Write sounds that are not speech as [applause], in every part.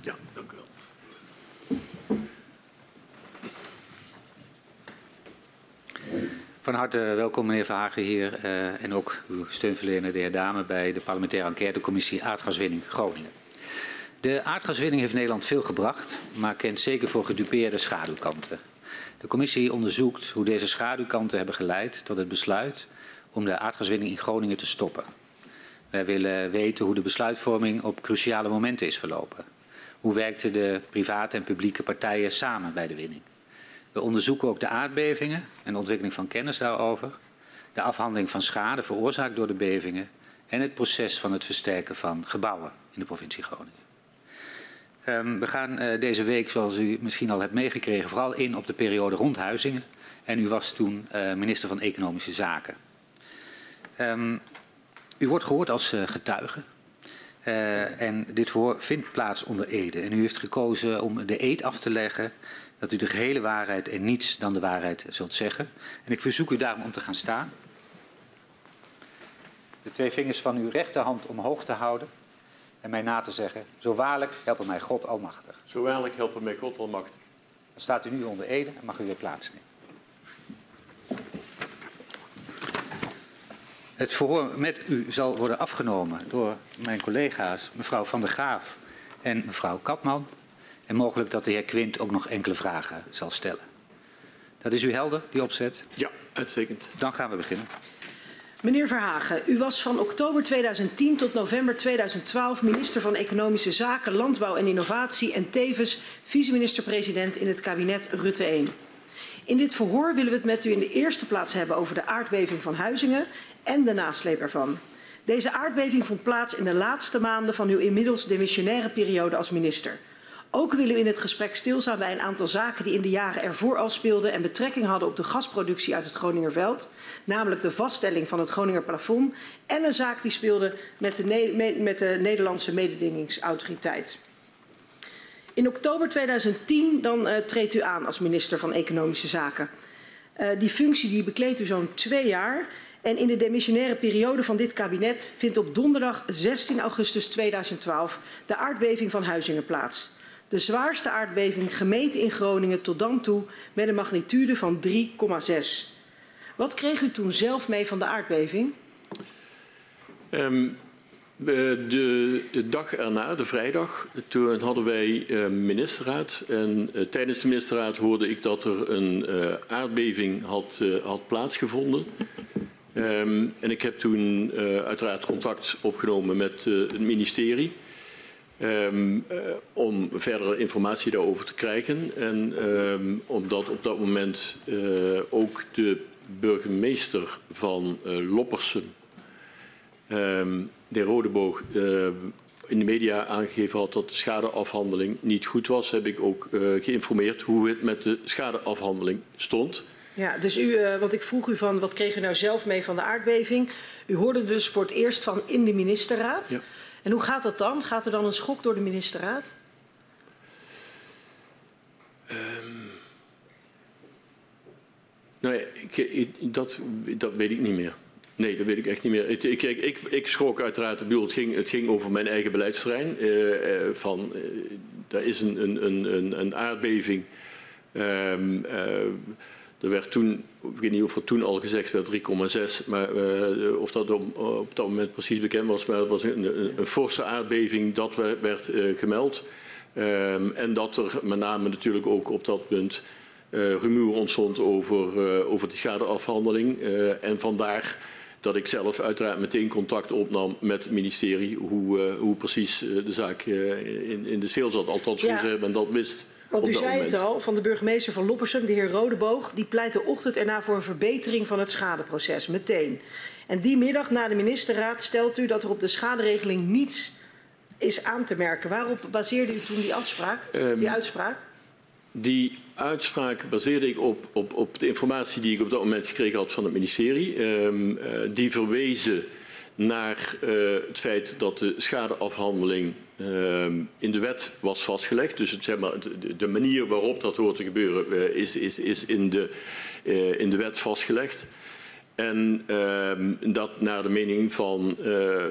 Ja, dank u wel. Van harte welkom meneer Verhagen hier uh, en ook uw steunverlener de heer Dame bij de parlementaire enquêtecommissie aardgaswinning Groningen. De aardgaswinning heeft Nederland veel gebracht, maar kent zeker voor gedupeerde schaduwkanten. De commissie onderzoekt hoe deze schaduwkanten hebben geleid tot het besluit om de aardgaswinning in Groningen te stoppen. Wij willen weten hoe de besluitvorming op cruciale momenten is verlopen. Hoe werkten de private en publieke partijen samen bij de winning? We onderzoeken ook de aardbevingen en de ontwikkeling van kennis daarover, de afhandeling van schade veroorzaakt door de bevingen en het proces van het versterken van gebouwen in de provincie Groningen. Um, we gaan uh, deze week, zoals u misschien al hebt meegekregen, vooral in op de periode rond Huizingen. En u was toen uh, minister van Economische Zaken. Um, u wordt gehoord als uh, getuige. En dit verhoor vindt plaats onder Ede. En u heeft gekozen om de eed af te leggen dat u de gehele waarheid en niets dan de waarheid zult zeggen. En ik verzoek u daarom om te gaan staan. De twee vingers van uw rechterhand omhoog te houden en mij na te zeggen, zo waarlijk helpen mij God almachtig. Zo waarlijk helpen mij God almachtig. Dan staat u nu onder Ede en mag u weer plaatsnemen. Het verhoor met u zal worden afgenomen door mijn collega's mevrouw Van der Graaf en mevrouw Katman. En mogelijk dat de heer Quint ook nog enkele vragen zal stellen. Dat is u helder, die opzet? Ja, uitstekend. Dan gaan we beginnen. Meneer Verhagen, u was van oktober 2010 tot november 2012 minister van Economische Zaken, Landbouw en Innovatie en tevens vice-minister-president in het kabinet Rutte 1. In dit verhoor willen we het met u in de eerste plaats hebben over de aardbeving van Huizingen en de nasleep ervan. Deze aardbeving vond plaats in de laatste maanden van uw inmiddels demissionaire periode als minister. Ook willen we in het gesprek stilstaan bij een aantal zaken die in de jaren ervoor al speelden en betrekking hadden op de gasproductie uit het Groningerveld, namelijk de vaststelling van het Groninger plafond en een zaak die speelde met de, met de Nederlandse mededingingsautoriteit. In oktober 2010 dan uh, treedt u aan als minister van Economische Zaken. Uh, die functie die bekleedt u zo'n twee jaar. En in de demissionaire periode van dit kabinet vindt op donderdag 16 augustus 2012 de aardbeving van Huizingen plaats. De zwaarste aardbeving gemeten in Groningen tot dan toe met een magnitude van 3,6. Wat kreeg u toen zelf mee van de aardbeving? Um, de, dag erna, de vrijdag, toen hadden wij uh, ministerraad. En uh, tijdens de ministerraad hoorde ik dat er een uh, aardbeving had, had plaatsgevonden. Um, en ik heb toen uiteraard contact opgenomen met het ministerie. Um, uh, om verdere informatie daarover te krijgen. En um, omdat op dat moment ook de burgemeester van Loppersum, um, de Rodeboog, in de media aangegeven had dat de schadeafhandeling niet goed was, heb ik ook geïnformeerd hoe het met de schadeafhandeling stond. Ja, dus u, want ik vroeg u van wat kreeg u nou zelf mee van de aardbeving? U hoorde dus voor het eerst van in de ministerraad. Ja. En hoe gaat dat dan? Gaat er dan een schok door de ministerraad? Um, nou ja, ik, ik, dat, dat weet ik niet meer. Nee, dat weet ik echt niet meer. Ik, ik, ik, ik schrok uiteraard. Bedoel, het, ging, het ging over mijn eigen beleidsterrein. Uh, uh, van, uh, daar is een, een, een, een aardbeving. Um, er werd toen, ik weet niet of er toen al gezegd werd 3,6, maar uh, of dat op, op, dat moment precies bekend was, maar het was een, een, forse aardbeving dat werd uh, gemeld. Um, en dat er met name natuurlijk ook op dat punt uh, rumoer ontstond over, over de schadeafhandeling. en vandaar dat ik zelf uiteraard meteen contact opnam met het ministerie hoe, hoe precies de zaak in, in de sale zat. Althans, ja. hoe men dat wist. Want u zei moment. het al, van de burgemeester van Loppersum, de heer Rodeboog, die pleit de ochtend erna voor een verbetering van het schadeproces, meteen. En die middag na de ministerraad stelt u dat er op de schaderegeling niets is aan te merken. Waarop baseerde u toen die, afspraak, um, die uitspraak? Die uitspraak baseerde ik op, op, op de informatie die ik op dat moment gekregen had van het ministerie. Um, uh, die verwezen naar uh, het feit dat de schadeafhandeling uh, in de wet was vastgelegd. Dus het, zeg maar, de, manier waarop dat hoort te gebeuren uh, is, is, is in, de, in de wet vastgelegd. En ehm, dat naar de mening van,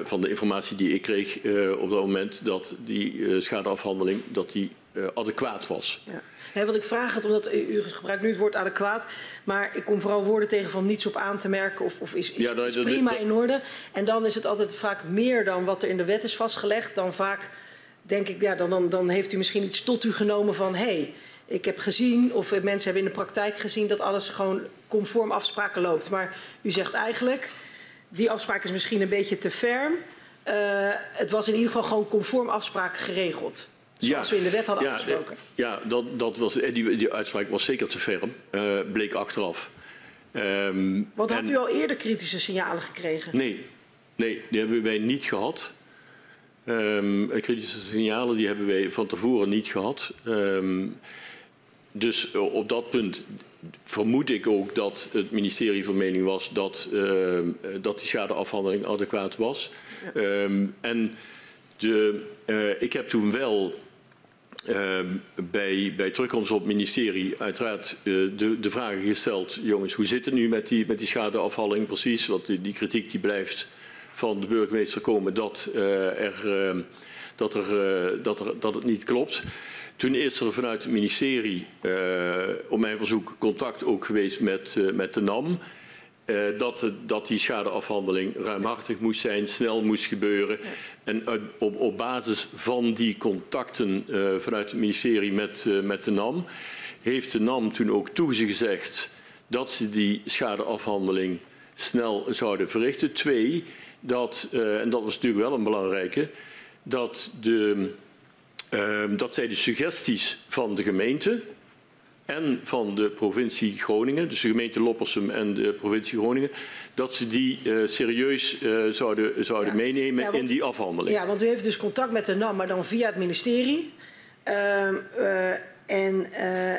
van de informatie die ik kreeg op dat moment, dat die schadeafhandeling dat die, adequaat was. Ja. Wat ik vraag het, omdat u gebruikt nu het woord adequaat, maar ik kom vooral woorden tegen van niets op aan te merken of, of is, is, ja, dat, is prima dat, in orde. En dan is het altijd vaak meer dan wat er in de wet is vastgelegd. Dan vaak denk ik, ja, dan, dan, dan heeft u misschien iets tot u genomen van hé, hey, ik heb gezien, of mensen hebben in de praktijk gezien, dat alles gewoon conform afspraken loopt. Maar u zegt eigenlijk, die afspraak is misschien een beetje te ferm. Uh, het was in ieder geval gewoon conform afspraken geregeld. Zoals ja, we in de wet hadden ja, afgesproken. Ja, dat, dat was, eh, die, die uitspraak was zeker te ferm, uh, bleek achteraf. Um, Want had en, u al eerder kritische signalen gekregen? Nee, nee die hebben wij niet gehad. Um, kritische signalen die hebben wij van tevoren niet gehad. Um, dus op dat punt vermoed ik ook dat het ministerie van mening was dat, uh, dat die schadeafhandeling adequaat was. Ja. Um, en de, uh, ik heb toen wel uh, bij, bij terugkomst op het ministerie uiteraard uh, de, de vragen gesteld. Jongens, hoe zit het nu met die, met die schadeafhandeling precies? Want die, kritiek die blijft van de burgemeester komen dat, er, dat, er, dat, er, dat het niet klopt. Toen is er vanuit het ministerie op mijn verzoek contact ook geweest met, met de NAM. Dat, dat die schadeafhandeling ruimhartig moest zijn, snel moest gebeuren. En uit, op, op basis van die contacten vanuit het ministerie met, met de NAM heeft de NAM toen ook toegezegd dat ze die schadeafhandeling snel zouden verrichten. Twee, dat, en dat was natuurlijk wel een belangrijke, dat de Um, dat zij de suggesties van de gemeente en van de provincie Groningen, dus de gemeente Loppersum en de provincie Groningen, dat ze die uh, serieus uh, zouden, zouden ja. meenemen ja, want, in die afhandeling. Ja, want u heeft dus contact met de NAM, maar dan via het ministerie. Uh, en uh,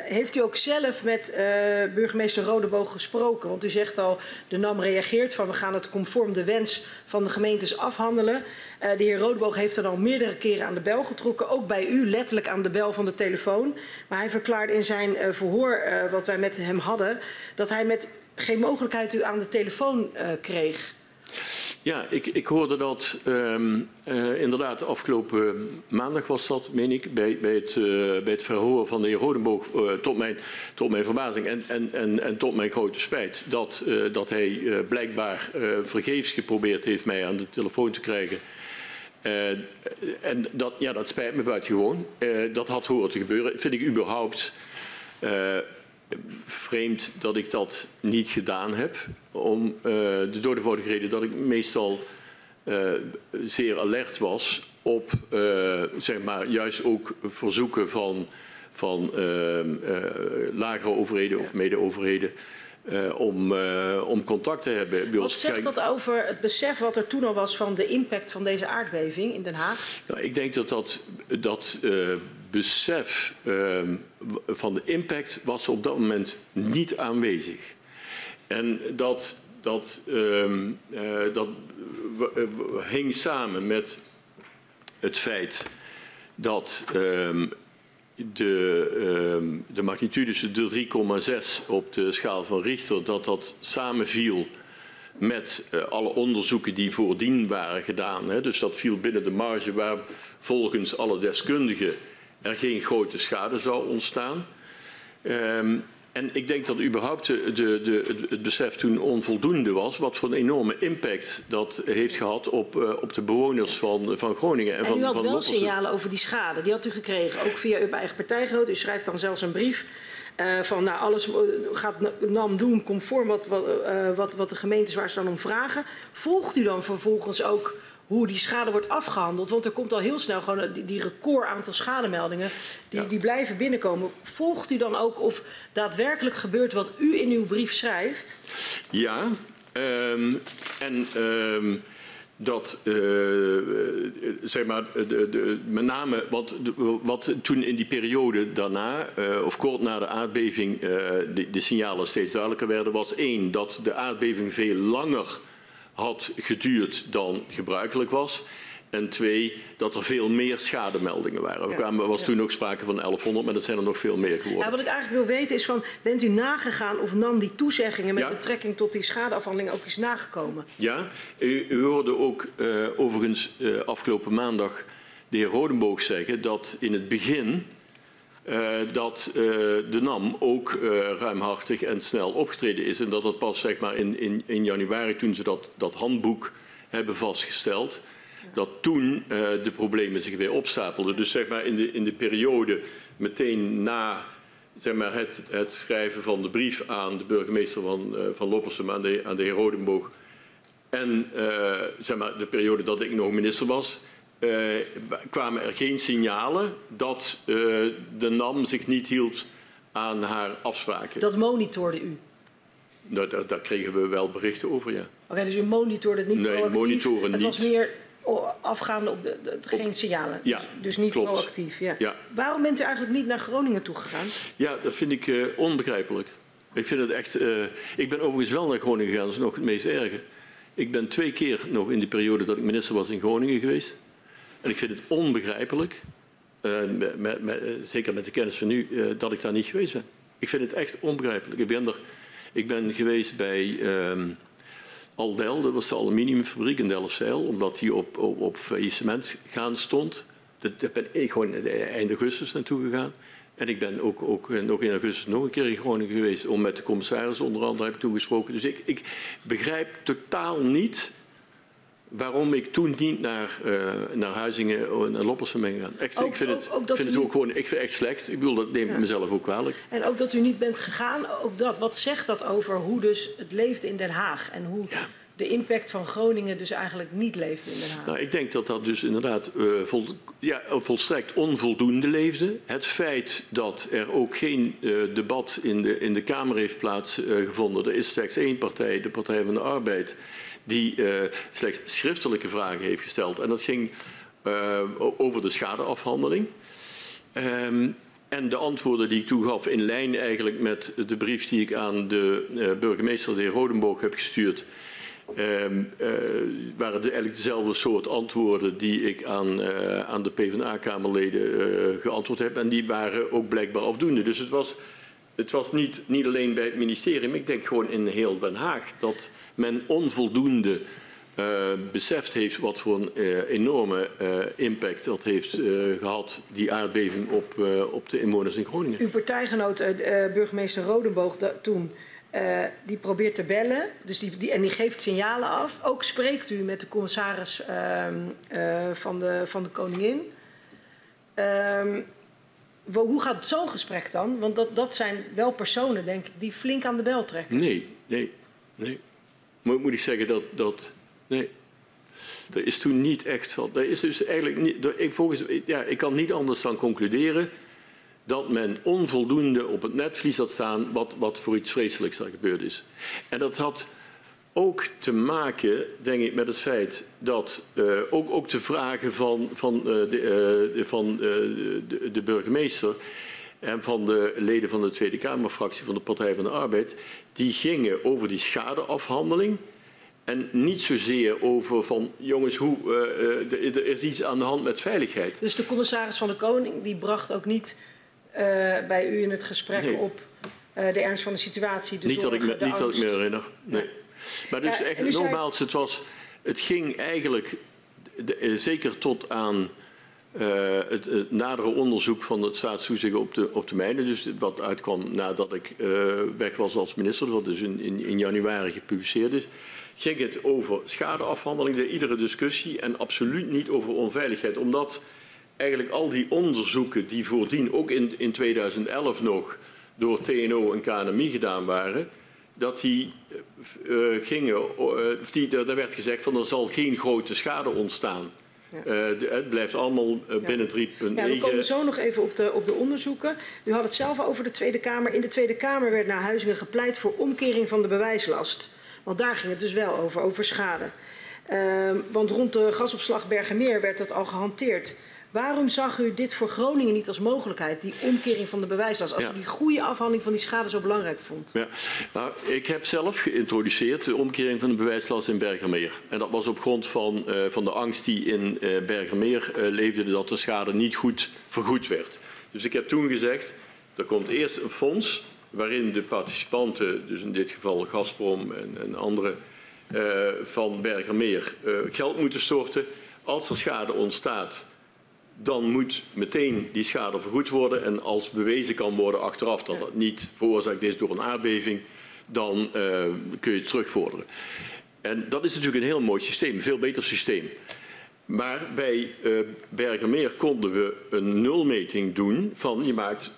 heeft u ook zelf met uh, burgemeester Rodeboog gesproken? Want u zegt al, de NAM reageert van we gaan het conform de wens van de gemeentes afhandelen. Uh, de heer Rodeboog heeft er al meerdere keren aan de bel getrokken. Ook bij u letterlijk aan de bel van de telefoon. Maar hij verklaarde in zijn verhoor wat wij met hem hadden... dat hij met geen mogelijkheid u aan de telefoon kreeg. Ja, ik, ik hoorde dat um, uh, inderdaad afgelopen maandag was dat, meen ik, bij, bij, het, uh, bij het verhoor van de heer Rodenboog, uh, tot, mijn, tot mijn verbazing en, en, en, en tot mijn grote spijt, dat, dat hij blijkbaar vergeefs geprobeerd heeft mij aan de telefoon te krijgen. en dat, ja, dat spijt me buitengewoon. dat had horen te gebeuren. Vind ik überhaupt vreemd dat ik dat niet gedaan heb. Om uh, de doodevoudige reden dat ik meestal uh, zeer alert was op uh, zeg maar, juist ook verzoeken van, van lagere overheden of mede-overheden. Uh, om, uh, om contact te hebben. Wat zegt dat over het besef wat er toen al was van de impact van deze aardbeving in Den Haag? Nou, ik denk dat dat, dat uh, besef ehm, van de impact was op dat moment niet aanwezig. En dat, dat, uh, dat hing samen met het feit dat uh, de, de magnitude de 3,6 op de schaal van Richter, dat dat samenviel met uh, alle onderzoeken die voordien waren gedaan. Hè. Dus dat viel binnen de marge waar volgens alle deskundigen er geen grote schade zou ontstaan. Um, en ik denk dat überhaupt de, de, de, het besef toen onvoldoende was, wat voor een enorme impact dat heeft gehad op, uh, op de bewoners van, van Groningen. En, en van, u had van wel Loppersen. signalen over die schade, die had u gekregen, ook via uw eigen partijgenoot. U schrijft dan zelfs een brief uh, van nou, alles gaat NAM doen conform wat, wat, uh, wat, wat de gemeentes waar ze dan om vragen. Volgt u dan vervolgens ook hoe die schade wordt afgehandeld. Want er komt al heel snel gewoon die, die record aantal schademeldingen. Die, ja. die blijven binnenkomen. Volgt u dan ook of daadwerkelijk gebeurt wat u in uw brief schrijft? Ja, um, en um, dat, uh, zeg maar, de, de, met name wat, de, wat toen in die periode daarna, uh, of kort na de aardbeving, uh, de, de signalen steeds duidelijker werden, was één, dat de aardbeving veel langer had geduurd dan gebruikelijk was. En twee, dat er veel meer schademeldingen waren. Er kwamen- was toen ook sprake van 1100, maar dat zijn er nog veel meer geworden. Ja, wat ik eigenlijk wil weten is van, bent u nagegaan of nam die toezeggingen met Ja. betrekking tot die schadeafhandeling ook is nagekomen? Ja, u, u hoorde ook eh, overigens eh, afgelopen maandag de heer Rodenboog zeggen dat in het begin dat eh, de NAM ook eh, ruimhartig en snel opgetreden is. En dat dat pas zeg maar, in, in, in januari, toen ze dat, dat handboek hebben vastgesteld, dat toen eh, de problemen zich weer opstapelden. Dus zeg maar in de, in de periode meteen na zeg maar, het, het schrijven van de brief aan de burgemeester van, eh, van Loppersum, aan de, aan de heer Rodenboog, en eh, zeg maar, de periode dat ik nog minister was, eh, wa- kwamen er geen signalen dat eh, de NAM zich niet hield aan haar afspraken. Dat monitorde u? Daar, daar, daar kregen we wel berichten over, ja. Oké, dus u monitorde het niet Nee, proactief? monitoren Het was niet. meer oh, afgaande op de, de, geen signalen? Ja, Dus, dus niet klopt. proactief, ja. Ja. Waarom bent u eigenlijk niet naar Groningen toegegaan? Ja, dat vind ik eh, onbegrijpelijk. Ik vind het echt. eh, ik ben overigens wel naar Groningen gegaan, dat is nog het meest erge. Ik ben twee keer nog in de periode dat ik minister was in Groningen geweest. En ik vind het onbegrijpelijk, eh, eh, zeker met de kennis van nu, eh, dat ik daar niet geweest ben. Ik vind het echt onbegrijpelijk. Ik ben, er, ik ben geweest bij ehm, Aldel, dat was de aluminiumfabriek in Delfzijl, omdat die op, op, op faillissement gaan stond. Daar ben ik gewoon eind augustus naartoe gegaan. En ik ben ook, ook nog in augustus nog een keer in Groningen geweest om met de commissaris onder andere heb ik. Dus ik, ik begrijp totaal niet waarom ik toen niet naar, eh, naar Huizingen en naar Loppersum ben gegaan. Echt, Ook- ik vind het, ook- vind het ook niet- gewoon ik vind het echt slecht. Ik bedoel, dat neem ik Ja. mezelf ook kwalijk. En ook dat u niet bent gegaan, ook dat. Wat zegt dat over hoe dus het leeft in Den Haag? En hoe Ja. de impact van Groningen dus eigenlijk niet leeft in Den Haag? Nou, ik denk dat dat dus inderdaad eh, vol, ja, volstrekt onvoldoende leefde. Het feit dat er ook geen eh, debat in de, in de Kamer heeft plaatsgevonden. er is slechts één partij, de Partij van de Arbeid, die eh, slechts schriftelijke vragen heeft gesteld. En dat ging eh, over de schadeafhandeling. Ehm, en de antwoorden die ik toegaf in lijn eigenlijk met de brief die ik aan de eh, burgemeester, de heer Rodenboog, heb gestuurd. ehm, eh, waren de, eigenlijk dezelfde soort antwoorden die ik aan, aan de PvdA-kamerleden geantwoord heb. En die waren ook blijkbaar afdoende. Dus het was, het was niet, niet alleen bij het ministerie, ik denk gewoon in heel Den Haag dat men onvoldoende eh, beseft heeft wat voor een eh, enorme eh, impact dat heeft eh, gehad, die aardbeving op, op de inwoners in Groningen. Uw partijgenoot, burgemeester Rodenboog, da- toen, die probeert te bellen dus die, die, en die geeft signalen af. Ook spreekt u met de commissaris ehm, eh, van, de, van de Koningin. Hoe gaat zo'n gesprek dan? Want dat, dat zijn wel personen, denk ik, die flink aan de bel trekken. Nee, nee, nee. Maar moet ik zeggen dat, dat nee. Er is toen niet echt van. Is dus eigenlijk niet. Ik, volgens, ja, ik kan niet anders dan concluderen dat men onvoldoende op het netvlies had staan wat, wat voor iets vreselijks er gebeurd is. En dat had ook te maken, denk ik, met het feit dat eh, ook, ook de vragen van, van, eh, de, eh, de- van de, de burgemeester en van de leden van de Tweede Kamerfractie van de Partij van de Arbeid, die gingen over die schadeafhandeling. En niet zozeer over van, jongens, hoe, er- is iets aan de hand met veiligheid. Dus de commissaris van de Koning die bracht ook niet bij u in het gesprek Nee. op de ernst van de situatie, de niet dat ik me, niet dat ik me herinner. Nee. Maar dus Ja, nogmaals, het, was, het ging eigenlijk de- eh, zeker tot aan eh, het, het nadere onderzoek van het staatstoezicht op de, op de mijnen. Dus wat uitkwam nadat ik eh, weg was als minister, wat dus in, in, in januari gepubliceerd is. Ging het over schadeafhandeling, de iedere discussie, en absoluut niet over onveiligheid. Omdat eigenlijk al die onderzoeken die voordien ook in, in 2011 nog door TNO en KNMI gedaan waren, dat die eh, eh, gingen, eh, of die, daar werd gezegd van er zal geen grote schade ontstaan. Ja. Het blijft allemaal binnen 3,9. Ja, we komen zo nog even op de, op de onderzoeken. U had het zelf over de Tweede Kamer. In de Tweede Kamer werd naar Huizingen gepleit voor omkering van de bewijslast. Want daar ging het dus wel over, over schade. Ehm, want rond de gasopslag Bergenmeer werd dat al gehanteerd. Waarom zag u dit voor Groningen niet als mogelijkheid, die omkering van de bewijslast, als Ja. u die goede afhandeling van die schade zo belangrijk vond? Ja, nou, ik heb zelf geïntroduceerd de omkering van de bewijslast in Bergermeer. En dat was op grond van, eh, van de angst die in eh Bergermeer eh, leefde dat de schade niet goed vergoed werd. Dus ik heb toen gezegd, er komt eerst een fonds waarin de participanten, dus in dit geval Gazprom en, en anderen van Bergermeer, geld moeten storten. Als er schade ontstaat, dan moet meteen die schade vergoed worden. En als bewezen kan worden achteraf dat het niet veroorzaakt is door een aardbeving, dan eh, kun je het terugvorderen. En dat is natuurlijk een heel mooi systeem, een veel beter systeem. Maar bij eh Bergermeer konden we een nulmeting doen van je maakt,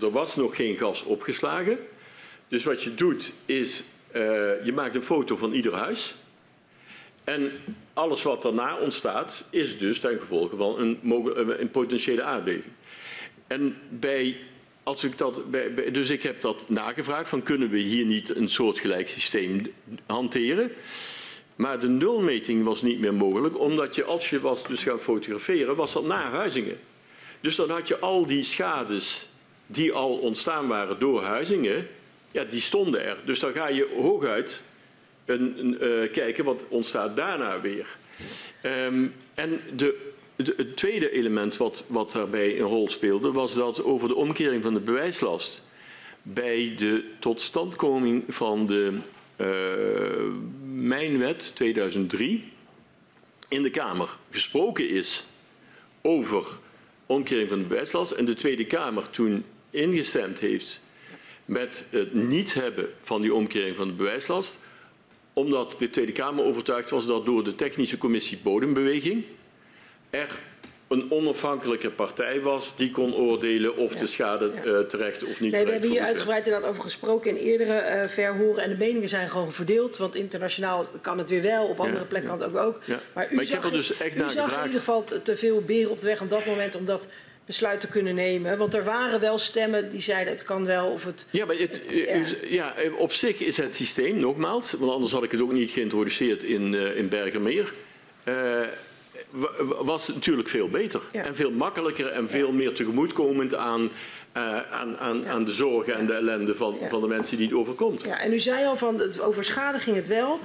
er was nog geen gas opgeslagen. Dus wat je doet is, eh, je maakt een foto van ieder huis. En alles wat daarna ontstaat, is dus ten gevolge van een, mogen- een potentiële aardbeving. En bij, als ik dat, dus ik heb dat nagevraagd, van kunnen we hier niet een soortgelijk systeem hanteren? Maar de nulmeting was niet meer mogelijk, omdat je als je was dus gaan fotograferen, was dat na Huizingen. Dus dan had je al die schades die al ontstaan waren door Huizingen, ja, die stonden er. Dus dan ga je hooguit een, eh, kijken wat ontstaat daarna weer. Ehm, en de- het tweede element wat, wat daarbij een rol speelde, was dat over de omkering van de bewijslast bij de totstandkoming van de eh, Mijnwet 2003 in de Kamer gesproken is over omkering van de bewijslast en de Tweede Kamer toen ingestemd heeft met het niet hebben van die omkering van de bewijslast, omdat de Tweede Kamer overtuigd was dat door de technische commissie Bodembeweging er een onafhankelijke partij was die kon oordelen of de schade Ja. eh, terecht of niet Nee, we hebben hier uitgebreid inderdaad over gesproken in eerdere eh, verhoren. En de meningen zijn gewoon verdeeld. Want internationaal kan het weer wel, op andere Ja, plekken kan het ook ook. Maar u Maar ik zag, heb er dus echt u naar zag in ieder geval te, te veel beren op de weg op dat moment om dat besluit te kunnen nemen. Want er waren wel stemmen die zeiden het kan wel of het... Ja, maar het, Ja. op zich is het systeem, nogmaals, want anders had ik het ook niet geïntroduceerd in, eh, in Bergermeer, wa- was natuurlijk veel beter. Ja. En veel makkelijker en veel meer tegemoetkomend aan, eh, aan, aan, aan de zorgen en de ellende van, van de mensen die het overkomt. Ja, en u zei al van het- over schade ging het wel.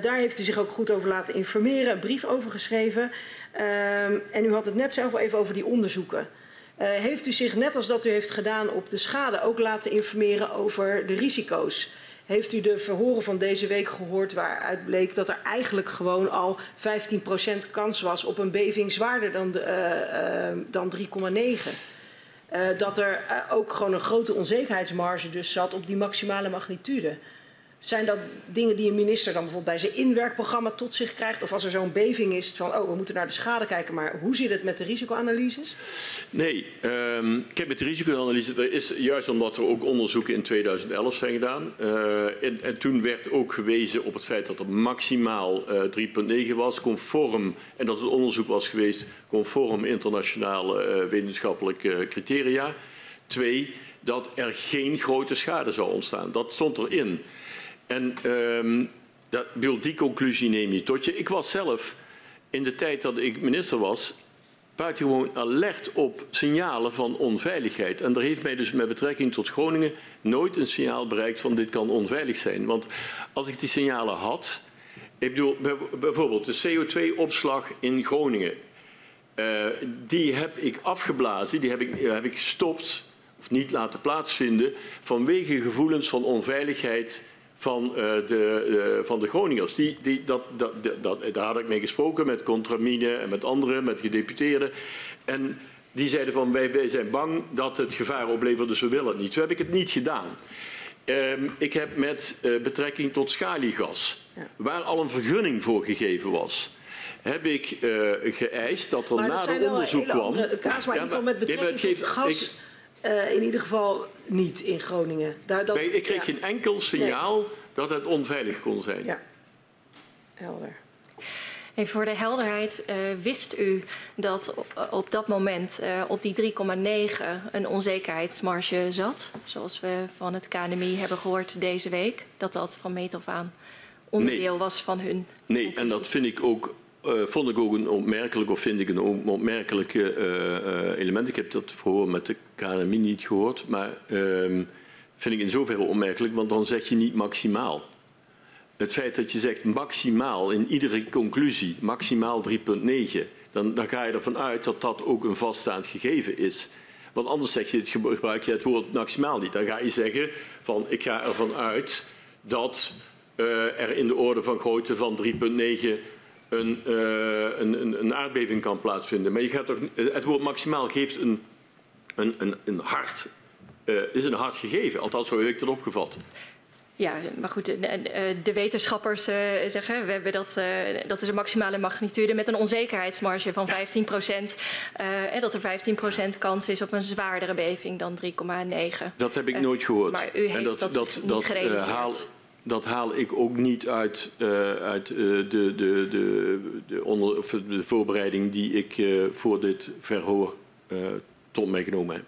Daar heeft u zich ook goed over laten informeren, een brief over geschreven. Ehm, en u had het net zelf al even over die onderzoeken. Eh, heeft u zich, net als dat u heeft gedaan op de schade, ook laten informeren over de risico's? Heeft u de verhoren van deze week gehoord waaruit bleek dat er eigenlijk gewoon al 15% kans was op een beving zwaarder dan, eh, dan 3,9? Eh, dat er ook gewoon een grote onzekerheidsmarge dus zat op die maximale magnitude. Zijn dat dingen die een minister dan bijvoorbeeld bij zijn inwerkprogramma tot zich krijgt? Of als er zo'n beving is van, oh, we moeten naar de schade kijken, maar hoe zit het met de risicoanalyses? Nee, ehm, ik heb met de risicoanalyse, is juist omdat er ook onderzoeken in 2011 zijn gedaan. eh, en, en toen werd ook gewezen op het feit dat er maximaal eh 3,9 was, conform, en dat het onderzoek was geweest conform internationale eh, wetenschappelijke criteria. Twee, dat er geen grote schade zou ontstaan. Dat stond erin. En ehm, dat, die conclusie neem je tot je. Ik was zelf in de tijd dat ik minister was buitengewoon alert op signalen van onveiligheid. En er heeft mij dus met betrekking tot Groningen nooit een signaal bereikt van dit kan onveilig zijn. Want als ik die signalen had, ik bedoel bij- bijvoorbeeld de CO2-opslag in Groningen, eh, die heb ik afgeblazen, die heb ik, heb ik gestopt of niet laten plaatsvinden vanwege gevoelens van onveiligheid van, eh, de, eh, van de Groningers. Die, die, dat, dat, dat, daar had ik mee gesproken met Contramine en met anderen, met gedeputeerden. En die zeiden van wij, wij zijn bang dat het gevaar oplevert, dus we willen het niet. Toen heb ik het niet gedaan. Ehm, ik heb met eh, betrekking tot schaliegas, Ja. waar al een vergunning voor gegeven was, heb ik geëist dat er na wel onderzoek kwam. kaas, maar in Ja, ieder geval met betrekking tot gas eh, in ieder geval niet in Groningen. Daar, dat, Nee, ik kreeg ja, geen enkel signaal dat het onveilig kon zijn. Ja, helder. Even voor de helderheid, eh, wist u dat op, op dat moment eh, op die 3,9 een onzekerheidsmarge zat? Zoals we van het KNMI hebben gehoord deze week, dat dat van meet af aan onderdeel was van hun Nee, en dat vind ik ook uh, vond ik ook een opmerkelijk, of vind ik een opmerkelijk uh, uh, element. Ik heb dat verhoor met de KNMI niet gehoord, maar ehm, vind ik in zoverre opmerkelijk, want dan zeg je niet maximaal. Het feit dat je zegt maximaal in iedere conclusie, maximaal 3,9, dan, dan ga je ervan uit dat dat ook een vaststaand gegeven is. Want anders zeg je, het gebruik je het woord maximaal niet. Dan ga je zeggen van ik ga ervan uit dat er in de orde van grootte van 3,9 een, uh, een, een, een, aardbeving kan plaatsvinden. Maar je gaat toch, het woord maximaal geeft een, een, een, een hard, uh, is een hard gegeven. Althans, zo heb ik dat opgevat. Ja, maar goed, de, de wetenschappers zeggen, we hebben dat, dat is een maximale magnitude met een onzekerheidsmarge van 15 procent. En dat er 15 procent kans is op een zwaardere beving dan 3,9. Dat heb ik nooit gehoord. Maar u heeft en dat, dat, dat. Haal, dat haal ik ook niet uit, uh, uit uh, de, de, de, de, onder, of de voorbereiding die ik uh, voor dit verhoor tot mij genomen heb.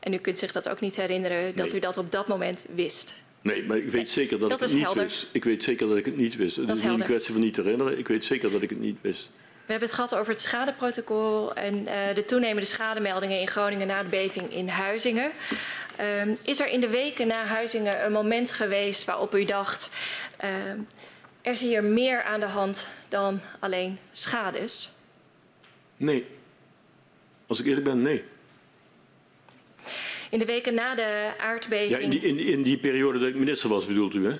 En u kunt zich dat ook niet herinneren dat nee. u dat op dat moment wist? Nee, maar ik weet zeker dat, dat ik het niet helder. wist. Ik weet zeker dat ik het niet wist. Het is niet een kwestie van niet herinneren. Ik weet zeker dat ik het niet wist. We hebben het gehad over het schadeprotocol en de toenemende schademeldingen in Groningen na de beving in Huizingen. Um, is er in de weken na Huizingen een moment geweest waarop u dacht, uh, er is hier meer aan de hand dan alleen schades? Nee. Als ik eerlijk ben, nee. In de weken na de aardbeving... Ja, in die, in, in die periode dat ik minister was bedoelt u, hè?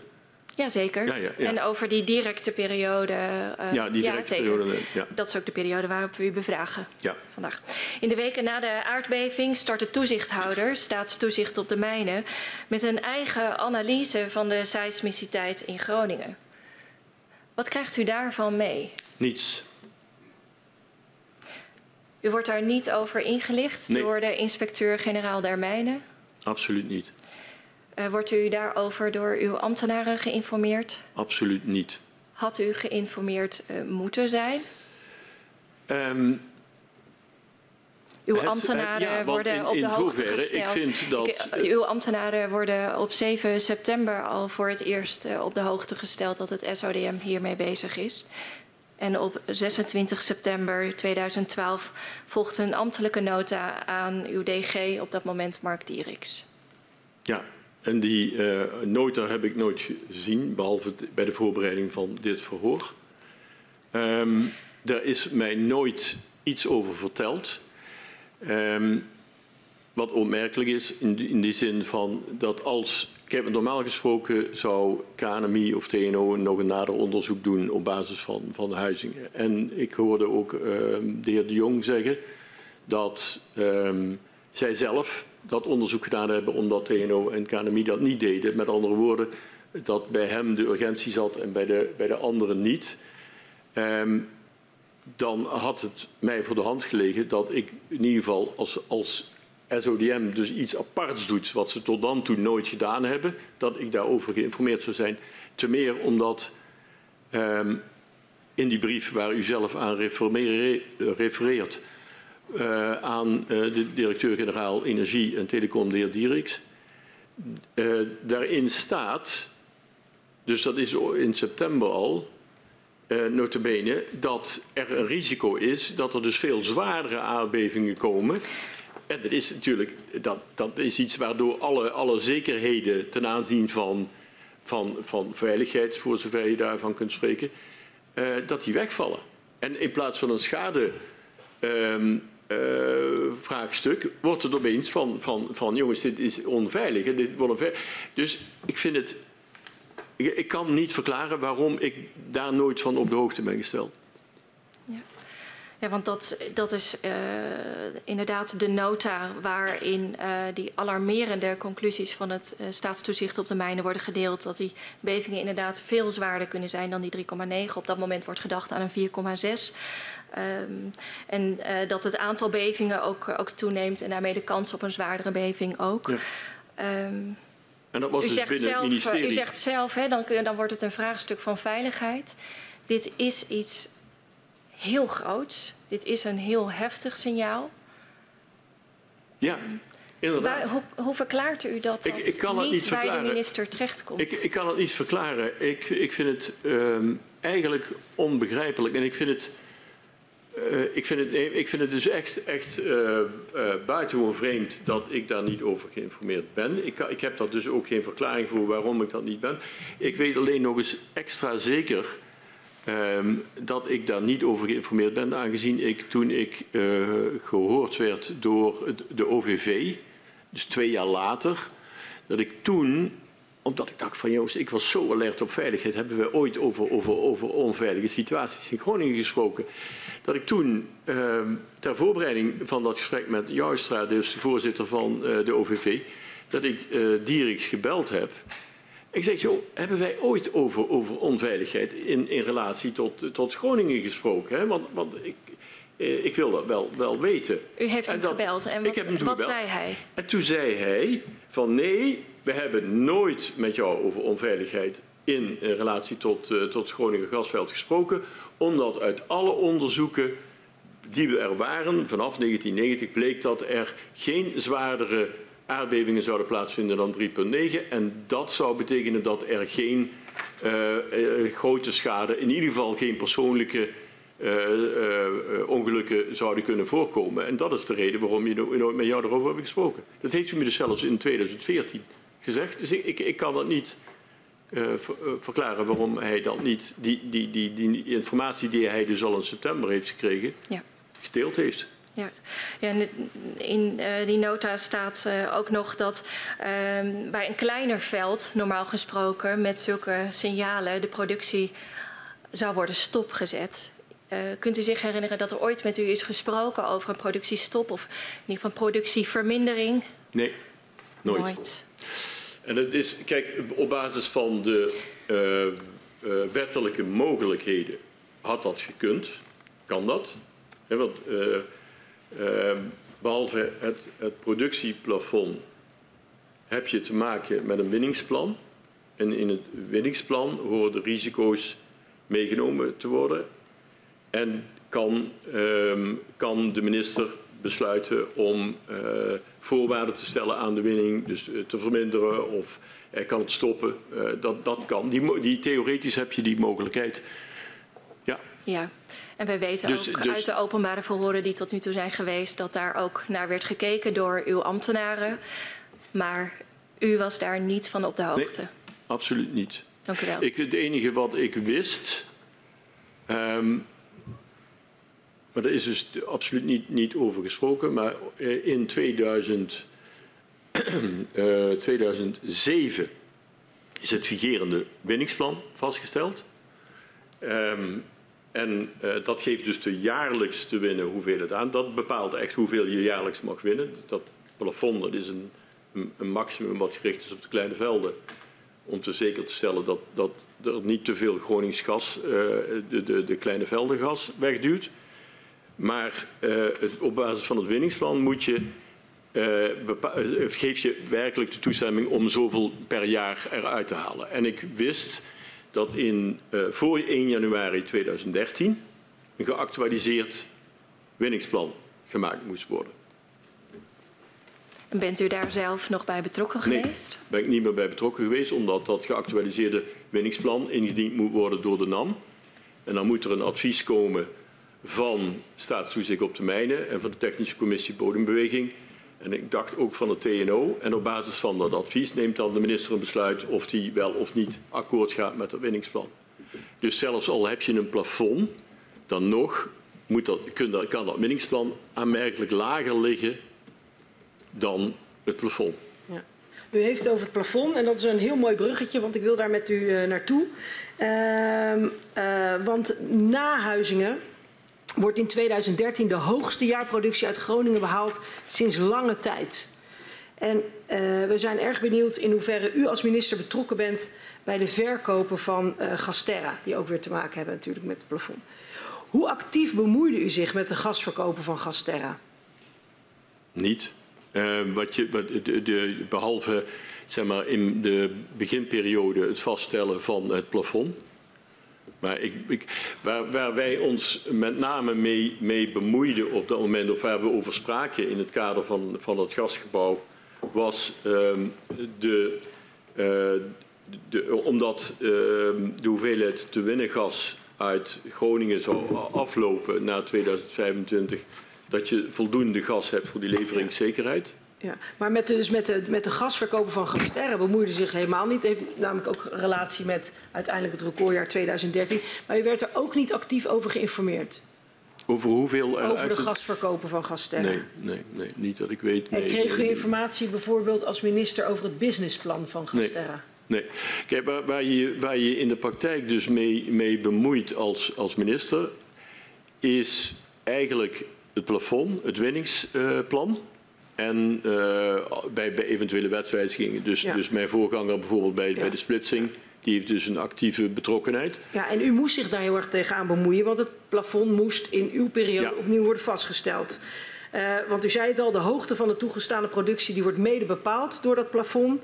Jazeker. Ja, ja, ja. En over die directe periode. Uh, ja, die directe ja, periode. Dat is ook de periode waarop we u bevragen vandaag. In de weken na de aardbeving start de toezichthouder, staatstoezicht op de mijnen, met een eigen analyse van de seismiciteit in Groningen. Wat krijgt u daarvan mee? Niets. U wordt daar niet over ingelicht nee. door de inspecteur-generaal der mijnen? Absoluut niet. Uh, wordt u daarover door uw ambtenaren geïnformeerd? Absoluut niet. Had u geïnformeerd uh, moeten zijn? Um, uw het, ambtenaren het, ja, worden in, op de in hoogte gesteld. Ik vind dat, ik, uw ambtenaren worden op 7 september al voor het eerst uh, op de hoogte gesteld dat het SODM hiermee bezig is. En op 26 september 2012 volgde een ambtelijke nota aan uw DG, op dat moment Mark Dieriks. Ja, en die uh, nota heb ik nooit gezien, behalve bij de voorbereiding van dit verhoor. Um, daar is mij nooit iets over verteld. Um, wat opmerkelijk is, in die, in die zin van dat als... Kijk, normaal gesproken zou KNMI of TNO nog een nader onderzoek doen op basis van, van de huizingen. En ik hoorde ook um, de heer De Jong zeggen dat zij zelf dat onderzoek gedaan hebben omdat TNO en KNMI dat niet deden. Met andere woorden, dat bij hem de urgentie zat en bij de, bij de anderen niet. Um, dan had het mij voor de hand gelegen dat ik in ieder geval als, als SODM dus iets aparts doet wat ze tot dan toe nooit gedaan hebben, dat ik daarover geïnformeerd zou zijn. Te meer omdat um, in die brief waar u zelf aan refereert, uh, aan uh, de directeur-generaal Energie en Telecom, de heer Dieriks. Uh, daarin staat, dus dat is in september al, notabene, dat er een risico is dat er dus veel zwaardere aardbevingen komen. En dat is natuurlijk dat, dat is iets waardoor alle, alle zekerheden ten aanzien van, van, van veiligheid, voor zover je daarvan kunt spreken, dat die wegvallen. En in plaats van een schade. Uh, vraagstuk wordt het opeens van, van, van jongens, dit is onveilig. Dit wordt. Dus ik vind het. Ik, kan niet verklaren waarom ik daar nooit van op de hoogte ben gesteld. Ja, want dat, dat is uh, inderdaad de nota waarin uh, die alarmerende conclusies van het staatstoezicht op de mijnen worden gedeeld. Dat die bevingen inderdaad veel zwaarder kunnen zijn dan die 3,9. Op dat moment wordt gedacht aan een 4,6. Um, en uh, dat het aantal bevingen ook, ook toeneemt en daarmee de kans op een zwaardere beving ook. Ja. Um, en dat was u dus zegt binnen zelf, het ministerie. U zegt zelf, hè, dan, dan wordt het een vraagstuk van veiligheid. Dit is iets heel groots. Dit is een heel heftig signaal. Ja, inderdaad. Waar, hoe, hoe, verklaart u dat dat ik, ik kan niet, het niet bij verklaren. de minister terechtkomt? Ik, ik kan het niet verklaren. Ik, ik vind het... Um, eigenlijk onbegrijpelijk. En ik vind het, uh, ik vind het, ik vind het dus echt, echt uh, uh, buitengewoon vreemd dat ik daar niet over geïnformeerd ben. Ik, ik heb daar dus ook geen verklaring voor waarom ik dat niet ben. Ik weet alleen nog eens extra zeker um, dat ik daar niet over geïnformeerd ben, aangezien ik toen ik gehoord werd door de OVV, dus twee jaar later, dat ik toen omdat ik dacht van Joost, ik was zo alert op veiligheid. Hebben we ooit over, over, over onveilige situaties in Groningen gesproken? Dat ik toen uh, ter voorbereiding van dat gesprek met Joustra, dus de voorzitter van uh, de OVV, dat ik uh, gebeld heb. Ik zeg, joh, hebben wij ooit over, over onveiligheid in, in relatie tot, tot Groningen gesproken? Hè? Want, want ik, uh, ik wil dat wel, wel weten. U heeft hem en dat, gebeld en wat, wat gebeld. zei hij? En toen zei hij van nee, we hebben nooit met jou over onveiligheid in relatie tot, uh, tot Groningen gasveld gesproken, omdat uit alle onderzoeken die er waren vanaf 1990 bleek dat er geen zwaardere aardbevingen zouden plaatsvinden dan 3,9 en dat zou betekenen dat er geen uh, uh, grote schade, in ieder geval geen persoonlijke ongelukken zouden kunnen voorkomen. En dat is de reden waarom je nooit met jou erover hebben gesproken. Dat heeft u me dus zelfs in 2014 gezegd. Dus ik, ik, ik kan dat niet ver, verklaren waarom hij dat niet, die, die, die, die informatie die hij dus al in september heeft gekregen, ja. gedeeld heeft. Ja, ja in uh, die nota staat uh, ook nog dat uh, bij een kleiner veld, normaal gesproken, met zulke signalen de productie zou worden stopgezet. Uh, kunt u zich herinneren dat er ooit met u is gesproken over een productiestop of in ieder geval productievermindering? Nee, nooit. nooit. En het is, kijk, op basis van de uh, uh, wettelijke mogelijkheden had dat gekund, kan dat. He, want uh, behalve het, het productieplafond heb je te maken met een winningsplan. En in het winningsplan horen de risico's meegenomen te worden. En kan, kan de minister besluiten om uh, voorwaarden te stellen aan de winning, dus uh, te verminderen of kan het stoppen. Uh, dat, dat kan. Die, die, theoretisch heb je die mogelijkheid. Ja. En wij weten dus, ook dus, uit de openbare verhoren die tot nu toe zijn geweest, dat daar ook naar werd gekeken door uw ambtenaren. Maar u was daar niet van op de hoogte. Nee, absoluut niet. Dank u wel. Ik, het enige wat ik wist. Um, maar daar is dus absoluut niet, niet over gesproken. Maar eh, in 2000, uh, 2007 is het vigerende winningsplan vastgesteld. Um, en uh, dat geeft dus de jaarlijks te winnen hoeveel het aan. Dat bepaalt echt hoeveel je jaarlijks mag winnen. Dat plafond dat is een, een, maximum wat gericht is op de kleine velden. Om te zeker te stellen dat, dat er niet te veel Gronings gas, uh, de, de, de kleine veldengas wegduwt. Maar uh, op basis van het winningsplan moet je, geef je werkelijk de toestemming om zoveel per jaar eruit te halen. En ik wist dat in, uh, voor 1 januari 2013 een geactualiseerd winningsplan gemaakt moest worden. En bent u daar zelf nog bij betrokken geweest? Nee, ben ik niet meer bij betrokken geweest, omdat dat geactualiseerde winningsplan ingediend moet worden door de NAM. En dan moet er een advies komen van staatstoezicht op de mijnen en van de Technische Commissie Bodembeweging. En ik dacht ook van het TNO. En op basis van dat advies neemt dan de minister een besluit of die wel of niet akkoord gaat met het winningsplan. Dus zelfs al heb je een plafond, dan nog moet dat, kan dat winningsplan aanmerkelijk lager liggen dan het plafond. Ja. U heeft het over het plafond en dat is een heel mooi bruggetje, want ik wil daar met u uh, naartoe. Uh, uh, want nahuizingen wordt in 2013 de hoogste jaarproductie uit Groningen behaald sinds lange tijd. En uh, we zijn erg benieuwd in hoeverre u als minister betrokken bent bij de verkopen van uh, Gasterra, die ook weer te maken hebben natuurlijk met het plafond. Hoe actief bemoeide u zich met de gasverkopen van Gasterra? Niet. Uh, wat je, wat, de, de, behalve zeg maar, in de beginperiode het vaststellen van het plafond. Maar ik, ik, waar, waar, wij ons met name mee, mee, bemoeiden op dat moment, of waar we over spraken in het kader van, van het gasgebouw, was um, de, uh, de, omdat ehm, de hoeveelheid te winnen gas uit Groningen zou aflopen na 2025, dat je voldoende gas hebt voor die leveringszekerheid. Ja, maar met de, dus met de, met de gasverkopen van Gasterra bemoeide zich helemaal niet. Heeft namelijk ook relatie met uiteindelijk het recordjaar 2013. Maar u werd er ook niet actief over geïnformeerd. Over hoeveel? Uh, over de gasverkopen van Gasterra? Nee, nee, nee, niet dat ik weet. Nee, en kreeg u informatie bijvoorbeeld als minister over het businessplan van Gasterra? Nee. nee. Kijk, waar, waar, je, waar je in de praktijk dus mee, mee bemoeit als, als minister, is eigenlijk het plafond, het winningsplan. En uh, bij, bij, eventuele wetswijzigingen. Dus, ja. dus mijn voorganger bijvoorbeeld bij, ja. bij de splitsing, die heeft dus een actieve betrokkenheid. Ja, en u moest zich daar heel erg tegenaan bemoeien, want het plafond moest in uw periode ja. opnieuw worden vastgesteld. Uh, want u zei het al, de hoogte van de toegestane productie die wordt mede bepaald door dat plafond.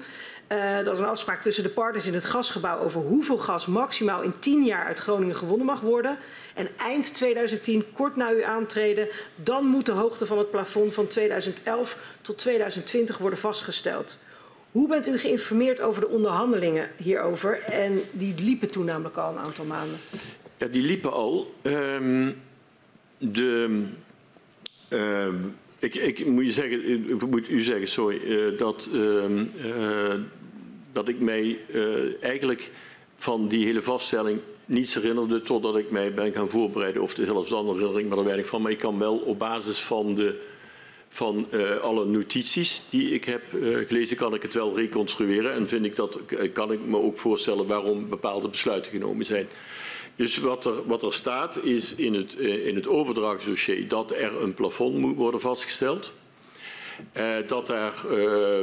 Uh, dat is een afspraak tussen de partners in het gasgebouw over hoeveel gas maximaal in 10 jaar uit Groningen gewonnen mag worden. En eind 2010, kort na uw aantreden, dan moet de hoogte van het plafond van 2011 tot 2020 worden vastgesteld. Hoe bent u geïnformeerd over de onderhandelingen hierover? En die liepen toen namelijk al een aantal maanden. Ja, die liepen al. Um, de, uh, ik, ik, moet je zeggen, moet u zeggen, sorry, uh, dat, uh, dat ik mij eigenlijk van die hele vaststelling niets herinnerde totdat ik mij ben gaan voorbereiden. Of zelfs dan herinner ik me er weinig van. Maar ik kan wel op basis van, de, van uh, alle notities die ik heb uh, gelezen, kan ik het wel reconstrueren. En vind ik dat, kan ik me ook voorstellen waarom bepaalde besluiten genomen zijn. Dus wat er, wat er staat is in het, in het overdrachtsdossier dat er een plafond moet worden vastgesteld. Uh, dat daar, uh,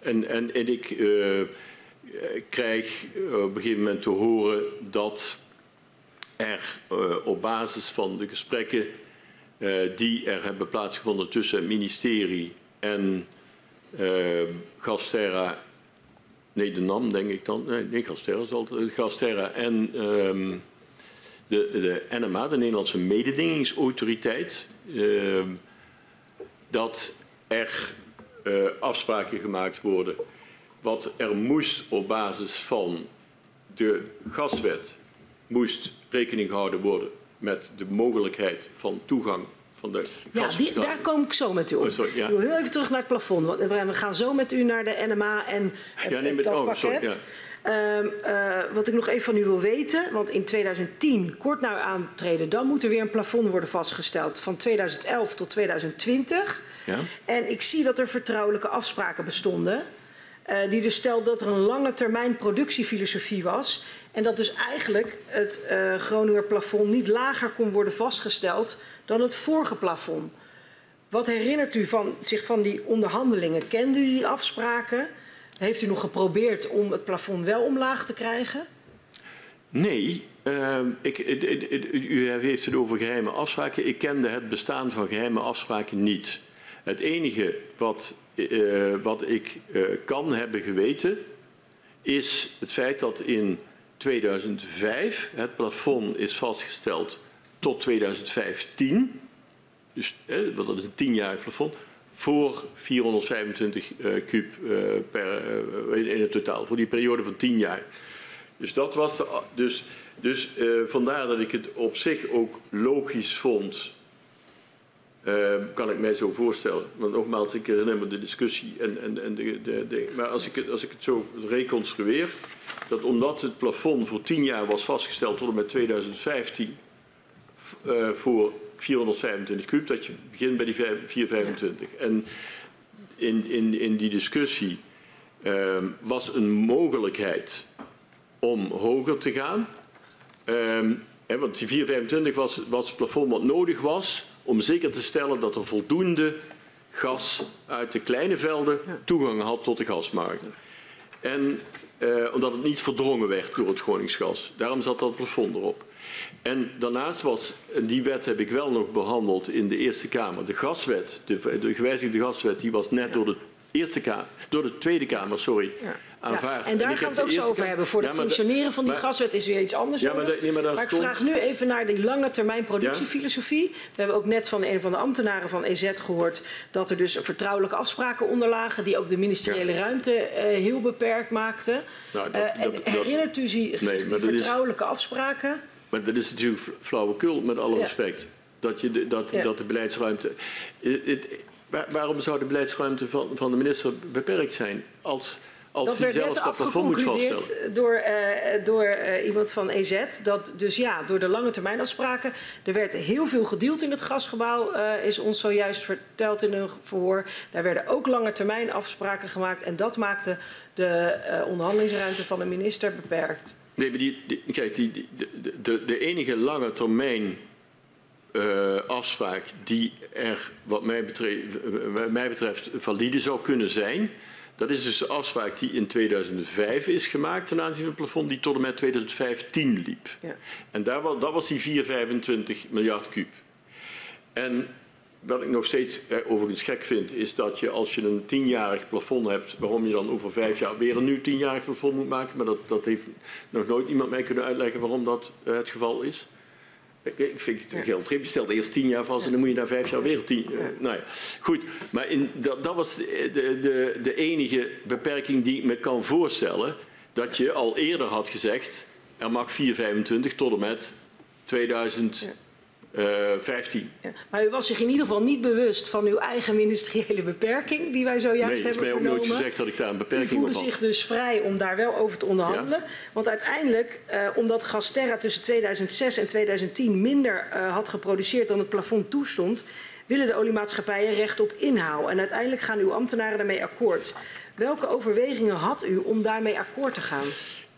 en, en, en ik krijg op een gegeven moment te horen dat er op basis van de gesprekken die er hebben plaatsgevonden tussen het ministerie en Gasterra Nee, de NAM denk ik dan. Nee, nee Gasterra is altijd. Gasterra en um, de, de, NMA, de Nederlandse Mededingingsautoriteit. Uh, dat er uh, afspraken gemaakt worden. Wat er moest op basis van de gaswet, moest rekening gehouden worden met de mogelijkheid van toegang van de ja, die, daar kom ik zo met u op. Oh, sorry, ja. Ik wil heel even terug naar het plafond. Want we gaan zo met u naar de NMA en het, ja, nee, met, dat oh, pakket. Sorry, ja. Um, uh, wat ik nog even van u wil weten, want in 2010, kort na uw aantreden, dan moet er weer een plafond worden vastgesteld van 2011 tot 2020. Ja. En ik zie dat er vertrouwelijke afspraken bestonden. Uh, die dus stelt dat er een lange termijn productiefilosofie was. En dat dus eigenlijk het uh, Groninger plafond niet lager kon worden vastgesteld dan het vorige plafond. Wat herinnert u van, zich van die onderhandelingen? Kende u die afspraken? Heeft u nog geprobeerd om het plafond wel omlaag te krijgen? Nee, uh, ik, u heeft het over geheime afspraken. Ik kende het bestaan van geheime afspraken niet. Het enige wat, uh, wat ik uh, kan hebben geweten is het feit dat in 2005 het plafond is vastgesteld tot 2015, dus dat is een tienjarig plafond, voor 425 uh, kub uh, per, uh, in het totaal, voor die periode van 10 jaar. Dus dat was de, dus, dus vandaar dat ik het op zich ook logisch vond, kan ik mij zo voorstellen. Want nogmaals, ik herinner me de discussie en, en, en de, de, de, maar als ik, het, als ik het zo reconstrueer, dat omdat het plafond voor 10 jaar was vastgesteld tot en met 2015, uh, voor 425 kub, dat je begint bij die 425. En in, in, in die discussie uh, was een mogelijkheid om hoger te gaan. Uh, hè, want die 425 was, was het plafond wat nodig was om zeker te stellen dat er voldoende gas uit de kleine velden toegang had tot de gasmarkt. En uh, omdat het niet verdrongen werd door het Groningsgas. Daarom zat dat plafond erop. En daarnaast was, en die wet heb ik wel nog behandeld in de Eerste Kamer, de gaswet, de, de gewijzigde gaswet, die was net door de, eerste kamer, door de Tweede Kamer sorry, ja. aanvaard. en daar gaan we het ook zo over hebben. Voor Ja, het de- functioneren van die maar- gaswet is weer iets anders. Ja, maar nodig. de- nee, maar daar ik stond- vraag nu even naar die lange termijn productiefilosofie. We hebben ook net van een van de ambtenaren van EZ gehoord dat er dus vertrouwelijke afspraken onder lagen die ook de ministeriële ruimte eh, heel beperkt maakten. Nou, dat- Eh, en dat- dat- herinnert u zich Nee, die is- vertrouwelijke afspraken? Maar dat is natuurlijk flauwekul, met alle Ja. respect. Dat, je de, dat, Ja. dat de beleidsruimte. Het- waar- waarom zou de beleidsruimte van, van de minister beperkt zijn? Als, als Dat werd zelf net dat plafond moet vaststellen. afgeconcludeerd door, eh, door eh, iemand van EZ. Dat dus ja, door de lange termijn afspraken. Er werd heel veel gedeeld in het gasgebouw, eh, is ons zojuist verteld in een verhoor. Daar werden ook lange termijn afspraken gemaakt. En dat maakte de onderhandelingsruimte van de minister beperkt. Nee, maar die, die- kijk, die, de, de, de enige lange termijn eh, afspraak die er, wat mij betreft, wat mij betreft, valide zou kunnen zijn. Dat is dus de afspraak die in 2005 is gemaakt ten aanzien van het plafond, die tot en met 2015 liep. Ja. En daar, dat was die 425 miljard kuub. En wat ik nog steeds eh, overigens gek vind, is dat je als je een tienjarig plafond hebt, waarom je dan over vijf jaar weer een nieuw tienjarig plafond moet maken. Maar dat, dat heeft nog nooit iemand mij kunnen uitleggen waarom dat eh, het geval is. Ik, ik vind het heel vreemd. Je stelt eerst tien jaar vast en dan moet je na vijf jaar weer tien. eh, nou ja, goed. Maar in, dat, dat was de, de, de, enige beperking die ik me kan voorstellen. Dat je al eerder had gezegd, er mag 4,25 tot en met 2015. Ja. Maar u was zich in ieder geval niet bewust van uw eigen ministeriële beperking, die wij zojuist Nee, het is hebben mij ook vernomen. nooit gezegd dat ik daar een U beperking op voelde had. zich dus vrij om daar wel over te onderhandelen. Want uiteindelijk, eh, omdat Gasterra tussen 2006 en 2010 minder eh, had geproduceerd dan het plafond toestond, willen de oliemaatschappijen recht op inhaal. En uiteindelijk gaan uw ambtenaren daarmee akkoord. Welke overwegingen had u om daarmee akkoord te gaan?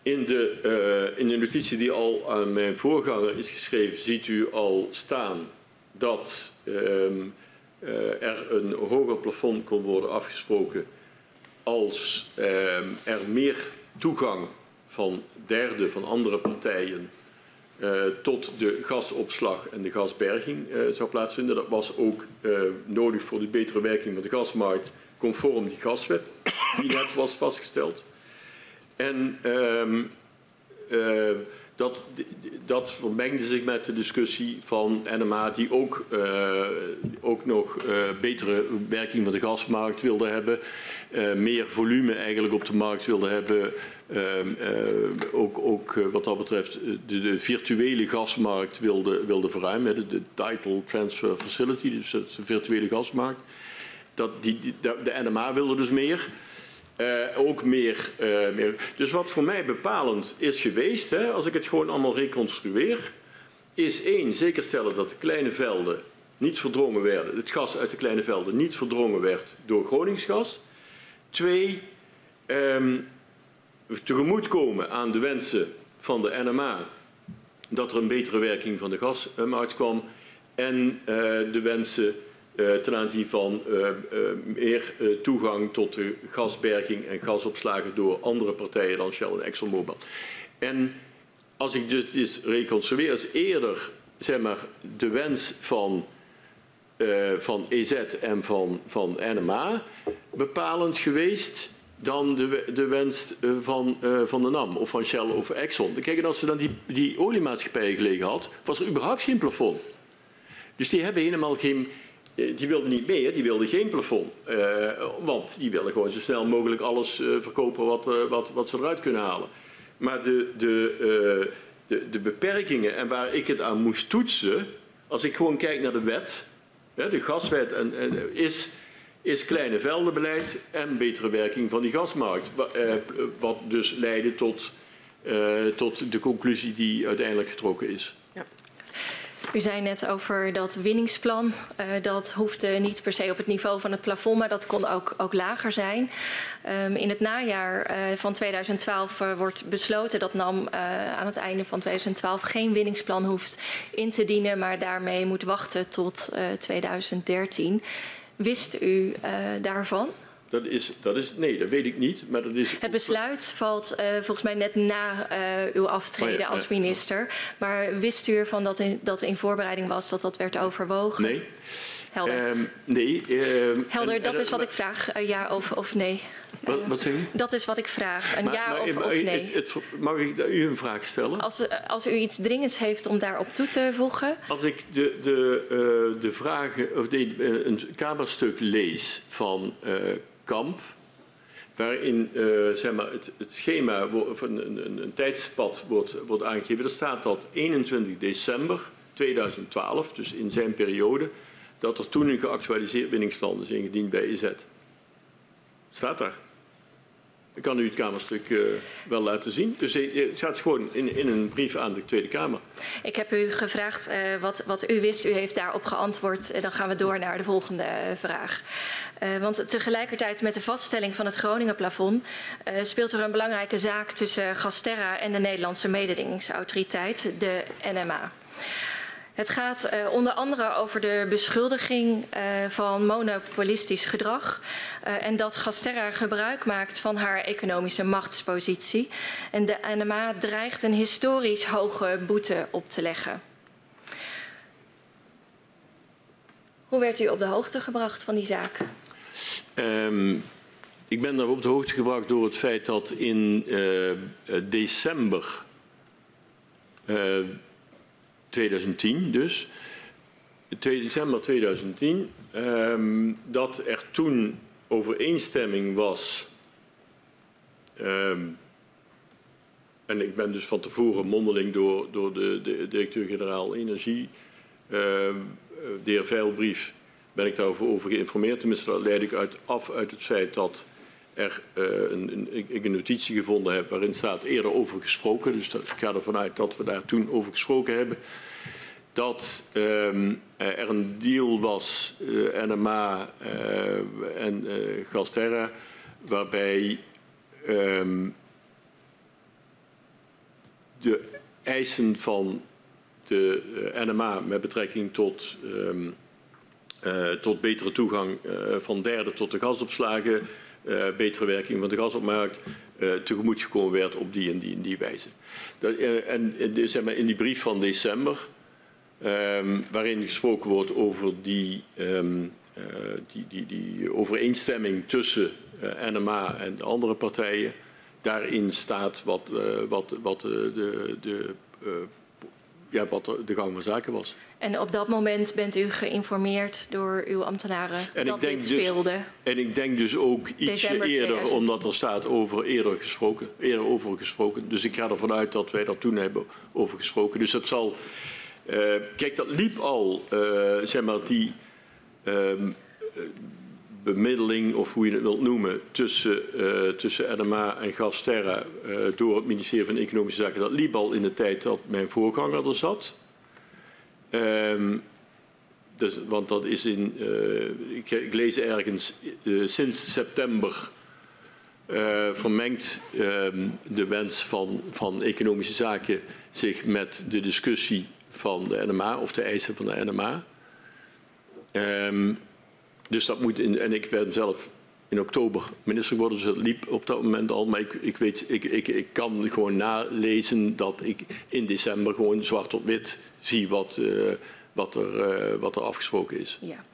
In de, eh, in de notitie die al aan mijn voorganger is geschreven, ziet u al staan dat ehm, eh, er een hoger plafond kon worden afgesproken als ehm, er meer toegang van derden, van andere partijen, eh, tot de gasopslag en de gasberging zou plaatsvinden. Dat was ook nodig voor de betere werking van de gasmarkt, conform die gaswet die net was vastgesteld. En ehm, eh, dat, dat vermengde zich met de discussie van NMA, die ook, eh, ook nog eh, betere werking van de gasmarkt wilde hebben, meer volume eigenlijk op de markt wilde hebben. Ehm, eh, ook ook wat dat betreft de, de virtuele gasmarkt wilde, wilde verruimen, de, de Title Transfer Facility, dus de virtuele gasmarkt. Dat die, de NMA wilde dus meer. Eh, ook meer, eh, meer. Dus wat voor mij bepalend is geweest, hè, als ik het gewoon allemaal reconstrueer, is één, zeker stellen dat de kleine velden niet verdrongen werden, het gas uit de kleine velden niet verdrongen werd door Groningsgas. Twee, ehm, tegemoetkomen aan de wensen van de NMA dat er een betere werking van de gasmarkt kwam en eh, de wensen eh, ten aanzien van eh, eh, meer eh, toegang tot de gasberging en gasopslagen door andere partijen dan Shell en ExxonMobil. En als ik dus eens reconstrueer, is eerder zeg maar, de wens van, eh, van EZ en van, van NMA bepalend geweest dan de, de wens eh, van, eh, van de NAM of van Shell of Exxon. Kijk, en als ze dan die, die oliemaatschappijen gelegen had, was er überhaupt geen plafond. Dus die hebben helemaal geen. Eh, Die wilden niet meer, die wilden geen plafond. Eh, want die willen gewoon zo snel mogelijk alles eh, verkopen wat, wat, wat ze eruit kunnen halen. Maar de, de, de, de beperkingen en waar ik het aan moest toetsen, als ik gewoon kijk naar de wet, hè, de gaswet, en, is, is kleine veldenbeleid en betere werking van die gasmarkt. Wa- Wat dus leidde tot, tot de conclusie die uiteindelijk getrokken is. U zei net over dat winningsplan. Uh, dat hoefde niet per se op het niveau van het plafond, maar dat kon ook, ook lager zijn. Um, in het najaar uh, van 2012 uh, wordt besloten dat NAM aan het einde van 2012 geen winningsplan hoeft in te dienen, maar daarmee moet wachten tot 2013. Wist u daarvan? Dat is, dat is, nee, dat weet ik niet. Maar dat is... Het besluit valt uh, volgens mij net na uh, uw aftreden oh ja, als minister. Maar wist u ervan dat in, dat in voorbereiding was dat dat werd overwogen? Nee. Helder. Um, nee. Um, Helder, en, dat en, is wat ik vraag. Uh, ja of, of nee? Wat, wat zeg u? Dat is wat ik vraag. Een Maar- ja maar- of, of nee. het- het- mag ik u een vraag stellen? Als, als u iets dringends heeft om daarop toe te voegen. Als ik de, de, de vragen, of eh, een kamerstuk lees van Kamp, waarin eh, zeg maar het, schema, of een, een, een, een tijdspad wordt, wordt aangegeven, er staat dat 21 december 2012, dus in zijn periode, dat er toen een geactualiseerd winningsplan is ingediend bij EZ. Staat daar. Ik kan u het kamerstuk eh, wel laten zien. Dus eh, het staat gewoon in, in een brief aan de Tweede Kamer. Ik heb u gevraagd eh, wat, wat u wist. U heeft daarop geantwoord. Eh, dan gaan we door naar de volgende eh, vraag. Eh, want tegelijkertijd met de vaststelling van het Groningen-plafond eh, speelt er een belangrijke zaak tussen Gasterra en de Nederlandse mededingingsautoriteit, de NMA. Het gaat eh, onder andere over de beschuldiging eh, van monopolistisch gedrag eh, en dat Gasterra gebruik maakt van haar economische machtspositie. En de NMA dreigt een historisch hoge boete op te leggen. Hoe werd u op de hoogte gebracht van die zaak? Ehm, ik ben daar op de hoogte gebracht door het feit dat in december 2010 dus, 2 december 2010, ehm, dat er toen overeenstemming was. ehm, en ik ben dus van tevoren mondeling door, door de, de directeur-generaal Energie, ehm, eh, de heer Veilbrief, ben ik daarover over geïnformeerd. Tenminste, dat leid ik uit, af uit het feit dat er eh, een, ik een notitie gevonden heb waarin staat eerder over gesproken. Dus ik ga ervan uit dat we daar toen over gesproken hebben. Dat ehm, er een deal was, eh, NMA eh, en eh Gasterra, waarbij ehm, de eisen van de eh, NMA met betrekking tot ehm, eh, tot betere toegang eh, van derden tot de gasopslagen, eh, betere werking van de gasopmarkt, eh tegemoet gekomen werd op die en die en die wijze. Dat, eh, en zeg maar, in die brief van december, ehm, waarin gesproken wordt over die, ehm, eh, die, die, die overeenstemming tussen NMA en de andere partijen, daarin staat wat, wat, wat de, de, ja, wat de- gang van zaken was. En op dat moment bent u geïnformeerd door uw ambtenaren En dat dit dus- speelde. En ik denk dus ook ietsje December eerder, 2010. omdat er staat over eerder gesproken, eerder over gesproken. Dus ik ga ervan uit dat wij daar toen hebben over gesproken. Dus dat zal. eh, kijk, dat liep al, eh, zeg maar, die ehm, eh, bemiddeling, of hoe je het wilt noemen, tussen, eh, tussen NMA en Gasterra eh, door het ministerie van Economische Zaken. Dat liep al in de tijd dat mijn voorganger er zat. Ehm, dus, want dat is in, eh, ik, lees ergens, sinds september vermengt ehm, de wens van, van economische zaken zich met de discussie van de NMA of de eisen van de NMA. Ehm, dus dat moet in, en ik ben zelf in oktober minister geworden, dus dat liep op dat moment al. Maar ik, ik, weet, ik, ik, ik kan gewoon nalezen dat ik in december gewoon zwart op wit zie wat, eh, wat, er, eh, wat er afgesproken is. Ja.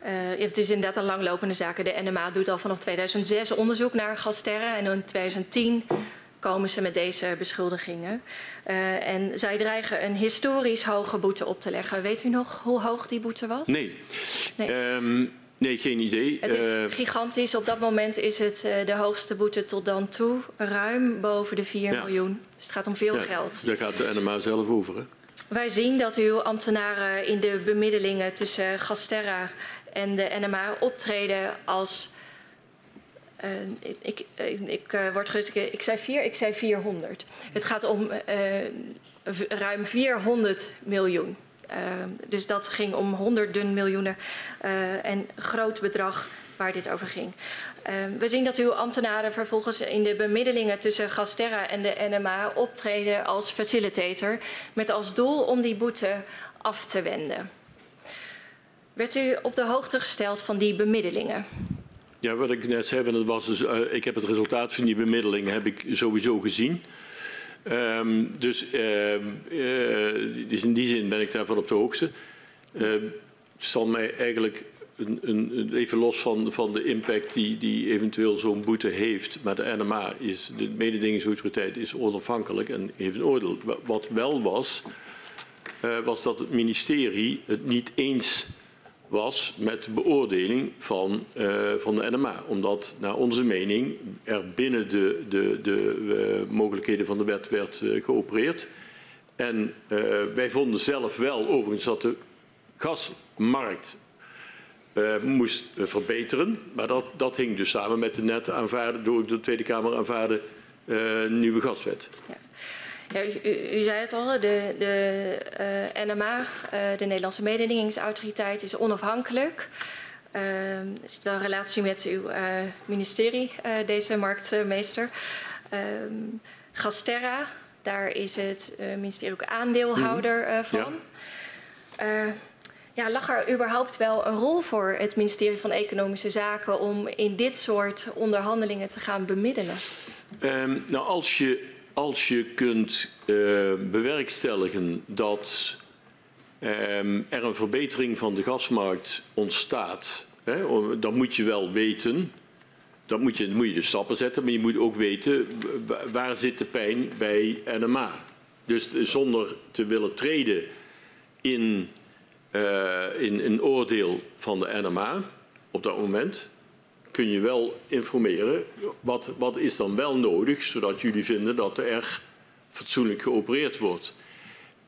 Eh, het is inderdaad een langlopende zaak. De NMA doet al vanaf 2006 onderzoek naar Gasterra. En in 2010 komen ze met deze beschuldigingen. En zij dreigen een historisch hoge boete op te leggen. Weet u nog hoe hoog die boete was? Nee, Nee. Ehm, nee geen idee. Het is Eh, gigantisch. Op dat moment is het eh, de hoogste boete tot dan toe. Ruim boven de 4 Ja. miljoen. Dus het gaat om veel ja, geld. Daar gaat de NMA zelf over. Hè? Wij zien dat uw ambtenaren in de bemiddelingen tussen Gasterra en de NMA optreden als. eh, ik ik, word gezegd, ik zei vier, ik zei 400. Het gaat om ruim 400 miljoen. Eh, dus dat ging om honderden miljoenen eh, en groot bedrag waar dit over ging. Eh, we zien dat uw ambtenaren vervolgens in de bemiddelingen tussen Gasterra en de NMA optreden als facilitator met als doel om die boete af te wenden. Werd u op de hoogte gesteld van die bemiddelingen? Ja, wat ik net zei, het was dus, eh, ik heb het resultaat van die bemiddeling heb ik sowieso gezien. Ehm, dus, ehm, eh, dus in die zin ben ik daarvan op de hoogte. Ehm, het zal mij eigenlijk een, een, even los van, van de impact die, die eventueel zo'n boete heeft. Maar de NMA, is, de mededingingsautoriteit, is onafhankelijk en heeft een oordeel. Wat wel was, uh, was dat het ministerie het niet eens was met de beoordeling van, uh, van de NMA. Omdat naar onze mening er binnen de, de, de uh, mogelijkheden van de wet werd geopereerd. En wij vonden zelf wel overigens dat de gasmarkt moest verbeteren. Maar dat, dat hing dus samen met de net aanvaarde, door de Tweede Kamer aanvaarde nieuwe gaswet. Ja. Ja, u, u, zei het al, de, de uh, NMA, de Nederlandse mededingingsautoriteit, is onafhankelijk. er zit wel een relatie met uw ministerie, deze marktmeester. Gasterra, daar is het ministerie ook aandeelhouder mm. van. Ja. Ja, lag er überhaupt wel een rol voor het ministerie van Economische Zaken om in dit soort onderhandelingen te gaan bemiddelen? Um, nou, als je, als je kunt uh, bewerkstelligen dat um, er een verbetering van de gasmarkt ontstaat, hè, dan moet je wel weten. Dan moet je, moet je de stappen zetten, maar je moet ook weten waar zit de pijn bij NMA. Dus zonder te willen treden in uh, in een oordeel van de NMA op dat moment kun je wel informeren wat, wat is dan wel nodig, zodat jullie vinden dat er fatsoenlijk geopereerd wordt.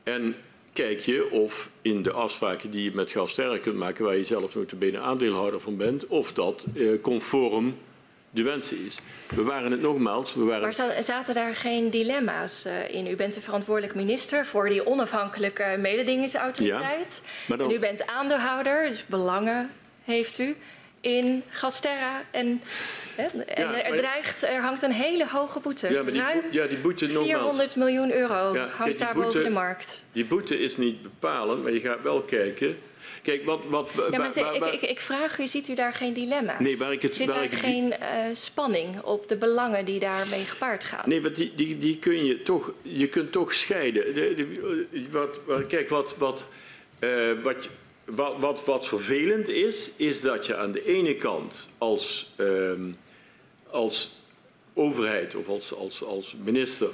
En kijk je of in de afspraken die je met Gasterra kunt maken, waar je zelf nog bene aandeelhouder van bent, of dat uh, conform de wensen is. We waren het nogmaals. We waren... Maar zaten daar geen dilemma's uh, in? U bent de verantwoordelijk minister voor die onafhankelijke mededingingsautoriteit. Ja, dan... En u bent aandeelhouder, dus belangen heeft u in Gasterra. En, hè, en ja, er, dreigt, er hangt een hele hoge boete. Ja, maar die, Ruim ja, die boete nogmaals. 400 miljoen euro ja, hangt daar boven de markt. Die boete is niet bepalend, maar je gaat wel kijken Kijk, wat, wat, ja, maar waar, waar, ik, ik, ik, vraag u, ziet u daar geen dilemma's? Nee, waar ik het, Zit daar ik geen uh, spanning op de belangen die daarmee gepaard gaan? Nee, want die, die, die kun je toch, je kunt toch scheiden. De, de, wat, kijk, wat, wat, uh, wat, wat, wat, wat vervelend is, is dat je aan de ene kant als, uh, als overheid of als, als, minister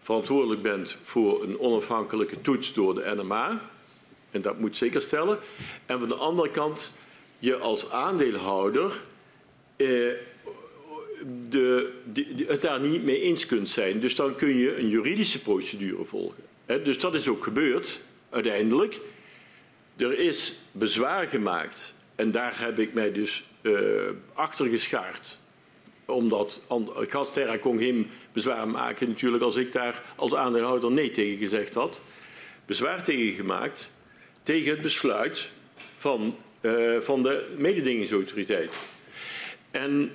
verantwoordelijk bent voor een onafhankelijke toets door de NMA. En dat moet zeker stellen. En van de andere kant, je als aandeelhouder eh, de, het daar niet mee eens kunt zijn. Dus dan kun je een juridische procedure volgen. Dus dat is ook gebeurd, uiteindelijk. Er is bezwaar gemaakt. En daar heb ik mij dus uh, achter geschaard. Omdat Gasterra kon geen bezwaar maken, natuurlijk, als ik daar als aandeelhouder nee tegen gezegd had. Bezwaar tegen gemaakt tegen het besluit van, uh, van de mededingingsautoriteit. En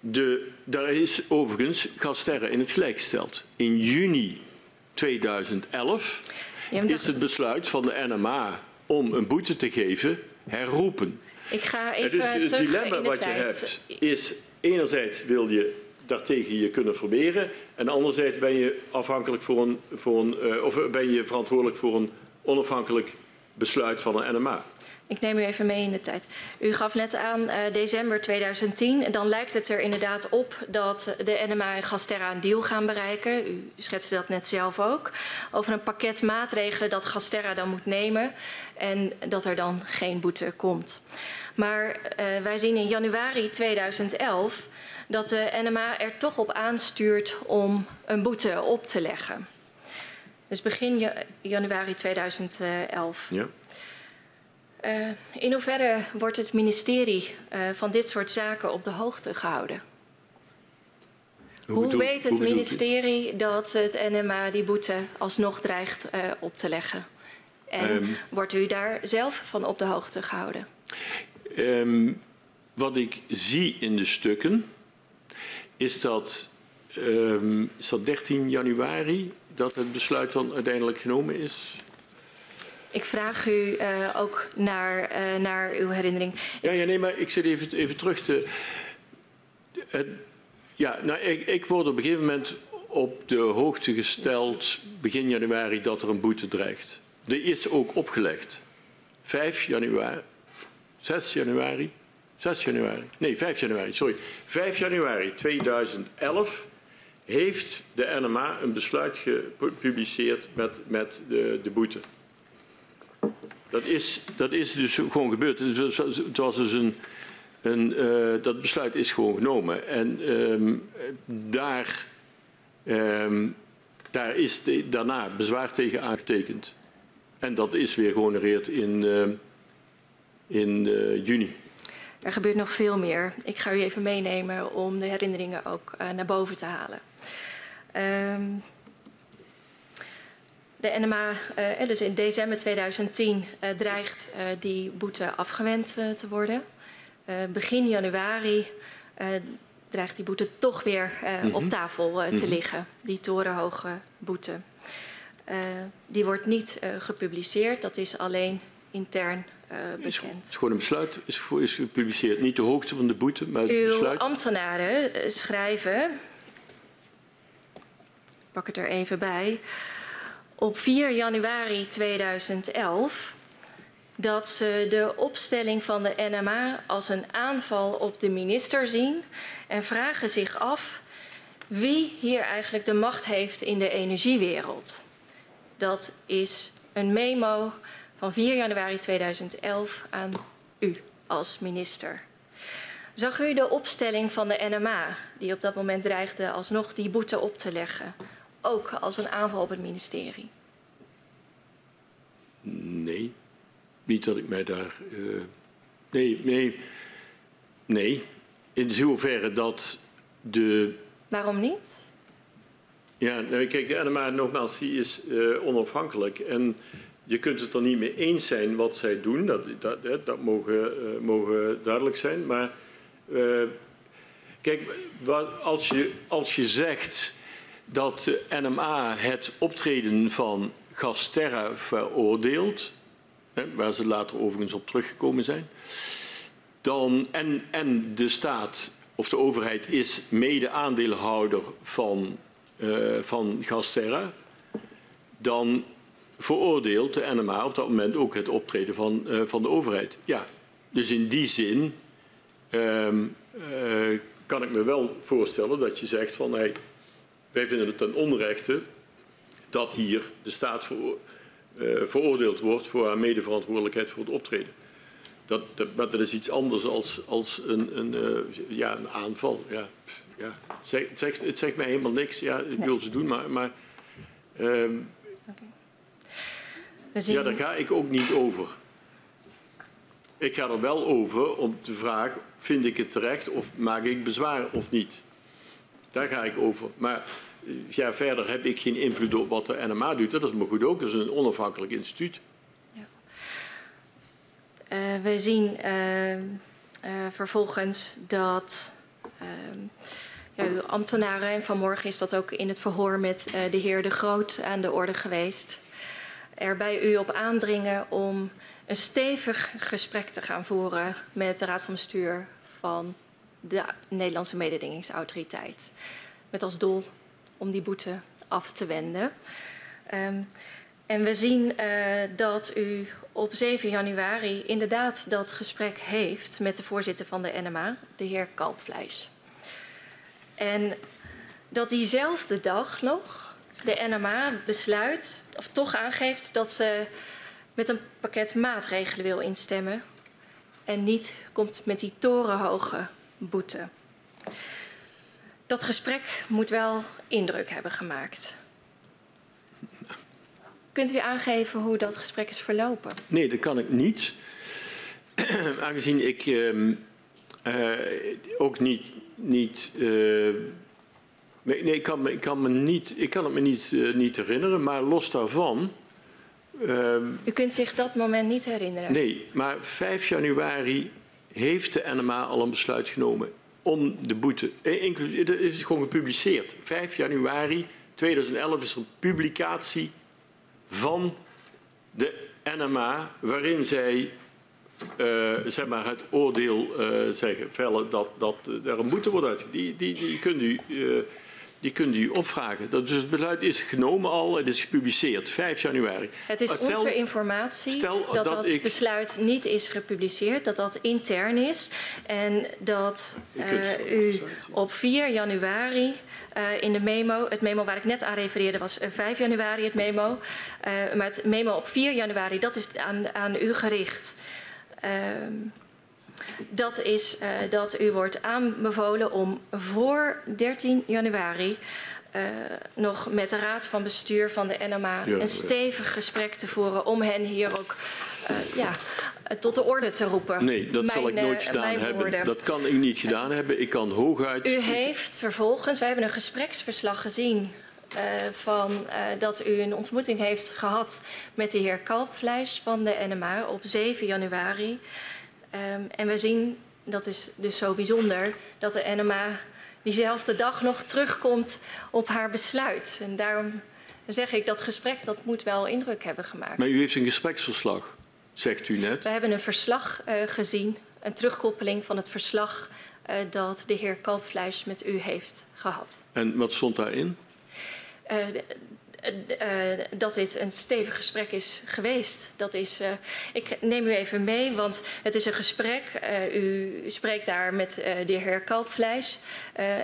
de, daar is overigens Gasterra in het gelijk gesteld. In juni 2011 ja, is het besluit van de NMA om een boete te geven herroepen. Ik ga even dus het dilemma wat je hebt is enerzijds wil je daartegen je kunnen verberen en anderzijds ben je afhankelijk voor een, voor een uh, of ben je verantwoordelijk voor een onafhankelijk besluit van een NMA. Ik neem u even mee in de tijd. U gaf net aan uh, december 2010. En dan lijkt het er inderdaad op dat de NMA en Gasterra een deal gaan bereiken. U schetste dat net zelf ook. Over een pakket maatregelen dat Gasterra dan moet nemen. En dat er dan geen boete komt. Maar uh, wij zien in januari 2011 dat de NMA er toch op aanstuurt om een boete op te leggen. Dus begin januari 2011. Ja. Uh, in hoeverre wordt het ministerie uh, van dit soort zaken op de hoogte gehouden? Hoe, hoe bedoel, weet het hoe ministerie dat het NMA die boete alsnog dreigt uh, op te leggen? En um, wordt u daar zelf van op de hoogte gehouden? Um, wat ik zie in de stukken is dat, um, is dat 13 januari dat het besluit dan uiteindelijk genomen is? Ik vraag u uh, ook naar, uh, naar uw herinnering. Ja, nee, maar ik zit even, even terug te. Uh, ja, nou, ik, ik word op een gegeven moment op de hoogte gesteld, begin januari, dat er een boete dreigt. Die is ook opgelegd. 5 januari. 6 januari, 6 januari, nee 5 januari, sorry. 5 januari 2011 heeft de NMA een besluit gepubliceerd met, met de, de boete. Dat is, dat is dus gewoon gebeurd. Het was dus een, een, uh, dat besluit is gewoon genomen. En um, daar, um, daar is daarna bezwaar tegen aangetekend. En dat is weer gehonoreerd in, uh, in uh, juni. Er gebeurt nog veel meer. Ik ga u even meenemen om de herinneringen ook naar boven te halen. Um, de NMA, uh, dus in december 2010, uh, dreigt uh, die boete afgewend te worden. begin januari dreigt die boete toch weer mm -hmm. op tafel te mm -hmm. liggen, die torenhoge boete. die wordt niet gepubliceerd, dat is alleen intern bekend. Is, is gewoon een besluit is, is gepubliceerd, niet de hoogte van de boete, maar het Uw besluit. ambtenaren schrijven pak het er even bij. Op 4 januari 2011 dat ze de opstelling van de NMA als een aanval op de minister zien en vragen zich af wie hier eigenlijk de macht heeft in de energiewereld. Dat is een memo van 4 januari 2011 aan u als minister. Zag u de opstelling van de NMA, die op dat moment dreigde alsnog die boete op te leggen, ook als een aanval op het ministerie? Nee, niet dat ik mij daar. Uh, nee, nee, nee. In zoverre dat de. Waarom niet? Ja, nou, kijk, de NMA, nogmaals, die is uh, onafhankelijk. En je kunt het er niet mee eens zijn wat zij doen. Dat, dat, dat, dat mogen, uh, mogen duidelijk zijn. Maar kijk, wat, als, je, als je zegt dat de NMA het optreden van Gasterra veroordeelt, waar ze later overigens op teruggekomen zijn, dan, en, en de staat of de overheid is mede-aandeelhouder van, uh, van Gasterra, dan veroordeelt de NMA op dat moment ook het optreden van, uh, van de overheid. Ja, dus in die zin um, uh, kan ik me wel voorstellen dat je zegt van hey, wij vinden het ten onrechte dat hier de staat voor, uh, veroordeeld wordt voor haar medeverantwoordelijkheid voor het optreden. Dat, dat, maar dat is iets anders als, als een, een, uh, ja, een aanval. Ja, ja. Het, zegt, het, zegt, het zegt mij helemaal niks. Ja, ik wil ze doen, maar. maar um, okay. Ja, daar ga ik ook niet over. Ik ga er wel over om te vragen: vind ik het terecht of maak ik bezwaar of niet? Daar ga ik over. Maar ja, verder heb ik geen invloed op wat de NMA doet. Dat is me goed ook. Dat is een onafhankelijk instituut. Ja. Uh, we zien uh, uh, vervolgens dat ja, uw ambtenaren, en vanmorgen is dat ook in het verhoor met de heer De Groot aan de orde geweest, er bij u op aandringen om een stevig gesprek te gaan voeren met de Raad van Bestuur van de Nederlandse mededingingsautoriteit. Met als doel om die boete af te wenden. Um, en we zien uh, dat u op 7 januari inderdaad dat gesprek heeft met de voorzitter van de NMA, de heer Kalpvleis. En dat diezelfde dag nog de NMA besluit, of toch aangeeft dat ze met een pakket maatregelen wil instemmen en niet komt met die torenhoge boete. Dat gesprek moet wel indruk hebben gemaakt. Kunt u aangeven hoe dat gesprek is verlopen? Nee, dat kan ik niet. [clears throat] Aangezien ik uh, uh, ook niet. niet uh, nee, ik kan, me, ik, kan me niet, ik kan het me niet, uh, niet herinneren, maar los daarvan. Ehm, u kunt zich dat moment niet herinneren? Nee, maar 5 januari heeft de NMA al een besluit genomen om de boete. Eh, dat is gewoon gepubliceerd. 5 januari 2011 is er een publicatie van de NMA waarin zij uh, zeg maar het oordeel zeggen, vellen dat, dat er een boete wordt uit. Die, die, die kunt u Die kunt u opvragen. Dat, dus het besluit is genomen al, het is gepubliceerd, 5 januari. Het is Stel- onze informatie stel dat dat dat ik- besluit niet is gepubliceerd, dat dat intern is. En dat U kunt- eh, u op 4 januari eh, in de memo, het memo waar ik net aan refereerde was eh, 5 januari het memo. Eh, maar het memo op 4 januari, dat is aan, aan u gericht. Ehm, dat is eh, dat u wordt aanbevolen om voor 13 januari eh, nog met de raad van bestuur van de NMA Ja, een stevig gesprek te voeren om hen hier ook eh, ja, tot de orde te roepen. Nee, dat zal ik nooit gedaan hebben. Dat kan ik niet gedaan hebben. Ik kan hooguit... U heeft vervolgens, wij hebben een gespreksverslag gezien van dat u een ontmoeting heeft gehad met de heer Kalpvleis van de NMA op 7 januari. Ehm, en we zien, dat is dus zo bijzonder, dat de NMA diezelfde dag nog terugkomt op haar besluit. En daarom zeg ik dat gesprek dat moet wel indruk hebben gemaakt. Maar u heeft een gespreksverslag, zegt u net. We hebben een verslag eh, gezien, een terugkoppeling van het verslag eh, dat de heer Kalpvleis met u heeft gehad. En wat stond daarin? Eh, eh, eh, dat dit een stevig gesprek is geweest. Dat is, eh, ik neem u even mee, want het is een gesprek. U spreekt daar met de heer Kalpvleis.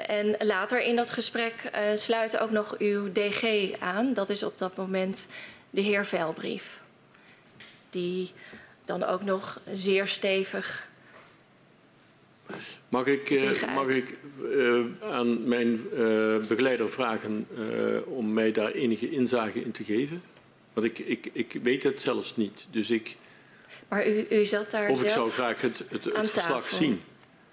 En later in dat gesprek sluit ook nog uw DG aan. Dat is op dat moment de heer Velbrief. Die dan ook nog zeer stevig Mag ik, eh, mag ik eh, aan mijn eh, begeleider vragen eh, om mij daar enige inzage in te geven? Want ik, ik, ik weet het zelfs niet. Dus ik, Maar u, u zat daar of ik zou graag het, het, het verslag zien.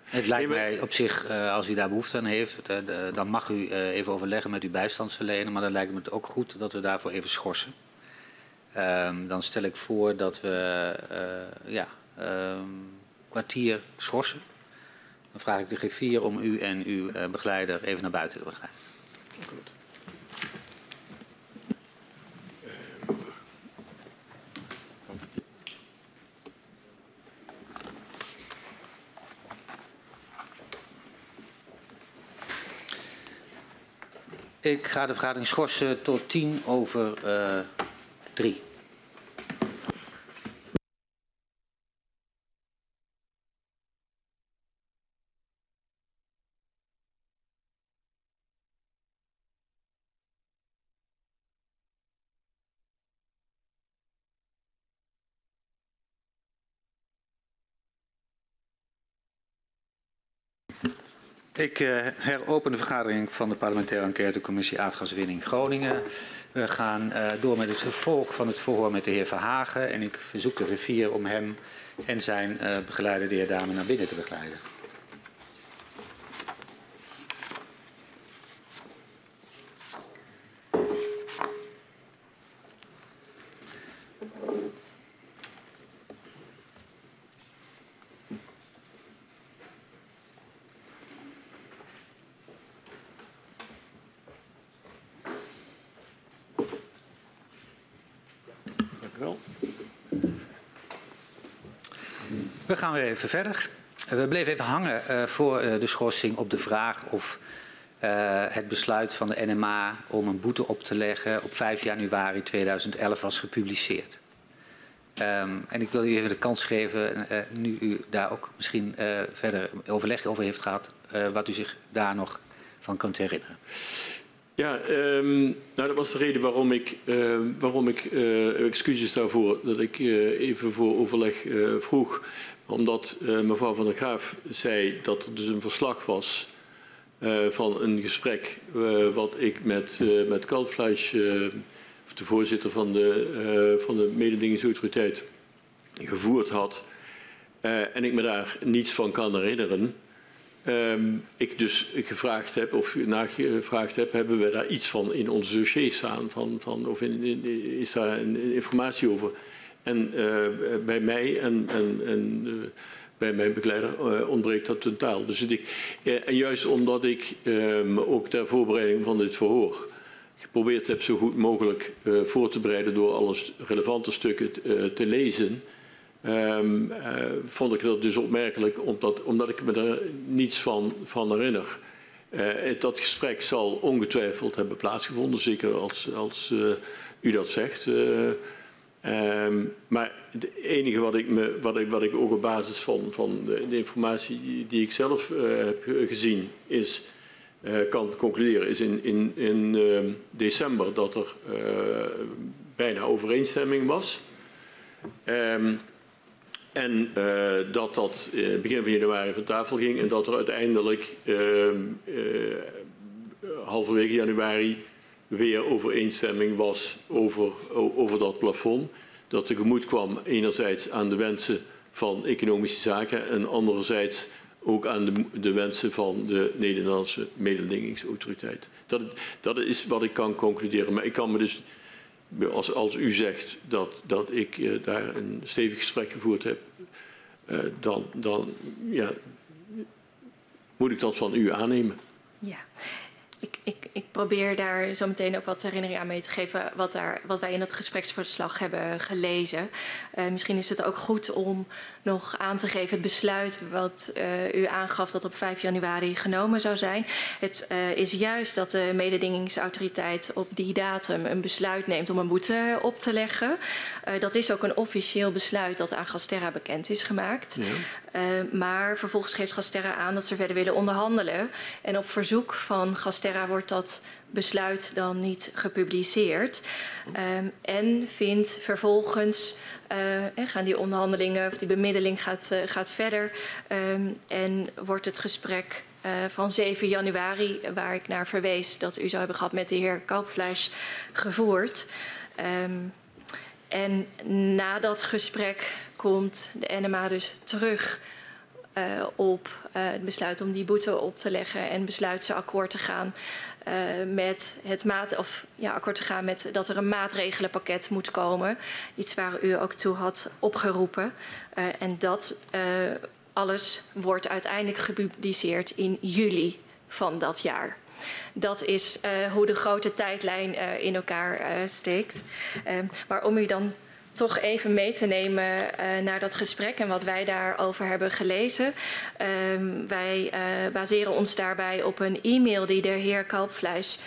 Het lijkt Nee, maar- mij op zich, eh, als u daar behoefte aan heeft, de- dan mag u eh, even overleggen met uw bijstandsverlener. Maar dan lijkt me het ook goed dat we daarvoor even schorsen. Ehm, dan stel ik voor dat we eh, ja, ehm, een kwartier schorsen. Dan vraag ik de griffier om u en uw eh, begeleider even naar buiten te begeleiden. Ik ga de vergadering schorsen tot tien over eh, drie. Ik eh, heropen de vergadering van de parlementaire enquêtecommissie aardgaswinning Groningen. We gaan eh, door met het vervolg van het verhoor met de heer Verhagen. En ik verzoek de griffier om hem en zijn eh, begeleider, de heer Dame, naar binnen te begeleiden. Gaan weer even verder. We bleven even hangen eh, voor eh, de schorsing op de vraag of eh, het besluit van de NMA om een boete op te leggen op 5 januari 2011 was gepubliceerd. Ehm, en ik wil u even de kans geven, eh, nu u daar ook misschien eh, verder overleg over heeft gehad, eh, wat u zich daar nog van kunt herinneren. Ja, ehm, nou dat was de reden waarom ik, eh, waarom ik eh, excuses daarvoor, dat ik eh, even voor overleg eh, vroeg. Omdat eh, mevrouw van der Graaf zei dat er dus een verslag was eh, van een gesprek eh, wat ik met, eh met of de voorzitter van de, van de mededingingsautoriteit, gevoerd had. En ik me daar niets van kan herinneren. Ehm, ik dus gevraagd heb, of nagevraagd heb, hebben we daar iets van in onze dossier staan? Van, van, of in, is daar informatie over? En eh, bij mij en, en, en eh, bij mijn begeleider eh, ontbreekt dat totaal. Dus ik, en juist omdat ik ehm, ook ter voorbereiding van dit verhoor geprobeerd heb zo goed mogelijk voor te bereiden door alle relevante stukken te lezen. Ehm, eh, vond ik dat dus opmerkelijk, omdat, omdat ik me er niets van, van herinner. dat gesprek zal ongetwijfeld hebben plaatsgevonden, zeker als, als u dat zegt. Um, maar het enige wat ik, me, wat, ik, wat ik ook op basis van, van de, de informatie die, ik zelf uh, heb gezien is, uh, kan concluderen, is in, in, in uh, december dat er eh, bijna overeenstemming was. Um, en dat dat begin van januari van tafel ging en dat er uiteindelijk ehm, halverwege januari weer overeenstemming was over, over dat plafond. Dat tegemoet kwam enerzijds aan de wensen van economische zaken en anderzijds ook aan de, de wensen van de Nederlandse mededingingsautoriteit. Dat, dat is wat ik kan concluderen. Maar ik kan me dus, als, als u zegt dat, dat ik uh, daar een stevig gesprek gevoerd heb, uh, dan, dan ja, moet ik dat van u aannemen. Ja, ik, ik, ik, probeer daar zo meteen ook wat herinnering aan mee te geven wat, daar, wat wij in het gespreksverslag hebben gelezen. Uh, misschien is het ook goed om nog aan te geven het besluit wat uh, u aangaf dat op 5 januari genomen zou zijn. Het uh, is juist dat de mededingingsautoriteit op die datum een besluit neemt om een boete op te leggen. dat is ook een officieel besluit dat aan Gasterra bekend is gemaakt. Ja. maar vervolgens geeft Gasterra aan dat ze verder willen onderhandelen. En op verzoek van Gasterra wordt dat besluit dan niet gepubliceerd. Um, en vindt vervolgens, uh, gaan die onderhandelingen of die bemiddeling gaat, uh, gaat verder. Um, en wordt het gesprek van 7 januari, waar ik naar verwees dat u zou hebben gehad met de heer Kalpfleisch, gevoerd. Um, en na dat gesprek komt de NMA dus terug op het besluit om die boete op te leggen en besluit ze akkoord te gaan uh, met het maat of ja, akkoord te gaan met dat er een maatregelenpakket moet komen. Iets waar u ook toe had opgeroepen. en dat alles wordt uiteindelijk gepubliceerd in juli van dat jaar. Dat is hoe de grote tijdlijn in elkaar steekt. maar om u dan toch even mee te nemen uh, naar dat gesprek en wat wij daarover hebben gelezen. Um, wij uh, baseren ons daarbij op een e-mail die de heer Kalpfleisch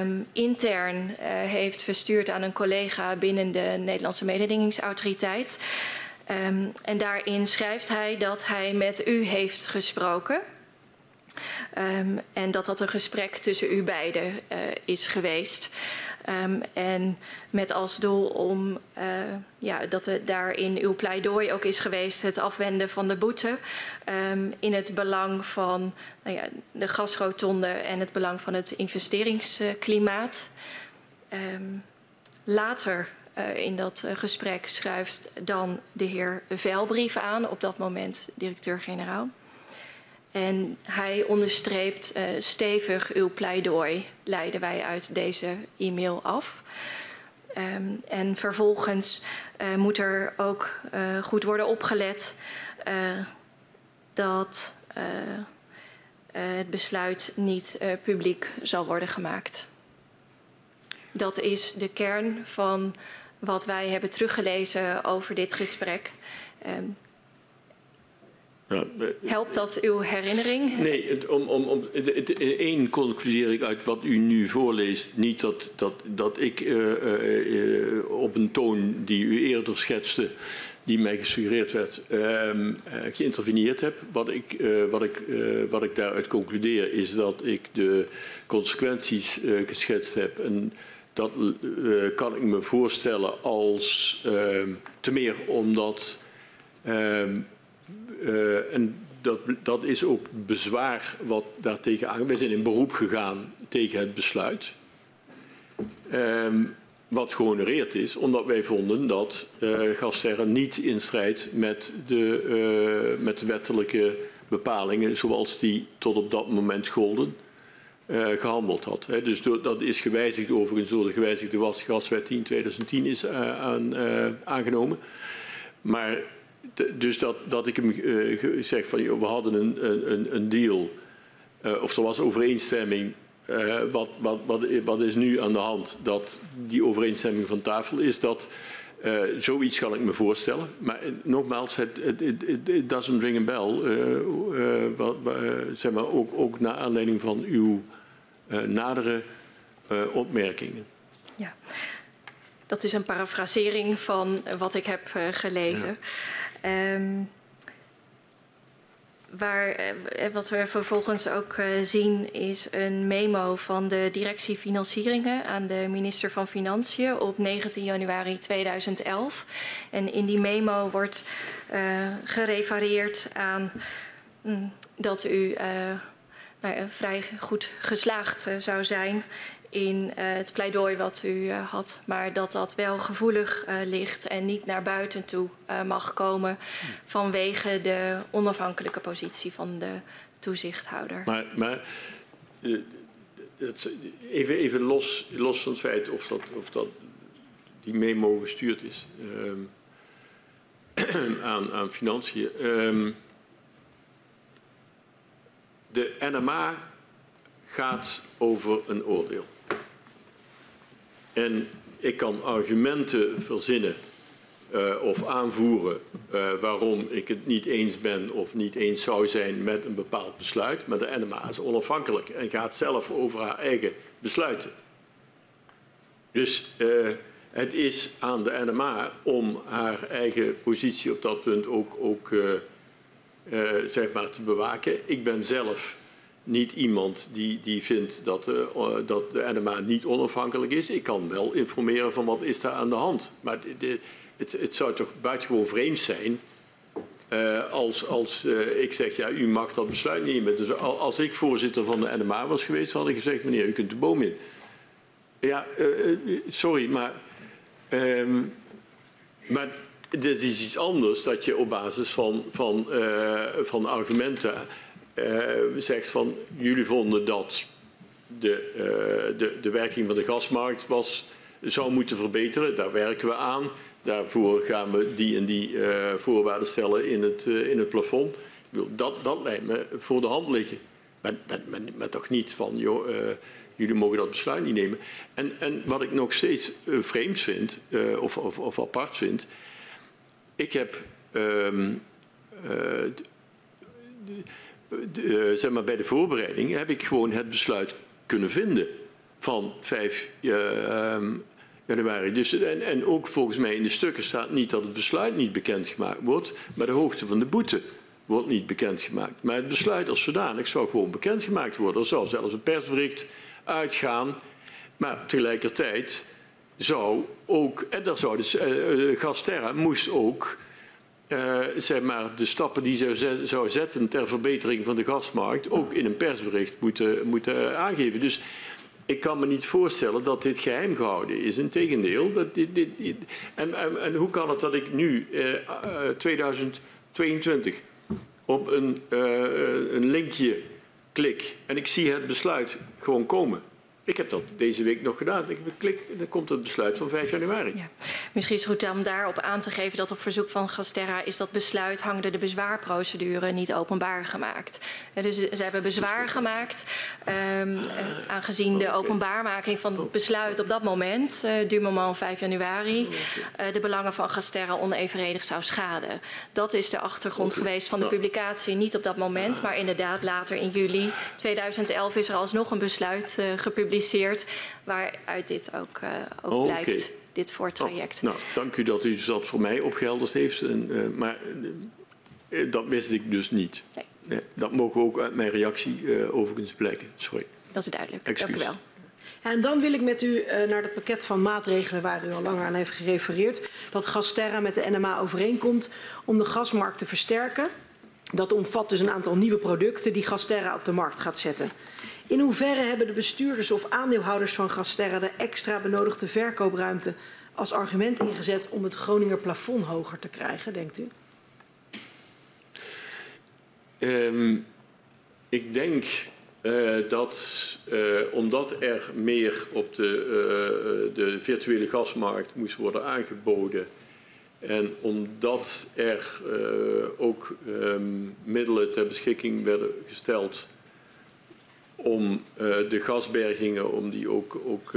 um, intern uh, heeft verstuurd aan een collega binnen de Nederlandse mededingingsautoriteit. Um, en daarin schrijft hij dat hij met u heeft gesproken. En dat dat een gesprek tussen u beiden is geweest. Um, en met als doel om, uh, ja, dat er daar in uw pleidooi ook is geweest het afwenden van de boete. Um, in het belang van nou ja, de gasrotonde en het belang van het investeringsklimaat. Um, later uh, in dat uh, gesprek schrijft dan de heer Velbrief aan, op dat moment directeur-generaal. En hij onderstreept uh, stevig uw pleidooi, leiden wij uit deze e-mail af. Um, en vervolgens uh, moet er ook uh, goed worden opgelet dat het besluit niet publiek zal worden gemaakt. Dat is de kern van wat wij hebben teruggelezen over dit gesprek. Um, ja, Helpt dat uw herinnering? Nee, om, om, om, één concludeer ik uit wat u nu voorleest. Niet dat, dat, dat ik uh, uh, op een toon die u eerder schetste, die mij gesuggereerd werd, uh, geïnterveneerd heb. Wat ik, wat, ik, wat ik daaruit concludeer is dat ik de consequenties geschetst heb. En dat kan ik me voorstellen als ehm, te meer omdat ehm, uh, en dat, dat, is ook bezwaar wat daartegen aan. Wij zijn in beroep gegaan tegen het besluit. Um, wat gehonoreerd is, omdat wij vonden dat uh, niet in strijd met de, uh, met wettelijke bepalingen zoals die tot op dat moment golden, gehandeld had. Dus dat is gewijzigd overigens door de gewijzigde wasgaswet die in 2010 is aan, aangenomen. Maar dus dat, dat ik hem uh, zeg van joh, we hadden een, een, een deal, uh, of er was overeenstemming. Uh, wat, wat, wat, wat, is nu aan de hand? Dat die overeenstemming van tafel is dat zoiets kan ik me voorstellen. Maar nogmaals, het, het, het, het doesn't ring a bell. Wat, zeg maar, ook, ook naar aanleiding van uw nadere opmerkingen. Ja, dat is een parafrasering van wat ik heb gelezen. Ja. Um, Waar, eh, wat we vervolgens ook eh, zien is een memo van de directie Financieringen aan de minister van Financiën op 19 januari 2011. En in die memo wordt uh, gerefereerd aan mm, dat u uh, nou, vrij goed geslaagd zou zijn in uh, het pleidooi wat u uh, had, maar dat dat wel gevoelig uh, ligt en niet naar buiten toe mag komen vanwege de onafhankelijke positie van de toezichthouder. Maar, maar even, even los, van het feit of dat, of dat die memo gestuurd is um, [clears throat] aan, aan financiën. Um, de NMA gaat over een oordeel. En ik kan argumenten verzinnen uh, of aanvoeren uh, waarom ik het niet eens ben of niet eens zou zijn met een bepaald besluit. Maar de NMA is onafhankelijk en gaat zelf over haar eigen besluiten. Dus uh, het is aan de NMA om haar eigen positie op dat punt ook, ook zeg maar te bewaken. Ik ben zelf niet iemand die, die vindt dat de, uh, dat de NMA niet onafhankelijk is. Ik kan wel informeren van wat is daar aan de hand. Maar het, het, zou toch buitengewoon vreemd zijn uh, als, als uh, ik zeg, ja, u mag dat besluit nemen. Dus als ik voorzitter van de NMA was geweest, had ik gezegd, meneer, u kunt de boom in. Ja, sorry, maar, um, maar dit is iets anders dat je op basis van, van, van argumenten zegt van jullie vonden dat de, uh, de, de werking van de gasmarkt was, zou moeten verbeteren. Daar werken we aan. Daarvoor gaan we die en die uh, voorwaarden stellen in het, in het plafond. Dat, dat lijkt me voor de hand liggen. Maar, toch niet van, joh, jullie mogen dat besluit niet nemen. En, en wat ik nog steeds vreemd vind, of, of, of, apart vind, ik heb de, zeg maar bij de voorbereiding heb ik gewoon het besluit kunnen vinden van 5 uh, um, januari. Dus, en, en, ook volgens mij in de stukken staat niet dat het besluit niet bekendgemaakt wordt, maar de hoogte van de boete wordt niet bekendgemaakt. Maar het besluit als zodanig zou gewoon bekendgemaakt worden. Er zou zelfs een persbericht uitgaan, maar tegelijkertijd zou ook, en daar zou dus, uh, Gasterra moest ook uh, zeg maar, de stappen die ze zou zetten ter verbetering van de gasmarkt ook in een persbericht moeten, moeten aangeven. Dus ik kan me niet voorstellen dat dit geheim gehouden is. Integendeel. Dat dit, dit, en, en, hoe kan het dat ik nu, uh, uh, 2022, op een, een linkje klik en ik zie het besluit gewoon komen? Ik heb dat deze week nog gedaan. Ik klik en dan komt het besluit van 5 januari. Ja. Misschien is het goed om daarop aan te geven dat op verzoek van Gasterra is dat besluit hangende de bezwaarprocedure niet openbaar gemaakt. Dus ze hebben bezwaar gemaakt um, aangezien de openbaarmaking van het besluit op dat moment, uh, du moment 5 januari, uh, de belangen van Gasterra onevenredig zou schaden. Dat is de achtergrond geweest van de publicatie. Niet op dat moment, maar inderdaad later in juli 2011 is er alsnog een besluit uh, gepubliceerd gepubliceerd waaruit dit ook, uh, ook oh, blijkt. Okay. Dit voortraject. Oh, nou, dank u dat u dat voor mij opgehelderd heeft. En, uh, maar uh, dat wist ik dus niet. Nee. nee. dat mogen ook uit mijn reactie overigens blijken. Sorry. Dat is duidelijk. Excuus. Dank u wel. Ja, en dan wil ik met u uh, naar het pakket van maatregelen waar u al langer aan heeft gerefereerd. Dat Gasterra met de NMA overeenkomt om de gasmarkt te versterken. Dat omvat dus een aantal nieuwe producten die Gasterra op de markt gaat zetten. In hoeverre hebben de bestuurders of aandeelhouders van Gasterra de extra benodigde verkoopruimte als argument ingezet om het Groninger plafond hoger te krijgen, denkt u? Um, ik denk uh, dat uh, omdat er meer op de, uh, de virtuele gasmarkt moest worden aangeboden en omdat er ook um, middelen ter beschikking werden gesteld om de gasbergingen om die ook, ook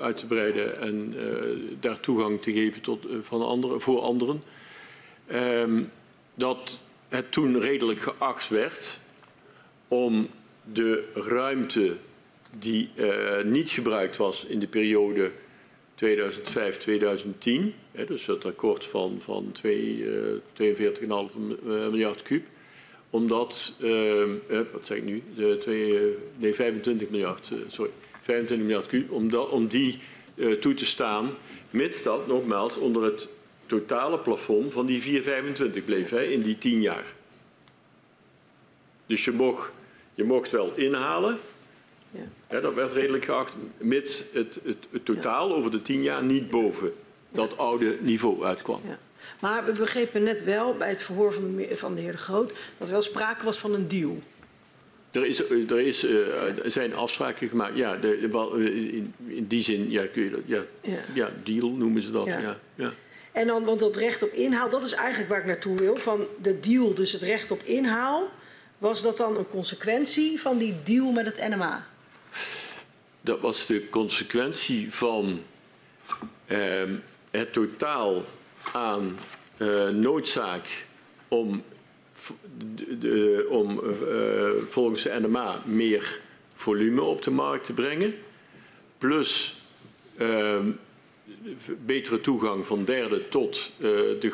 uit te breiden en daar toegang te geven tot, van anderen, voor anderen. Ehm, dat het toen redelijk geacht werd om de ruimte die niet gebruikt was in de periode 2005-2010, dus dat akkoord van, van 42,5 uh, miljard kuub, omdat, uh, wat zeg ik nu, de twee, nee 25 miljard, sorry, 25 miljard kuub, om, dat, om die toe te staan, mits dat nogmaals onder het totale plafond van die 4,25 bleef hè, in die 10 jaar. Dus je mocht, je mocht wel inhalen, ja. dat werd redelijk geacht, mits het, het, het totaal ja. over de 10 jaar niet boven dat oude niveau uitkwam. Ja. Maar we begrepen net wel bij het verhoor van de, van de heer De Groot dat er wel sprake was van een deal. Er, is, er, is, er zijn afspraken gemaakt. Ja, de, in, in, die zin, ja, kun je dat, ja, ja. deal noemen ze dat. Ja. Ja, En dan, want dat recht op inhaal, dat is eigenlijk waar ik naartoe wil. Van de deal, dus het recht op inhaal. Was dat dan een consequentie van die deal met het NMA? Dat was de consequentie van uh, het totaal aan uh, noodzaak om, de, om uh, volgens de NMA meer volume op de markt te brengen. Plus ehm, betere toegang van derden tot uh, de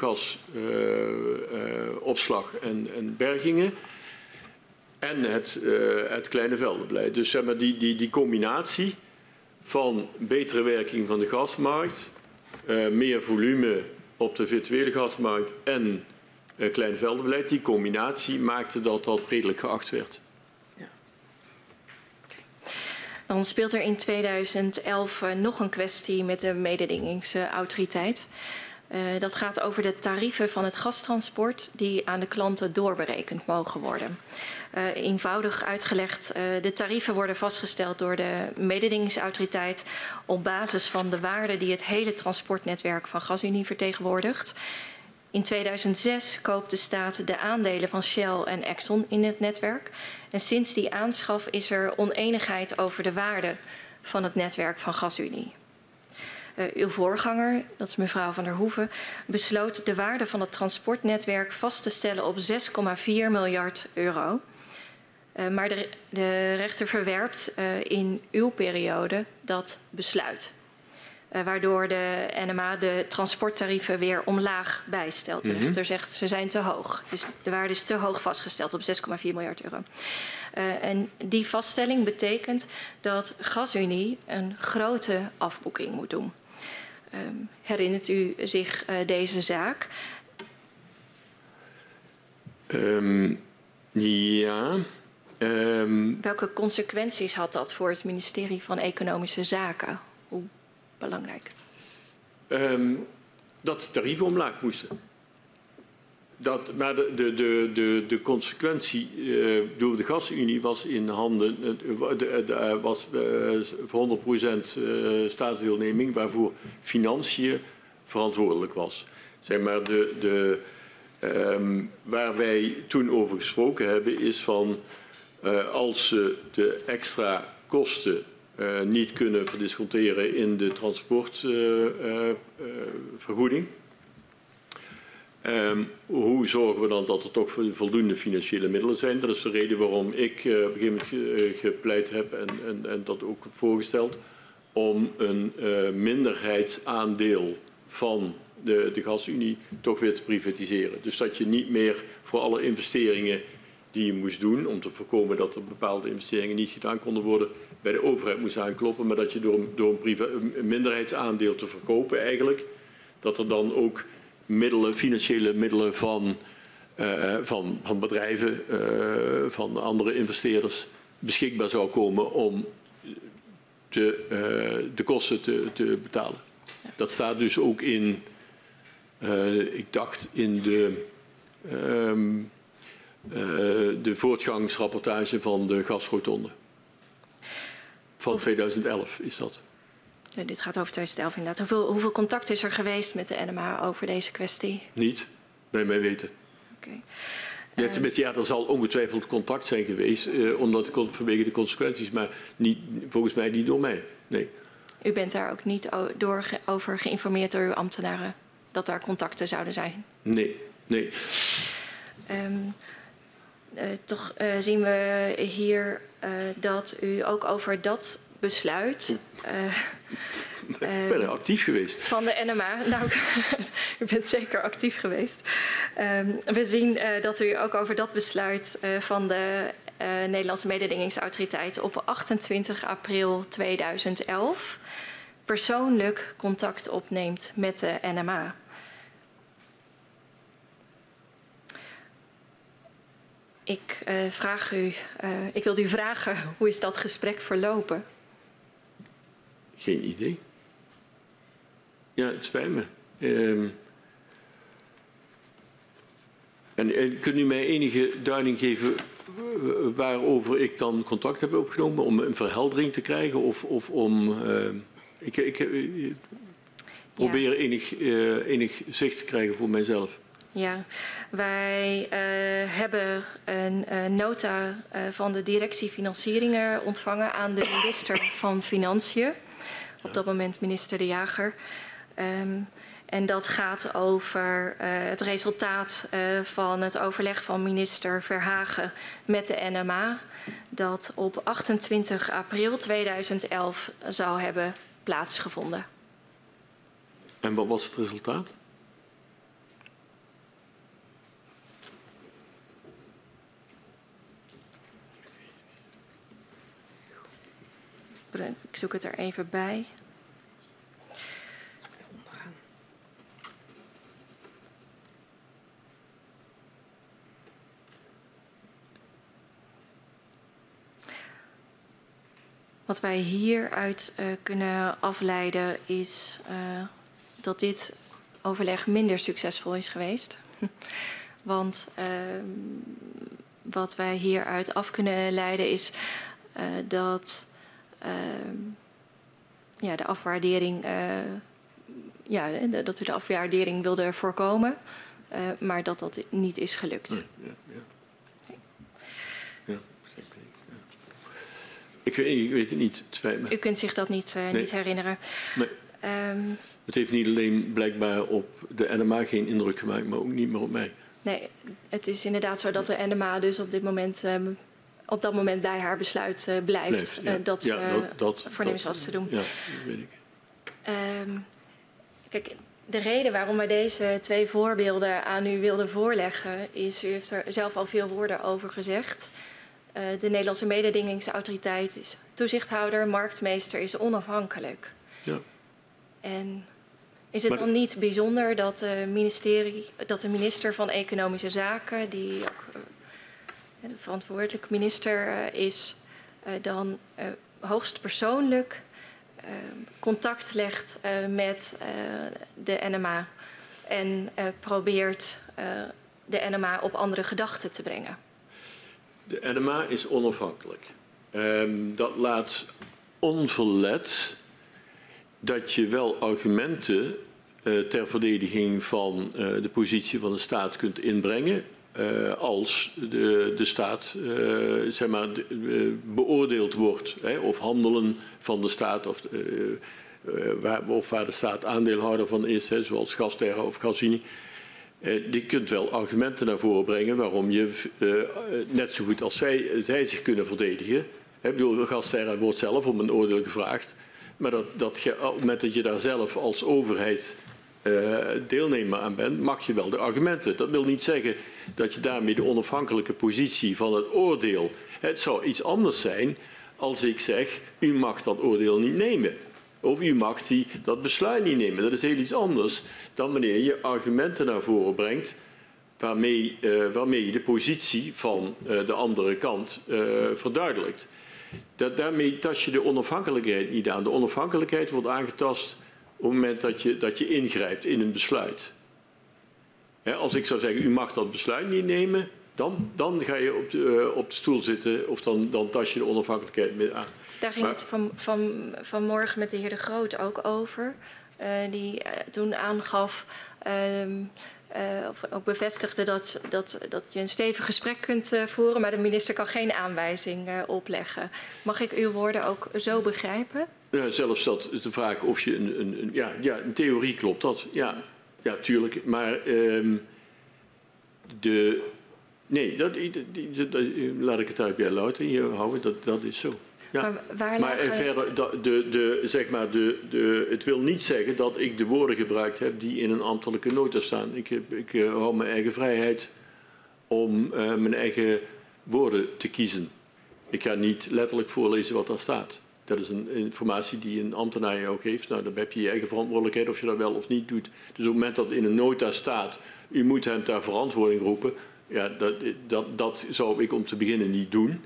gasopslag en, en, bergingen. En het, het kleine veldenbeleid. Dus zeg maar die, die, die combinatie van betere werking van de gasmarkt, meer volume op de virtuele gasmarkt en kleine veldenbeleid, die combinatie maakte dat dat redelijk geacht werd. Dan speelt er in 2011 uh, nog een kwestie met de mededingingsautoriteit. Uh, dat gaat over de tarieven van het gastransport die aan de klanten doorberekend mogen worden. Uh, eenvoudig uitgelegd, de tarieven worden vastgesteld door de mededingingsautoriteit op basis van de waarde die het hele transportnetwerk van GasUnie vertegenwoordigt. In 2006 koopt de staat de aandelen van Shell en Exxon in het netwerk. En sinds die aanschaf is er oneenigheid over de waarde van het netwerk van GasUnie. Uh, uw voorganger, dat is mevrouw Van der Hoeven, besloot de waarde van het transportnetwerk vast te stellen op 6,4 miljard euro. Uh, maar de, de, rechter verwerpt uh, in uw periode dat besluit. Uh, waardoor de NMA de transporttarieven weer omlaag bijstelt. De rechter zegt ze zijn te hoog. Het is, de waarde is te hoog vastgesteld op 6,4 miljard euro. Uh, en die vaststelling betekent dat GasUnie een grote afboeking moet doen. Um, herinnert u zich uh, deze zaak? Um, ja. Um... Welke consequenties had dat voor het ministerie van Economische Zaken? Hoe belangrijk? Dat de tarieven omlaag moesten. Dat, maar de, de, de, de, consequentie uh, door de gasunie was in handen, uh, was voor 100% staatsdeelneming waarvoor financiën verantwoordelijk was. Zeg maar de, um, waar wij toen over gesproken hebben is van als ze de extra kosten niet kunnen verdisconteren in de transportvergoeding. Um, hoe zorgen we dan dat er toch voldoende financiële middelen zijn? Dat is de reden waarom ik uh, op een gegeven moment ge, gepleit heb en, en, en, dat ook voorgesteld om een uh, minderheidsaandeel van de, de gasunie toch weer te privatiseren. Dus dat je niet meer voor alle investeringen die je moest doen om te voorkomen dat er bepaalde investeringen niet gedaan konden worden, bij de overheid moest aankloppen, maar dat je door, door een minderheidsaandeel te verkopen eigenlijk, dat er dan ook middelen, financiële middelen van, uh, van, van bedrijven, uh, van andere investeerders beschikbaar zou komen om de, uh, de kosten te, te betalen. Dat staat dus ook in, ik dacht in de, um, de voortgangsrapportage van de gasrotonde. Van 2011 is dat. Dit gaat over 2011 inderdaad. Hoeveel, hoeveel, contact is er geweest met de NMA over deze kwestie? Niet, bij mij weten. Okay. Ja, tenminste, ja, er zal ongetwijfeld contact zijn geweest, eh, omdat, vanwege de consequenties, maar niet, volgens mij niet door mij. Nee. U bent daar ook niet door, over geïnformeerd door uw ambtenaren dat daar contacten zouden zijn? Nee, nee. Um, uh, toch uh, zien we hier uh, dat u ook over dat besluit. [laughs] ik ben er actief geweest. Van de NMA. [laughs] Nou, u bent zeker actief geweest. Um, we zien dat u ook over dat besluit van de Nederlandse mededingingsautoriteit op 28 april 2011 persoonlijk contact opneemt met de NMA. Ik uh, vraag u, uh, ik wil u vragen, [laughs] hoe is dat gesprek verlopen? Geen idee. Ja, het spijt me. Um, en, en kunt u mij enige duiding geven waarover ik dan contact heb opgenomen? Om een verheldering te krijgen of, of om... Uh, ik, ik, ik probeer ja. enig, uh, enig zicht te krijgen voor mijzelf. Ja, wij uh, hebben een uh, nota uh, van de directie Financieringen ontvangen aan de minister van Financiën. Op dat moment minister De Jager. Um, en dat gaat over het resultaat van het overleg van minister Verhagen met de NMA. Dat op 28 april 2011 zou hebben plaatsgevonden. En wat was het resultaat? Ik zoek het er even bij. Wat wij hieruit uh, kunnen afleiden is uh, dat dit overleg minder succesvol is geweest. [laughs] Want uh, wat wij hieruit af kunnen leiden is dat ja, de afwaardering, ja, dat u de afwaardering wilde voorkomen, maar dat dat niet is gelukt. Ja, ja. Ik, ik, weet het niet, U kunt zich dat niet, uh, nee. niet herinneren. Nee. Um, het heeft niet alleen blijkbaar op de NMA geen indruk gemaakt, maar ook niet meer op mij. Nee, het is inderdaad zo dat de NMA dus op dit moment, um, op dat moment bij haar besluit uh, blijft. Ja. Uh, dat, ja, dat, dat voornemens was te doen. Ja, dat weet ik. Um, kijk, de reden waarom wij deze twee voorbeelden aan u wilden voorleggen, is, u heeft er zelf al veel woorden over gezegd. Uh, de Nederlandse mededingingsautoriteit is toezichthouder, marktmeester is onafhankelijk. Ja. En is het maar dan niet bijzonder dat de, ministerie, dat de minister van Economische Zaken, die ook uh, de verantwoordelijk minister uh, is, dan hoogst persoonlijk contact legt met de NMA en probeert de NMA op andere gedachten te brengen? De NMA is onafhankelijk. Um, dat laat onverlet dat je wel argumenten uh, ter verdediging van uh, de positie van de staat kunt inbrengen. Uh, als de, de staat zeg maar, de, beoordeeld wordt, hè, of handelen van de staat, of, waar, of waar de staat aandeelhouder van is, zoals Gasterra of Gasunie. Je kunt wel argumenten naar voren brengen waarom je, uh, net zo goed als zij, zij zich kunnen verdedigen. Ik bedoel, wordt zelf om een oordeel gevraagd. Maar dat, dat je, op het moment dat je daar zelf als overheid deelnemer aan bent, mag je wel de argumenten. Dat wil niet zeggen dat je daarmee de onafhankelijke positie van het oordeel. Het zou iets anders zijn als ik zeg, u mag dat oordeel niet nemen. Of u mag die, dat besluit niet nemen. Dat is heel iets anders dan wanneer je argumenten naar voren brengt waarmee, uh, waarmee je de positie van uh, de andere kant uh, verduidelijkt. Dat, daarmee tast je de onafhankelijkheid niet aan. De onafhankelijkheid wordt aangetast op het moment dat je, dat je ingrijpt in een besluit. Als ik zou zeggen, u mag dat besluit niet nemen, dan, dan ga je op de, op de stoel zitten of dan, dan tast je de onafhankelijkheid aan. Daar ging maar, het van, van, vanmorgen met de heer De Groot ook over. Uh, die uh, toen aangaf um, uh, of ook bevestigde dat, dat, dat je een stevig gesprek kunt voeren, maar de minister kan geen aanwijzing opleggen. Mag ik uw woorden ook zo begrijpen? Ja, zelfs dat de vraag of je een, een, een ja, ja, in theorie klopt dat. Ja, ja tuurlijk. Maar um, de. Nee, dat, dat, dat, laat ik het uit bij Louter hier houden, dat, dat is zo. Ja. Maar, maar verder, de, de, zeg maar, de, de, het wil niet zeggen dat ik de woorden gebruikt heb die in een ambtelijke nota staan. Ik, heb, ik uh, hou mijn eigen vrijheid om uh, mijn eigen woorden te kiezen. Ik ga niet letterlijk voorlezen wat daar staat. Dat is een informatie die een ambtenaar jou geeft. Nou, dan heb je je eigen verantwoordelijkheid of je dat wel of niet doet. Dus op het moment dat in een nota staat, u moet hem ter verantwoording roepen. Ja, dat, dat, dat zou ik om te beginnen niet doen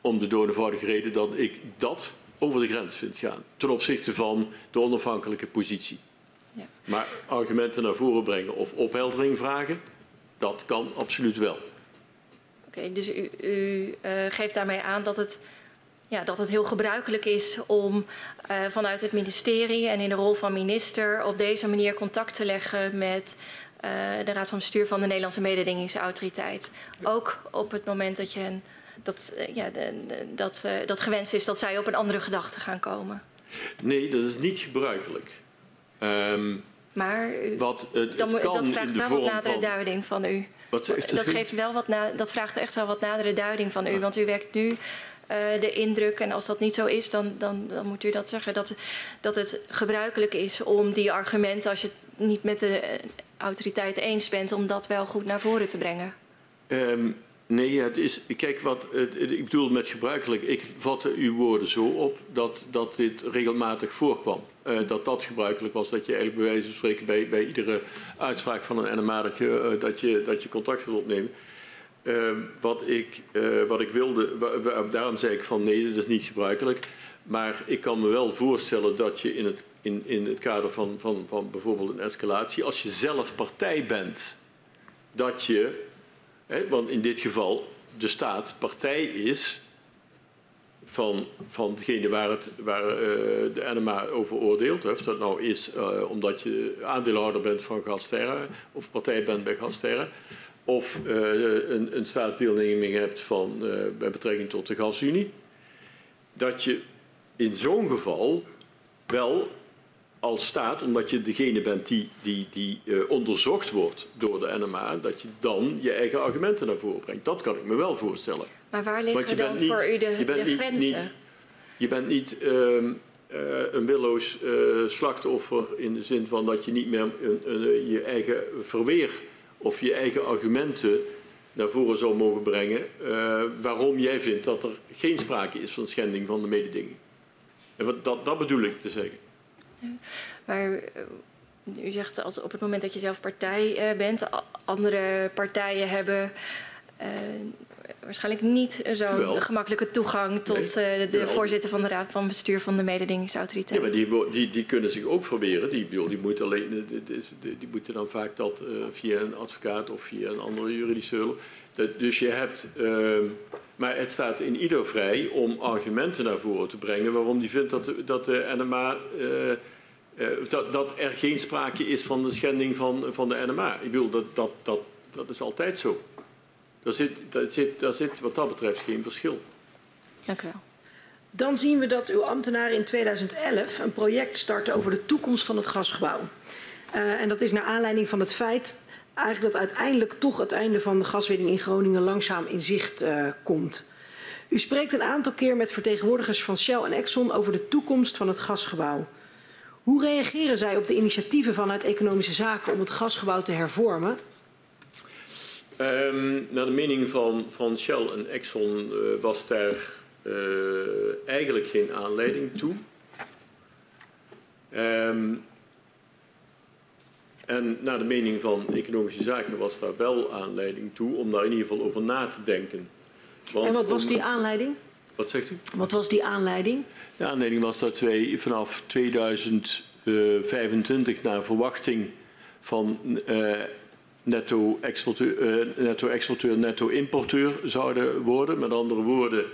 om de doodeenvoudige reden dat ik dat over de grens vind gaan. Ten opzichte van de onafhankelijke positie. Ja. Maar argumenten naar voren brengen of opheldering vragen, dat kan absoluut wel. Oké, okay, dus u, u uh, geeft daarmee aan dat het, ja, dat het heel gebruikelijk is om uh, vanuit het ministerie en in de rol van minister op deze manier contact te leggen met uh, de Raad van Bestuur van de Nederlandse Mededingingsautoriteit. Ook op het moment dat je een dat, uh, ja, de, de, dat, uh, dat gewenst is dat zij op een andere gedachte gaan komen. Nee, dat is niet gebruikelijk. Um, maar wat, het, dan, het kan dat vraagt wel wat nadere van... duiding van u. Wat zegt dat, geeft wel wat na, dat vraagt echt wel wat nadere duiding van u. Ah. Want u werkt nu uh, de indruk, en als dat niet zo is, dan, dan, dan moet u dat zeggen, dat, dat het gebruikelijk is om die argumenten, als je het niet met de autoriteit eens bent, om dat wel goed naar voren te brengen. Um, Nee, het is, kijk wat, ik bedoel met gebruikelijk, ik vatte uw woorden zo op dat, dat dit regelmatig voorkwam. Uh, dat dat gebruikelijk was, dat je eigenlijk bij wijze van spreken bij, bij iedere uitspraak van een NMA dat je, uh, dat je, dat je contact wilt opnemen. Uh, wat, ik, wat ik wilde, daarom zei ik van nee, dat is niet gebruikelijk. Maar ik kan me wel voorstellen dat je in het, in, in het kader van, van, van bijvoorbeeld een escalatie, als je zelf partij bent, dat je want in dit geval de staat partij is van, van degene waar, het, waar uh, de NMA over oordeelt. Of dat nou is uh, omdat je aandeelhouder bent van Gasterra of partij bent bij Gasterra. Of uh, een, een staatsdeelneming hebt van, bij betrekking tot de gasunie. Dat je in zo'n geval wel als staat, omdat je degene bent die, die, die uh, onderzocht wordt door de NMA, dat je dan je eigen argumenten naar voren brengt. Dat kan ik me wel voorstellen. Maar waar liggen dan niet, voor u de, je bent de grenzen? Niet, je bent niet uh, uh, een willoos uh, slachtoffer in de zin van dat je niet meer je eigen verweer of je eigen argumenten naar voren zou mogen brengen waarom jij vindt dat er geen sprake is van schending van de mededinging. En wat, dat, dat bedoel ik te zeggen. Maar eh, u zegt als op het moment dat je zelf partij uh, bent, andere partijen hebben uh, waarschijnlijk niet zo'n gemakkelijke toegang tot nee. uh, de Wel. voorzitter van de raad van bestuur van de mededingingsautoriteit. Ja, maar die, die, die kunnen zich ook verweren. Die, die, moeten, alleen, die, die moeten dan vaak dat via een advocaat of via een andere juridische hulp. Dus je hebt, uh, maar het staat in ieder vrij om argumenten naar voren te brengen waarom die vindt dat de, dat de NMA, uh, uh, dat, dat er geen sprake is van de schending van, van de NMA. Ik bedoel, dat, dat, dat, dat is altijd zo. Daar zit, daar, zit, daar zit wat dat betreft geen verschil. Dank u wel. Dan zien we dat uw ambtenaren in 2011 een project starten over de toekomst van het gasgebouw. Uh, en dat is naar aanleiding van het feit eigenlijk dat uiteindelijk toch het einde van de gaswinning in Groningen langzaam in zicht uh, komt. U spreekt een aantal keer met vertegenwoordigers van Shell en Exxon over de toekomst van het gasgebouw. Hoe reageren zij op de initiatieven vanuit Economische Zaken om het gasgebouw te hervormen? Um, naar de mening van, van Shell en Exxon uh, was daar uh, eigenlijk geen aanleiding toe. Um, En naar de mening van Economische Zaken was daar wel aanleiding toe om daar in ieder geval over na te denken. Want en wat was die aanleiding? Wat zegt u? Wat was die aanleiding? De aanleiding was dat wij vanaf 2025 naar verwachting van uh, netto-exporteur, uh, netto-importeur zouden worden. Met andere woorden,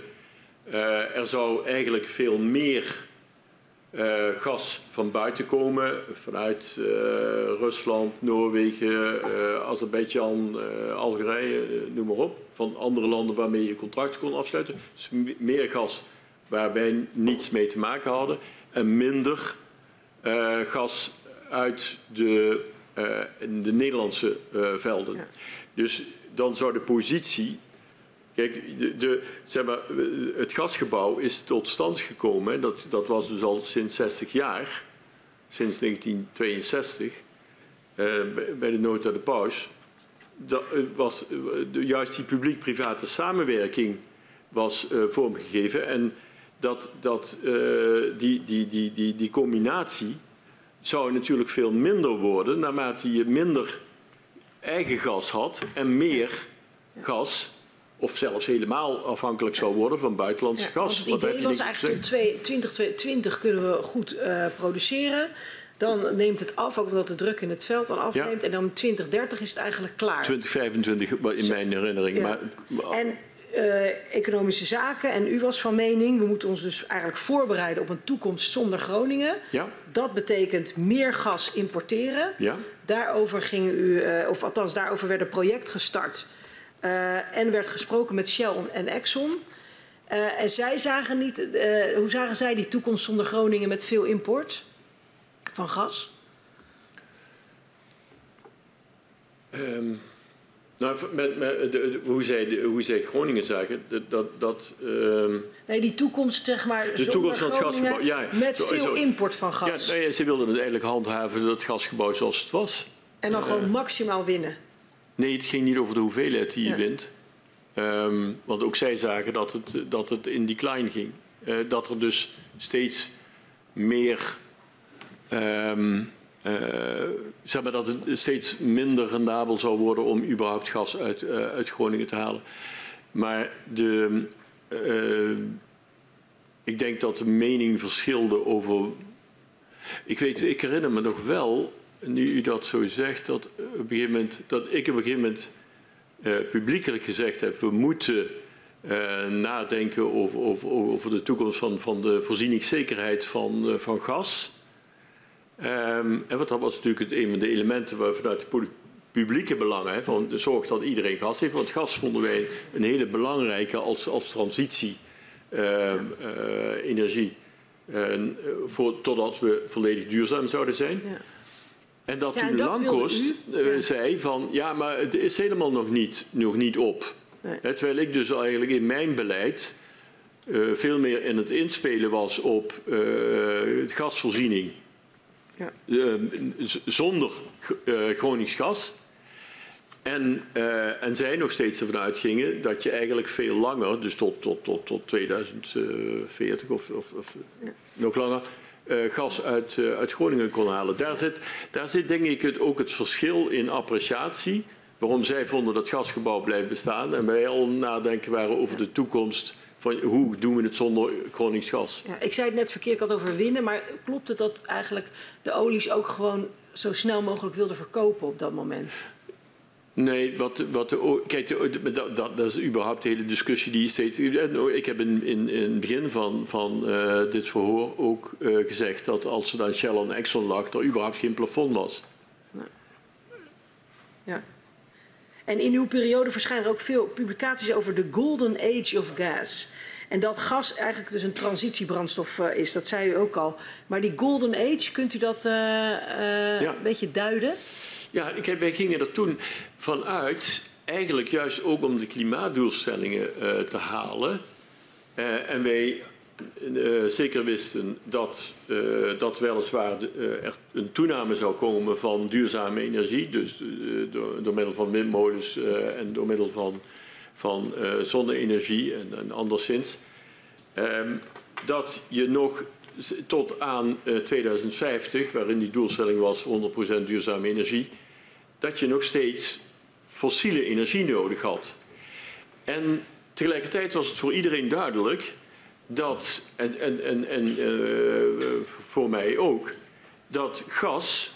uh, er zou eigenlijk veel meer uh, gas van buiten komen, vanuit uh, Rusland, Noorwegen, uh, Azerbeidzjan, Algerije, noem maar op. Van andere landen waarmee je contracten kon afsluiten. Dus meer gas waar wij niets mee te maken hadden. En minder gas uit de, de Nederlandse velden. Ja. Dus dan zou de positie Kijk, de, het gasgebouw is tot stand gekomen. Dat, dat was dus al sinds 60 jaar, sinds 1962, eh, bij de Nota de Paus. Dat was, juist die publiek-private samenwerking was uh, vormgegeven. En dat, dat, uh, die, die, die, die, die combinatie zou natuurlijk veel minder worden naarmate je minder eigen gas had en meer gas of zelfs helemaal afhankelijk zou worden van buitenlands ja, gas. Het idee was eigenlijk tot 2020 kunnen we goed uh, produceren. Dan neemt het af, ook omdat de druk in het veld dan afneemt. Ja. En dan 2030 is het eigenlijk klaar. 2025 in mijn herinnering. Ja. Maar, en uh, economische zaken. En u was van mening, we moeten ons dus eigenlijk voorbereiden op een toekomst zonder Groningen. Ja. Dat betekent meer gas importeren. Ja. Daarover ging u, uh, of althans daarover werd een project gestart uh, en werd gesproken met Shell en Exxon. Uh, en zij zagen niet, uh, hoe zagen zij die toekomst zonder Groningen met veel import van gas? Um, nou, met, met, de, de, hoe, zij, de, hoe zij Groningen zagen, dat... dat um, nee, die toekomst, zeg maar, de toekomst van het gasgebouw, ja, met veel zo, import van gas. Ja, nee, ze wilden het eigenlijk handhaven, dat gasgebouw zoals het was. En dan gewoon maximaal winnen. Nee, het ging niet over de hoeveelheid die je ja. wint. Um, want ook zij zagen dat het, dat het in decline ging. Uh, dat er dus steeds meer. Um, uh, zeg maar dat het steeds minder rendabel zou worden om überhaupt gas uit, uh, uit Groningen te halen. Maar de, ik denk dat de mening verschilde over. Ik, weet, ik herinner me nog wel nu u dat zo zegt, dat, moment, dat ik op een gegeven moment uh, publiekelijk gezegd heb, we moeten uh, nadenken over, over, de toekomst van, van de voorzieningszekerheid van, van gas. Um, en wat dat was natuurlijk een van de elementen waar vanuit de publieke belangen, hè, van zorg dat iedereen gas heeft. Want gas vonden wij een hele belangrijke als, als transitie energie. voor, totdat we volledig duurzaam zouden zijn. Ja. En dat ja, toen Langkost uh, zei van ja, maar het is helemaal nog niet, nog niet op. Nee. Terwijl ik dus eigenlijk in mijn beleid uh, veel meer in het inspelen was op uh, gasvoorziening. Ja. zonder Gronings gas. En, en zij nog steeds ervan uitgingen dat je eigenlijk veel langer, dus tot, tot, tot, tot 2040 of, of, of ja. nog langer, uh, gas uit, uh, uit Groningen kon halen. Daar zit, daar zit denk ik het, ook het verschil in appreciatie. Waarom zij vonden dat gasgebouw blijft bestaan en wij al nadenken waren over de toekomst van hoe doen we het zonder Gronings gas. Ja, ik zei het net verkeerd, ik had over winnen, maar klopt het dat eigenlijk de olies ook gewoon zo snel mogelijk wilden verkopen op dat moment? Nee, wat, wat de, kijk, dat, dat, is überhaupt de hele discussie die steeds. Ik heb in, in, in het begin van, van uh, dit verhoor ook uh, gezegd dat als er dan Shell en Exxon lag, er überhaupt geen plafond was. Ja. En in uw periode verschijnen er ook veel publicaties over de golden age of gas. En dat gas eigenlijk dus een transitiebrandstof uh, is, dat zei u ook al. Maar die golden age, kunt u dat ja. een beetje duiden? Ja, ik wij gingen er toen vanuit, eigenlijk juist ook om de klimaatdoelstellingen uh, te halen. Uh, en wij uh, zeker wisten dat, dat weliswaar er een toename zou komen van duurzame energie, dus door, door, middel van windmolens en door middel van, van zonne-energie en, en anderszins. Um, dat je nog tot aan 2050, waarin die doelstelling was 100% duurzame energie, dat je nog steeds fossiele energie nodig had. En tegelijkertijd was het voor iedereen duidelijk dat, en, en, en, en uh, voor mij ook, dat gas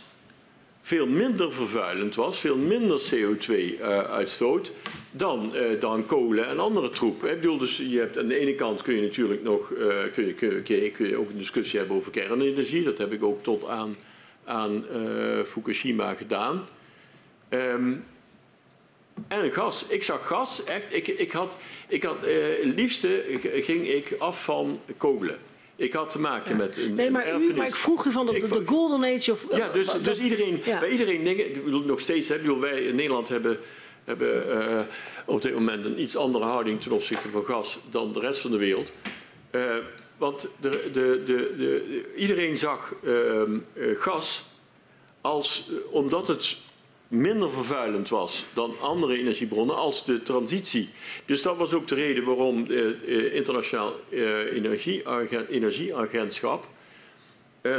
veel minder vervuilend was, veel minder CO2-uitstoot dan, uh, dan kolen en andere troep. Ik bedoel, dus je hebt, aan de ene kant kun je natuurlijk nog kun je, kun je, kun je ook een discussie hebben over kernenergie. Dat heb ik ook tot aan, aan Fukushima gedaan. Um, en gas. Ik zag gas, echt. Ik, ik had, ik had het liefste ging ik af van kolen. Ik had te maken ja. met een Nee, maar, u, maar ik vroeg u van de, de golden age of... Ja, dus, dus iedereen, ja. bij iedereen dingen, ik bedoel, nog steeds, hè, bedoel, wij in Nederland hebben hebben uh, op dit moment een iets andere houding ten opzichte van gas dan de rest van de wereld. Uh, want de, de, de, de, iedereen zag uh, gas als, omdat het minder vervuilend was dan andere energiebronnen als de transitie. Dus dat was ook de reden waarom het Internationaal Energieagentschap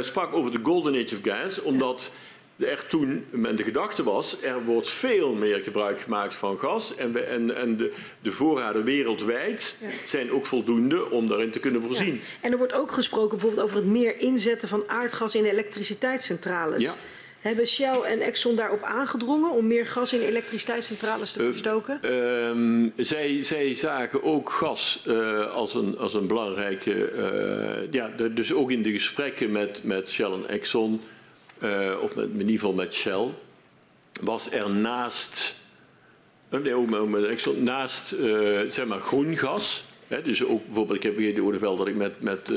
sprak over de golden age of gas, omdat er toen men de gedachte was, er wordt veel meer gebruik gemaakt van gas en, we, en, en de, de, voorraden wereldwijd ja. zijn ook voldoende om daarin te kunnen voorzien. Ja. En er wordt ook gesproken bijvoorbeeld over het meer inzetten van aardgas in elektriciteitscentrales. Ja. Hebben Shell en Exxon daarop aangedrongen om meer gas in elektriciteitscentrales te verstoken? Uh, um, zij, zij, zagen ook gas uh, als, een, als een belangrijke. Uh, ja, de, dus ook in de gesprekken met, met Shell en Exxon uh, of met, in ieder geval met Shell, was er naast, nee, naast uh, zeg maar groen gas, hè, dus ook bijvoorbeeld, ik heb begrepen wel dat ik met, met,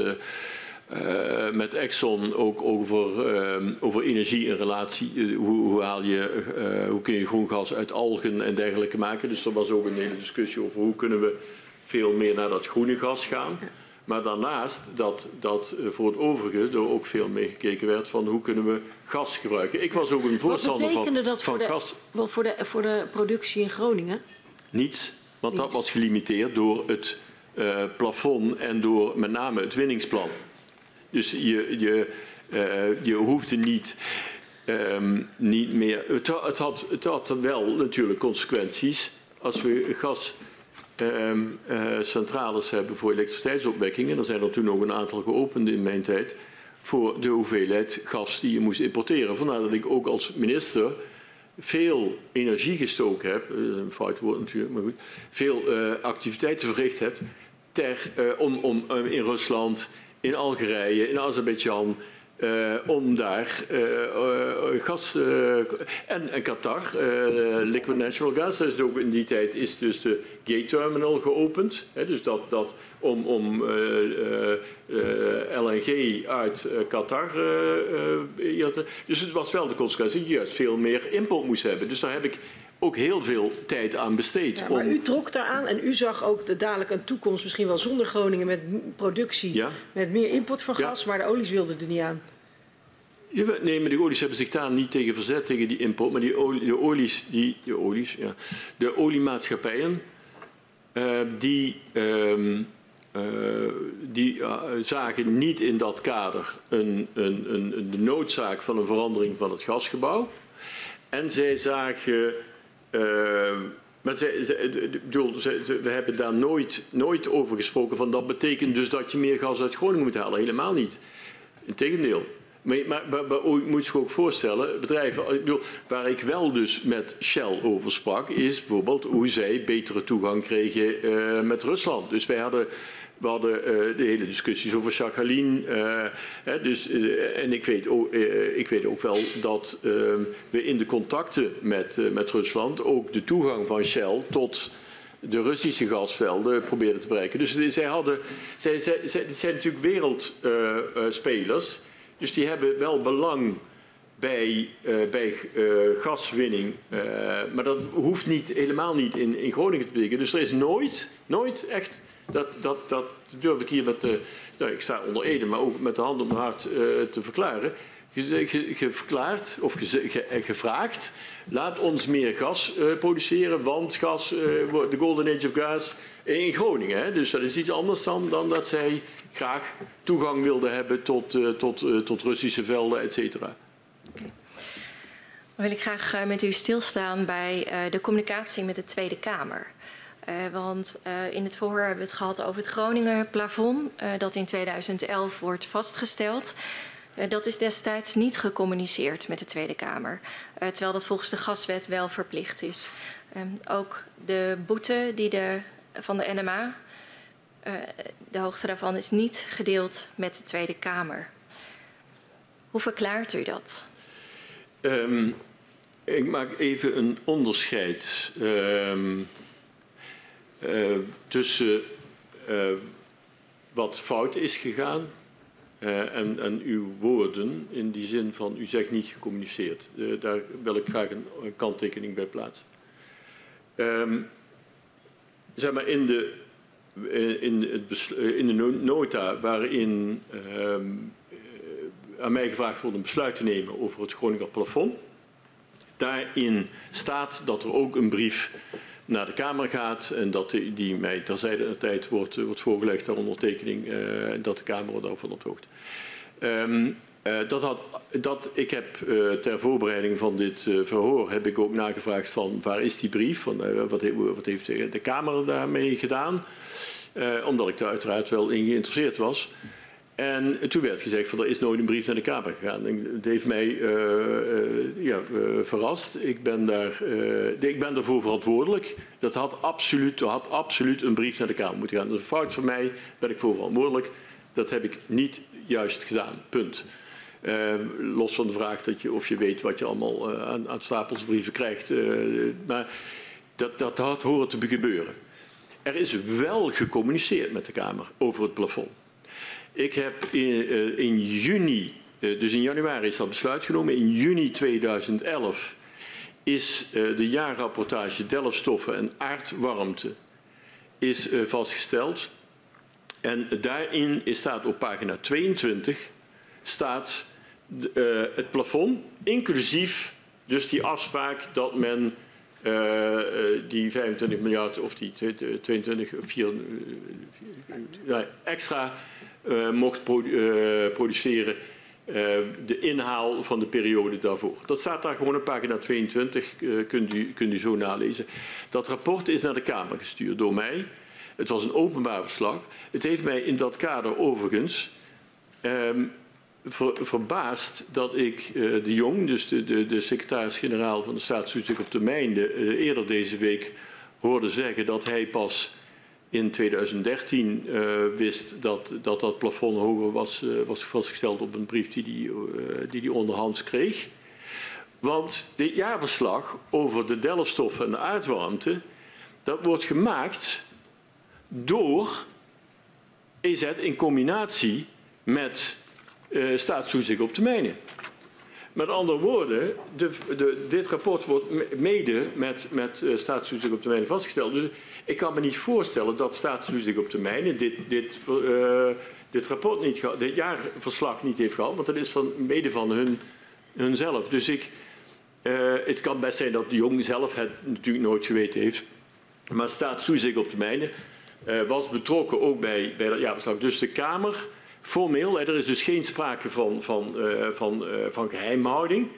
uh, uh, met Exxon ook over, uh, over energie in relatie, hoe, hoe, haal je, hoe kun je groen gas uit algen en dergelijke maken. Dus er was ook een hele discussie over hoe kunnen we veel meer naar dat groene gas gaan. Maar daarnaast dat, dat voor het overige er ook veel meer gekeken werd van hoe kunnen we gas gebruiken. Ik was ook een voorstander van, dat voor van de, gas. Wel voor de, voor de productie in Groningen? Niets, want Niets. dat was gelimiteerd door het plafond en door met name het winningsplan. Dus je, je, uh, je hoefde niet, um, niet meer. Het, het, had, het had wel natuurlijk consequenties als we gas um, uh, centrales hebben voor elektriciteitsopwekking. En er zijn er toen nog een aantal geopend in mijn tijd. Voor de hoeveelheid gas die je moest importeren. Vandaar dat ik ook als minister veel energie gestoken heb. Een fout woord natuurlijk, maar goed. Veel uh, activiteiten verricht heb. Ter, om, om in Rusland, in Algerije, in Azerbeidzjan uh, om daar uh, uh, gas en, en Qatar, liquid natural gas, dus ook in die tijd is dus de gate terminal geopend. Hè, dus dat, dat om, om LNG uit Qatar. dus het was wel de consequentie dat je juist veel meer import moest hebben. Dus daar heb ik ook heel veel tijd aan besteed. Ja, maar om... u trok daaraan en u zag ook de, dadelijk een toekomst, misschien wel zonder Groningen, met productie, ja? met meer import van gas, ja. maar de olies wilden er niet aan. Nee, maar de olies hebben zich daar niet tegen verzet, tegen die import. Maar die olie, de olies, die, de olies, ja, de oliemaatschappijen, uh, die, um, uh, die uh, zagen niet in dat kader een, een, een, de noodzaak van een verandering van het gasgebouw. En zij zagen maar ze, bedoel, we hebben daar nooit, nooit over gesproken van dat betekent dus dat je meer gas uit Groningen moet halen. Helemaal niet. Integendeel. Maar, maar, je moet zich ook voorstellen, bedrijven, waar ik wel dus met Shell over sprak, is bijvoorbeeld hoe zij betere toegang kregen uh, met Rusland. Dus wij hadden we hadden uh, de hele discussies over Sakhalin. Hè, dus, uh, en ik weet, ook, ik weet ook wel dat ehm, we in de contacten met, met Rusland ook de toegang van Shell tot de Russische gasvelden probeerden te bereiken. Dus zij, hadden, zij, zij zijn natuurlijk wereldspelers. dus die hebben wel belang bij, bij gaswinning. maar dat hoeft niet, helemaal niet in, in Groningen te betekenen. Dus er is nooit, nooit echt dat, dat, dat durf ik hier met de, ik sta onder Ede, maar ook met de hand op mijn hart uh, te verklaren. Geverklaard of gevraagd, laat ons meer gas uh, produceren, want gas, de golden age of gas in Groningen. Hè? Dus dat is iets anders dan, dan dat zij graag toegang wilden hebben tot, tot, tot Russische velden, et cetera. Dan wil ik graag met u stilstaan bij de communicatie met de Tweede Kamer. Uh, want uh, in het verhoor hebben we het gehad over het Groninger plafond, uh, dat in 2011 wordt vastgesteld. Dat is destijds niet gecommuniceerd met de Tweede Kamer, terwijl dat volgens de gaswet wel verplicht is. Um, ook de boete die de, van de NMA, de hoogte daarvan is niet gedeeld met de Tweede Kamer. Hoe verklaart u dat? Um, ik maak even een onderscheid um, uh, tussen uh, wat fout is gegaan uh, en, en, uw woorden in die zin van u zegt niet gecommuniceerd. daar wil ik graag een, kanttekening bij plaatsen. Um, zeg maar in de, in, het in de nota waarin um, aan mij gevraagd wordt een besluit te nemen over het Groninger plafond. Daarin staat dat er ook een brief naar de Kamer gaat en dat die, mij terzijde de tijd wordt, wordt voorgelegd ter ondertekening en dat de Kamer daarvan op hoogte. Um, uh, dat had, dat, ik heb uh, ter voorbereiding van dit verhoor heb ik ook nagevraagd van waar is die brief, van, wat, wat, heeft de Kamer daarmee gedaan, omdat ik daar uiteraard wel in geïnteresseerd was. En toen werd gezegd van er is nooit een brief naar de Kamer gegaan. En het heeft mij uh, uh, ja, uh, verrast. Ik ben, daar, ik ben daarvoor verantwoordelijk. Dat had absoluut, had absoluut een brief naar de Kamer moeten gaan. Dat is een fout van mij, ben ik voor verantwoordelijk. Dat heb ik niet juist gedaan, punt. los van de vraag dat je, of je weet wat je allemaal aan, aan stapels brieven krijgt. maar dat, dat had horen te gebeuren. Er is wel gecommuniceerd met de Kamer over het plafond. Ik heb in, uh, in juni, uh, dus in januari is dat besluit genomen. In juni 2011 is uh, de jaarrapportage delfstoffen en aardwarmte is vastgesteld. En daarin staat op pagina 22 staat het plafond, inclusief dus die afspraak dat men die 25 miljard of die 22 of 4, uh, extra uh, mocht produ produceren. de inhaal van de periode daarvoor. Dat staat daar gewoon op pagina 22, kunt, u, kunt u zo nalezen. Dat rapport is naar de Kamer gestuurd door mij. Het was een openbaar verslag. Het heeft mij in dat kader overigens ver, verbaasd dat ik de Jong, dus de, de, de secretaris-generaal van de staatstoezicht op termijn, de, eerder deze week hoorde zeggen dat hij pas in 2013 uh, wist dat, dat dat plafond hoger was, was vastgesteld op een brief die hij die die onderhands kreeg. Want dit jaarverslag over de delfstoffen en de aardwarmte, dat wordt gemaakt door EZ in combinatie met staatstoezicht op termijnen. Met andere woorden, de, de, dit rapport wordt mede met, met uh, staatstoezicht op termijnen vastgesteld. Dus ik kan me niet voorstellen dat staatstoezicht op termijnen dit, dit, uh, dit rapport niet, dit jaarverslag niet heeft gehad, want dat is van, mede van hun, hunzelf. Dus ik, uh, het kan best zijn dat de jong zelf het natuurlijk nooit geweten heeft. Maar staatstoezicht op termijnen uh, was betrokken ook bij, bij dat jaarverslag. Dus de Kamer Formeel, er is dus geen sprake van, van, uh, van, uh, van geheimhouding.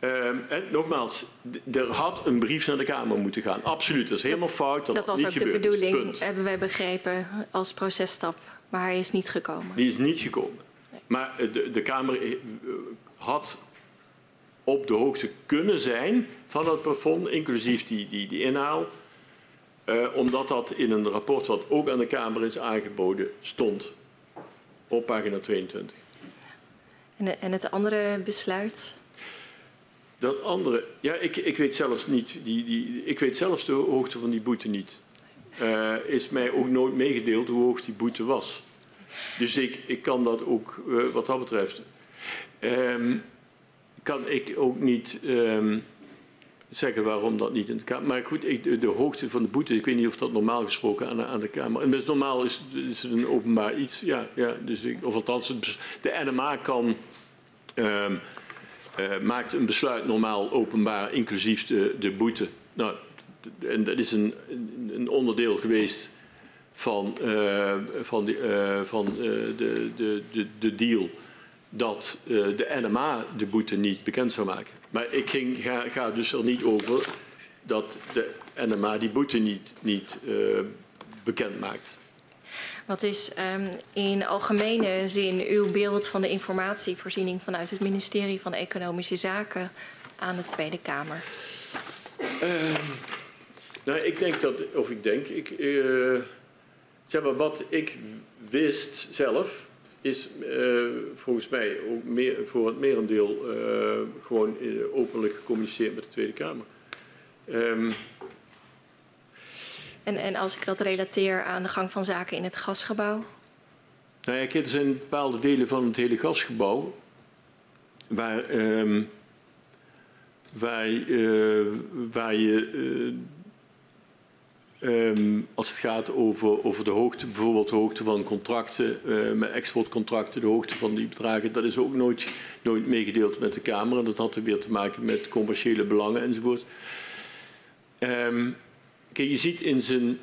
Uh, en nogmaals, er had een brief naar de Kamer moeten gaan. Absoluut, dat is helemaal fout. Dat, dat was niet ook gebeurd. de bedoeling, Punt. hebben wij begrepen, als processtap. Maar hij is niet gekomen. Die is niet gekomen. Nee. Maar de, de Kamer eh, had op de hoogte kunnen zijn van het plafond, inclusief die, die, die inhaal. Uh, omdat dat in een rapport wat ook aan de Kamer is aangeboden stond op pagina 22. En, en het andere besluit? Dat andere, ja, ik, ik weet zelfs niet, die, die, ik weet zelfs de hoogte van die boete niet. Uh, is mij ook nooit meegedeeld hoe hoog die boete was. Dus ik, ik kan dat ook, uh, wat dat betreft, um, kan ik ook niet um, zeggen waarom dat niet in de Kamer. Maar goed, ik, de, hoogte van de boete, ik weet niet of dat normaal gesproken aan, aan de Kamer. En dus normaal is, is het een openbaar iets. Ja, ja dus ik, of althans, de NMA kan. Um, uh, maakt een besluit normaal openbaar, inclusief de, de boete. Nou, en dat is een, een onderdeel geweest van, uh, van, uh, van de, de, de, de deal dat de NMA de boete niet bekend zou maken. Maar ik ging, ga, ga dus er niet over dat de NMA die boete niet, niet bekend maakt. Wat is um, in algemene zin uw beeld van de informatievoorziening vanuit het ministerie van Economische Zaken aan de Tweede Kamer? Uh, nou, ik denk dat, of ik denk, ik, uh, zeg maar, wat ik wist zelf, is uh, volgens mij ook meer, voor het merendeel uh, gewoon openlijk gecommuniceerd met de Tweede Kamer. Um, en, en als ik dat relateer aan de gang van zaken in het gasgebouw? Nou ja, er zijn bepaalde delen van het hele gasgebouw waar, um, waar, uh, waar je, uh, um, als het gaat over, over de hoogte, bijvoorbeeld de hoogte van contracten, uh, met exportcontracten, de hoogte van die bedragen, dat is ook nooit, nooit meegedeeld met de Kamer. En dat had weer te maken met commerciële belangen enzovoort. Um, Kijk, je ziet in zijn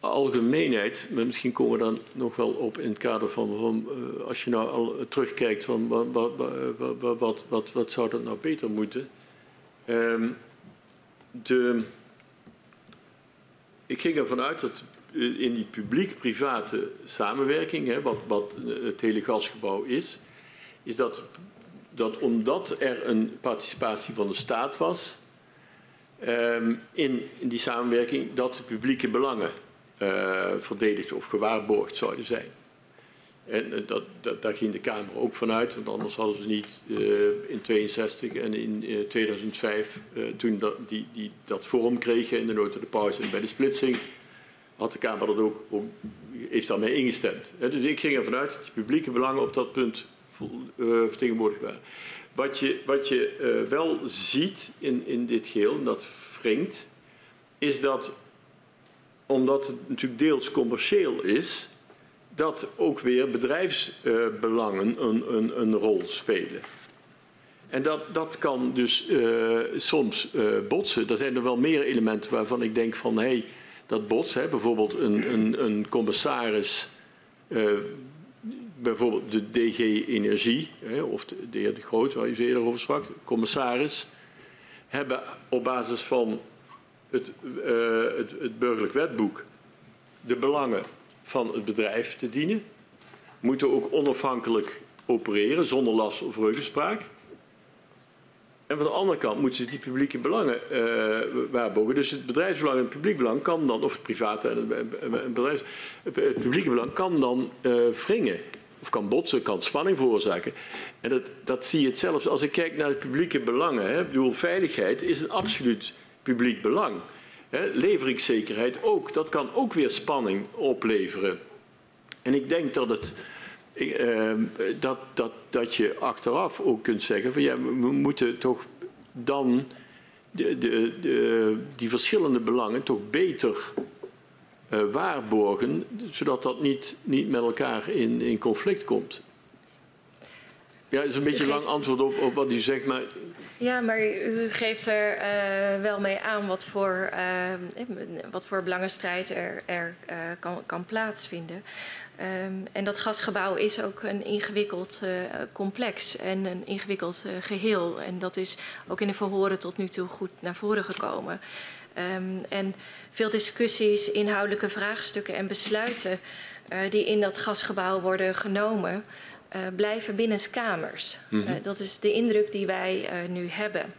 algemeenheid, maar misschien komen we dan nog wel op in het kader van, uh, als je nou al terugkijkt van wat, wat, wat, wat, wat, wat zou dat nou beter moeten. Um, de, ik ging ervan uit dat in die publiek-private samenwerking, hè, wat, wat het hele gasgebouw is, is dat, dat omdat er een participatie van de staat was, um, in, in, die samenwerking dat de publieke belangen uh, verdedigd of gewaarborgd zouden zijn. En uh, dat, dat, daar ging de Kamer ook vanuit, want anders hadden ze niet uh, in 62 en in 2005, toen dat, die, die, dat vorm kregen in de nota de pauze en bij de splitsing, had de Kamer dat ook, heeft daarmee ingestemd. dus ik ging ervan uit dat de publieke belangen op dat punt vertegenwoordigd waren. Wat je, wat je wel ziet in, in dit geheel, en dat wringt, is dat omdat het natuurlijk deels commercieel is, dat ook weer bedrijfsbelangen een, een, een rol spelen. En dat, dat kan dus uh, soms botsen. Er zijn er wel meer elementen waarvan ik denk van hé, hey, dat bots. Hè, bijvoorbeeld een, een, een commissaris bijvoorbeeld de DG Energie, of de, de heer De Groot, waar u eerder over sprak, commissaris, hebben op basis van het, het, het burgerlijk wetboek de belangen van het bedrijf te dienen, moeten ook onafhankelijk opereren zonder last of reugenspraak. En van de andere kant moeten ze die publieke belangen uh, waarborgen. Dus het bedrijfsbelang en het publiek belang kan dan, of het private en het, bedrijfs, het publieke belang kan dan uh, wringen of kan botsen, kan spanning veroorzaken. En dat, dat zie je het zelfs als ik kijk naar de publieke belangen. Hè. Ik bedoel, veiligheid is een absoluut publiek belang. Leveringszekerheid ook, dat kan ook weer spanning opleveren. En ik denk dat, het, eh, dat, dat, dat je achteraf ook kunt zeggen van ja, we moeten toch dan de, de, de, die verschillende belangen toch beter uh, waarborgen, zodat dat niet, niet met elkaar in, in conflict komt. Ja, dat is een beetje een lang antwoord op, op wat u zegt, maar... Ja, maar u geeft er uh, wel mee aan wat voor, uh, wat voor belangenstrijd er, er kan, kan plaatsvinden. Um, en dat gasgebouw is ook een ingewikkeld complex en een ingewikkeld geheel. En dat is ook in de verhoren tot nu toe goed naar voren gekomen. Um, en veel discussies, inhoudelijke vraagstukken en besluiten uh, die in dat gasgebouw worden genomen, blijven binnenskamers. Mm -hmm. uh, dat is de indruk die wij nu hebben.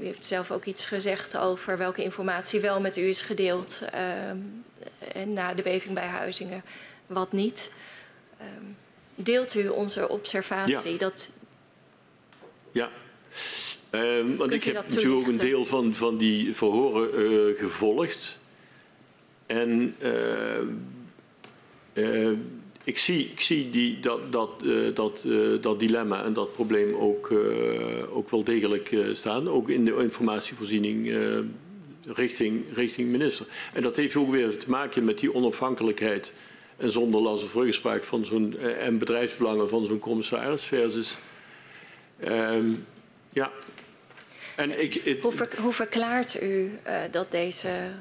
u heeft zelf ook iets gezegd over welke informatie wel met u is gedeeld en na de beving bij Huizingen, wat niet. Um, deelt u onze observatie ja. dat. Ja. Um, want ik heb natuurlijk ook een deel van, van die verhoren uh, gevolgd. En uh, uh, ik zie, ik zie die, dat, dat, dat, dat dilemma en dat probleem ook, ook wel degelijk staan. Ook in de informatievoorziening richting, richting minister. En dat heeft ook weer te maken met die onafhankelijkheid en zonder last of van zo'n en bedrijfsbelangen van zo'n commissaris versus. Um, ja, en ik, hoe, hoe, verklaart u dat deze,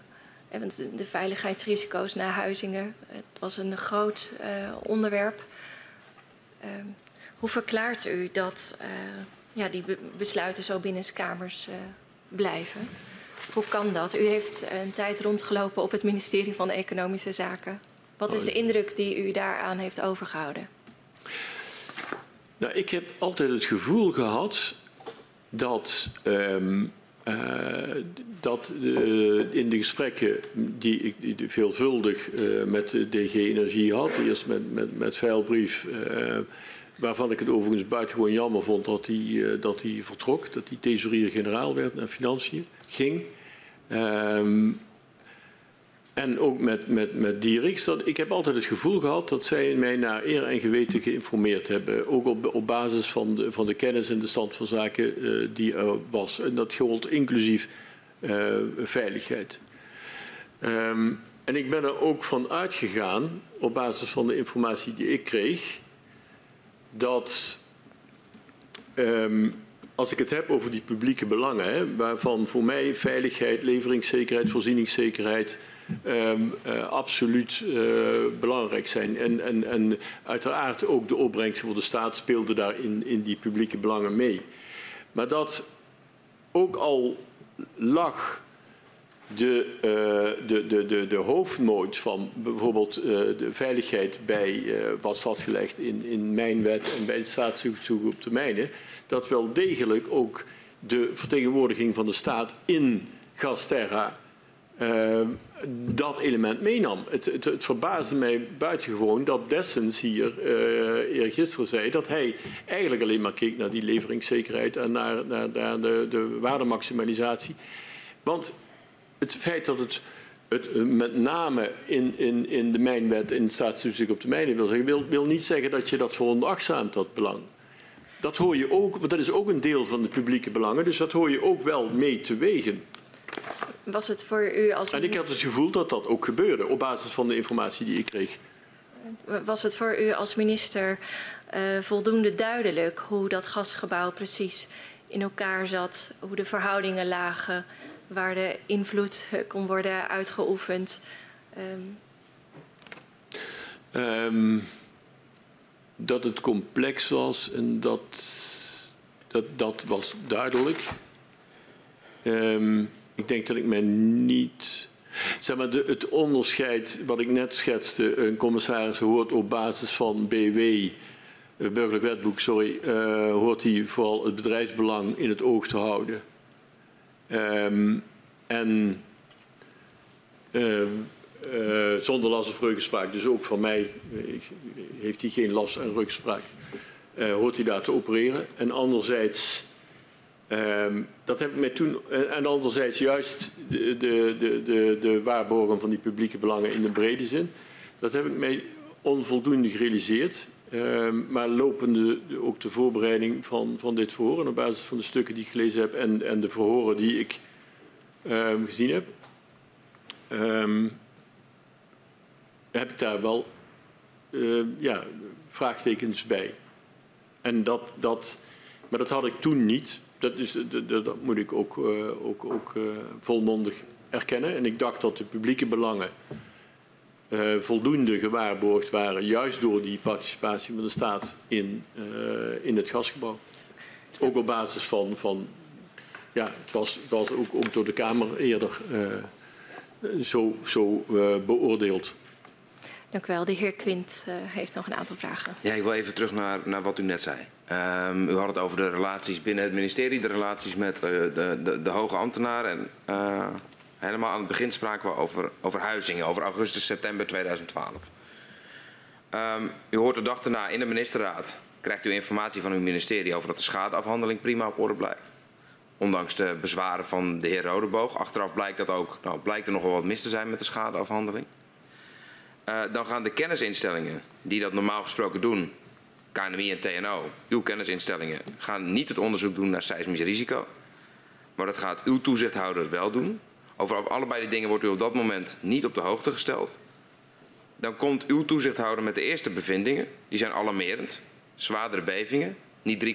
de veiligheidsrisico's na Huizingen, het was een groot uh, onderwerp. hoe verklaart u dat ja, die be besluiten zo binnenskamers blijven? Hoe kan dat? U heeft een tijd rondgelopen op het ministerie van Economische Zaken. Wat is de indruk die u daaraan heeft overgehouden? Nou, ik heb altijd het gevoel gehad dat, um, uh, dat uh, in de gesprekken die ik die veelvuldig uh, met DG Energie had, eerst met, met, met Veilbrief, waarvan ik het overigens buitengewoon jammer vond dat hij, dat hij vertrok, dat hij thesaurier-generaal werd naar Financiën, ging. En ook met, met, met Dieriks. Dat, ik heb altijd het gevoel gehad dat zij mij naar eer en geweten geïnformeerd hebben. Ook op, op basis van de, van de kennis en de stand van zaken uh, die er was. En dat geldt inclusief uh, veiligheid. Um, en ik ben er ook van uitgegaan, op basis van de informatie die ik kreeg, dat um, als ik het heb over die publieke belangen, hè, waarvan voor mij veiligheid, leveringszekerheid, voorzieningszekerheid um, uh, absoluut uh, belangrijk zijn. En, en, en uiteraard ook de opbrengsten voor de staat speelden daar in, in die publieke belangen mee. Maar dat ook al lag de, uh, de, de, de, de hoofdmoot van bijvoorbeeld de veiligheid bij, was vastgelegd in, in mijnwet en bij het staatszoek op de mijnen, dat wel degelijk ook de vertegenwoordiging van de staat in Gasterra uh, dat element meenam. Het, het, het, verbaasde mij buitengewoon dat Dessens hier uh, eergisteren zei dat hij eigenlijk alleen maar keek naar die leveringszekerheid en naar, naar, naar de, de waardemaximalisatie. Want het feit dat het, het met name in, in, in de mijnwet, in het staatstoezicht op de mijnen wil zeggen, wil, wil niet zeggen dat je dat veronachtzaamt, dat belang. Dat hoor je ook, want dat is ook een deel van de publieke belangen, dus dat hoor je ook wel mee te wegen. Was het voor u als... En ik heb het gevoel dat dat ook gebeurde op basis van de informatie die ik kreeg. Was het voor u als minister uh, voldoende duidelijk hoe dat gasgebouw precies in elkaar zat, hoe de verhoudingen lagen, waar de invloed kon worden uitgeoefend? Um... Um, dat het complex was en dat, dat, dat was duidelijk. Um, ik denk dat ik mij niet. Zeg maar, de, het onderscheid wat ik net schetste, een commissaris hoort op basis van BW, eh, burgerlijk wetboek, sorry, uh, hoort hij vooral het bedrijfsbelang in het oog te houden. Um, en uh, zonder last of ruggespraak, dus ook van mij heeft hij geen last en ruggespraak, hoort hij daar te opereren. En anderzijds Um, dat heb ik mij toen, en anderzijds juist de, de, de, de, waarborgen van die publieke belangen in de brede zin, dat heb ik mij onvoldoende gerealiseerd. Um, maar lopende ook de voorbereiding van, van dit verhoor en op basis van de stukken die ik gelezen heb en, en de verhoren die ik um, gezien heb, heb ik daar wel ja, vraagtekens bij. En dat, dat, maar dat had ik toen niet dat, is, dat, dat moet ik ook, uh, ook, ook uh, volmondig erkennen. En ik dacht dat de publieke belangen uh, voldoende gewaarborgd waren, juist door die participatie van de staat in, in het gasgebouw. Ook op basis van, van ja, het was, het was ook, ook door de Kamer eerder zo, zo beoordeeld. Dank u wel. De heer Quint heeft nog een aantal vragen. Ja, ik wil even terug naar, naar wat u net zei. Um, u had het over de relaties binnen het ministerie, de relaties met uh, de, de, de, hoge ambtenaren. En uh, helemaal aan het begin spraken we over, over huizingen, over augustus, september 2012. Um, ehm, u hoort de dag daarna in de ministerraad, krijgt u informatie van uw ministerie over dat de schadeafhandeling prima op orde blijkt. Ondanks de bezwaren van de heer Rodeboog. Achteraf blijkt, dat ook, nou, blijkt er nog wel wat mis te zijn met de schadeafhandeling. Uh, dan gaan de kennisinstellingen die dat normaal gesproken doen, KNMI en TNO, uw kennisinstellingen, gaan niet het onderzoek doen naar seismisch risico. Maar dat gaat uw toezichthouder wel doen. Over allebei die dingen wordt u op dat moment niet op de hoogte gesteld. Dan komt uw toezichthouder met de eerste bevindingen. Die zijn alarmerend. Zwaardere bevingen. Niet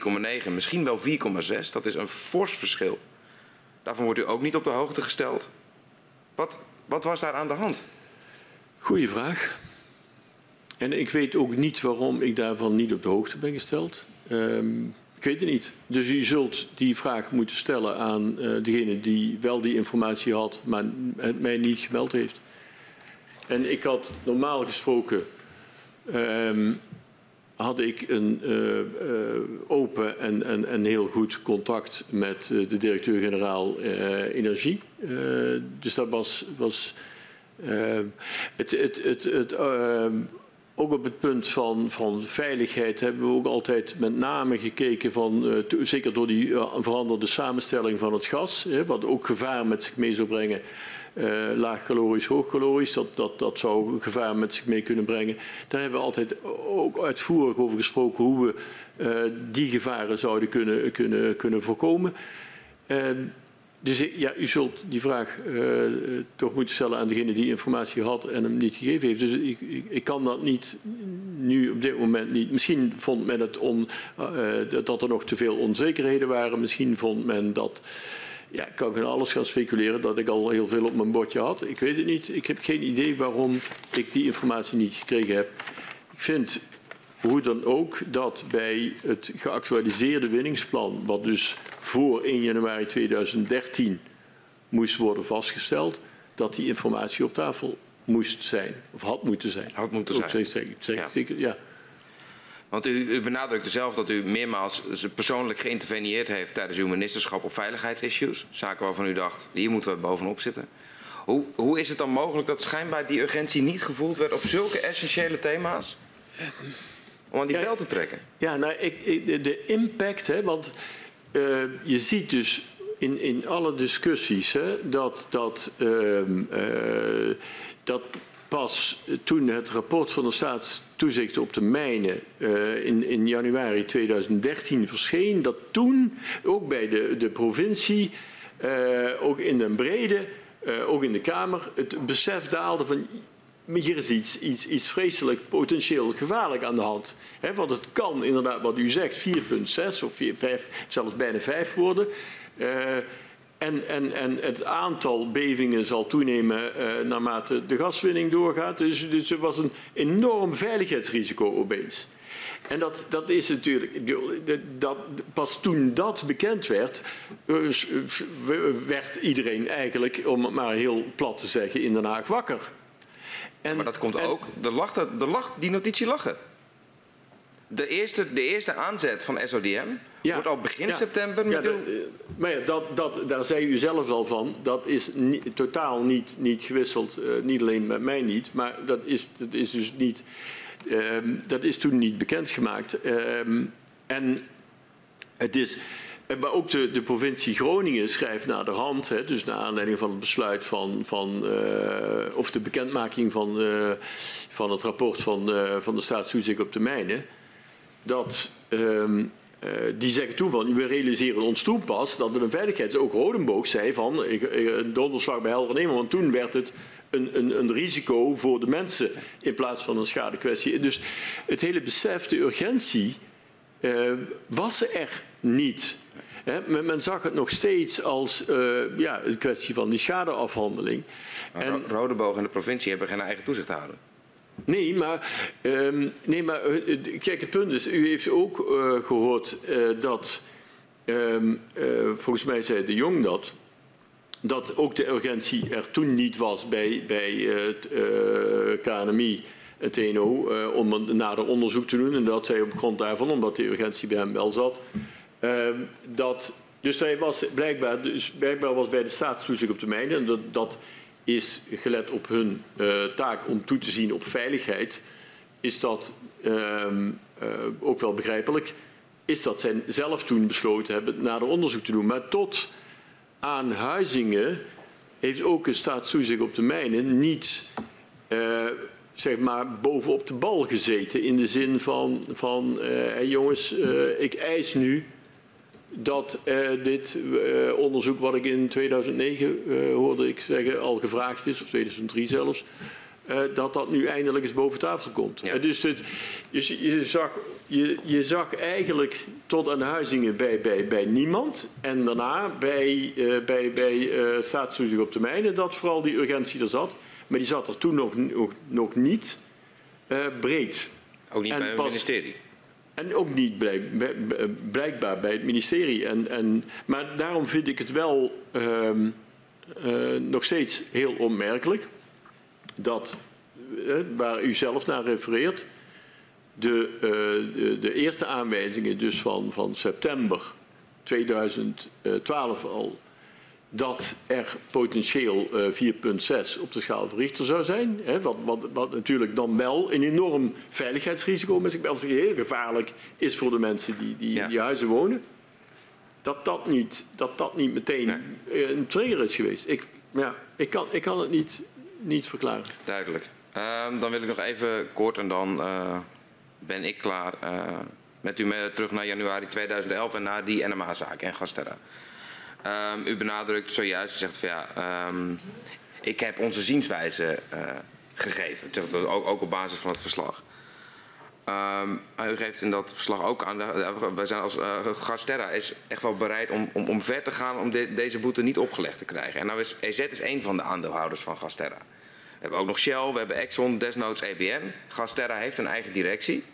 3,9, misschien wel 4,6. Dat is een fors verschil. Daarvan wordt u ook niet op de hoogte gesteld. Wat, wat was daar aan de hand? Goeie vraag. En ik weet ook niet waarom ik daarvan niet op de hoogte ben gesteld. Um, Ik weet het niet. Dus u zult die vraag moeten stellen aan uh, degene die wel die informatie had, maar het mij niet gemeld heeft. En ik had normaal gesproken um, had ik een uh, uh, open en, en, heel goed contact met de directeur-generaal Energie. dus dat was. was het, het, het, het ehm, ook op het punt van, van, veiligheid hebben we ook altijd met name gekeken van, zeker door die veranderde samenstelling van het gas, hè, wat ook gevaar met zich mee zou brengen uh, eh, laagcalorisch, hoogcalorisch. Dat, dat, dat zou gevaar met zich mee kunnen brengen. Daar hebben we altijd ook uitvoerig over gesproken hoe we die gevaren zouden kunnen, kunnen, kunnen voorkomen. Dus ja, u zult die vraag toch moeten stellen aan degene die informatie had en hem niet gegeven heeft. Dus ik, ik, ik kan dat niet nu op dit moment niet. Misschien vond men het on, dat er nog te veel onzekerheden waren. Misschien vond men dat ja, ik kan alles gaan speculeren dat ik al heel veel op mijn bordje had. Ik weet het niet. Ik heb geen idee waarom ik die informatie niet gekregen heb. Ik vind hoe dan ook dat bij het geactualiseerde winningsplan, wat dus voor 1 januari 2013 moest worden vastgesteld, dat die informatie op tafel moest zijn, of had moeten zijn. Had moeten zijn. Ja. Zeker, ja. Want u, u benadrukte zelf dat u meermaals persoonlijk geïnterveneerd heeft tijdens uw ministerschap op veiligheidsissues. Zaken waarvan u dacht, hier moeten we bovenop zitten. Hoe, hoe is het dan mogelijk dat schijnbaar die urgentie niet gevoeld werd op zulke essentiële thema's? Om aan die bel te trekken. Ja, nou, ik, de impact, hè, want uh, je ziet dus in, in alle discussies hè, dat, dat, uh, uh, dat pas toen het rapport van de staatstoezicht op de mijnen uh, in, in, januari 2013 verscheen, dat toen ook bij de, de provincie, ook in den brede, ook in de Kamer, het besef daalde van hier is iets, iets, iets vreselijk potentieel gevaarlijk aan de hand. He, want het kan inderdaad, wat u zegt, 4,6 of 4, 5, zelfs bijna 5 worden. En, en, en het aantal bevingen zal toenemen uh, naarmate de gaswinning doorgaat. Dus, dus er was een enorm veiligheidsrisico opeens. En dat, dat is natuurlijk, dat, pas toen dat bekend werd, uh, werd iedereen eigenlijk, om het maar heel plat te zeggen, in Den Haag wakker. En, maar dat komt en, ook, de lag, de lag, die notitie lachen. De eerste, de eerste aanzet van SODM ja. Wordt al begin september ja, eh, Maar ja, dat, dat, daar zei u zelf al van. Dat is totaal niet, niet gewisseld. Uh, niet alleen met mij niet. Maar dat is, dat is dus niet... Um, dat is toen niet bekendgemaakt. Um, en het is... Eh, maar ook de, de, provincie Groningen schrijft naar de hand, hè, dus naar aanleiding van het besluit van, van uh, of de bekendmaking van, uh, van het rapport van, uh, van de staatstoezicht op de mijnen, dat uh, die zeggen toen van, we realiseren ons toen pas dat het een veiligheids... Ook Rodenboog zei van, een donderslag bij helder nemen, want toen werd het een, een, een, risico voor de mensen in plaats van een schadekwestie. Dus het hele besef, de urgentie, was er niet. He, men, zag het nog steeds als uh, ja, een kwestie van die schadeafhandeling. Maar en, Rodeboog en de provincie hebben geen eigen toezichthouder. Nee, maar, um, nee, maar uh, kijk, het punt is, u heeft ook gehoord dat, um, volgens mij zei de Jong dat, dat ook de urgentie er toen niet was bij, bij het KNMI, het TNO, om een nader onderzoek te doen. En dat zij op grond daarvan, omdat de urgentie bij hem wel zat, ehm, dat, dus hij was blijkbaar, dus blijkbaar was bij de staatstoezicht op de mijnen, dat, dat is gelet op hun uh, taak om toe te zien op veiligheid, is dat um, uh, ook wel begrijpelijk, is dat zij zelf toen besloten hebben nader onderzoek te doen. Maar tot aan Huizingen heeft ook een staatstoezicht op de mijnen niet uh, zeg maar bovenop de bal gezeten. In de zin van, van jongens, ik eis nu dat uh, dit uh, onderzoek wat ik in 2009 uh, eh, hoorde ik zeggen al gevraagd is, of 2003 zelfs, dat dat nu eindelijk eens boven tafel komt. Ja. dus, dit, je, zag, je, je, zag eigenlijk tot aan Huizingen bij, bij, bij niemand en daarna bij, bij, bij staatstoezicht op termijn dat vooral die urgentie er zat. Maar die zat er toen nog, nog, nog niet breed. Ook niet en bij het ministerie? En ook niet blijk, blijkbaar bij het ministerie. En, en, maar daarom vind ik het wel uh, uh, nog steeds heel onmerkelijk dat, uh, waar u zelf naar refereert, de, de, de, eerste aanwijzingen dus van, van september 2012 al dat er potentieel uh, 4,6 op de schaal van Richter zou zijn. Hè, wat, wat, wat, natuurlijk dan wel een enorm veiligheidsrisico is. Ik ben heel gevaarlijk is voor de mensen die, die ja. die huizen wonen. Dat dat niet, dat dat niet meteen nee. een trigger is geweest. Ik, ja, ik, kan, ik kan het niet, niet verklaren. Duidelijk. Uh, dan wil ik nog even kort en dan uh, ben ik klaar uh, met u mee terug naar januari 2011 en naar die NMA-zaak en Gasterra. Um, u benadrukt zojuist, u zegt van ja, um, ik heb onze zienswijze uh, gegeven. Ook, ook, op basis van het verslag. Um, u geeft in dat verslag ook aan, wij zijn als uh, Gasterra is echt wel bereid om, om, om ver te gaan om de, deze boete niet opgelegd te krijgen. En nou is EZ is een van de aandeelhouders van Gasterra. We hebben ook nog Shell, we hebben Exxon, desnoods EBN. Gasterra heeft een eigen directie.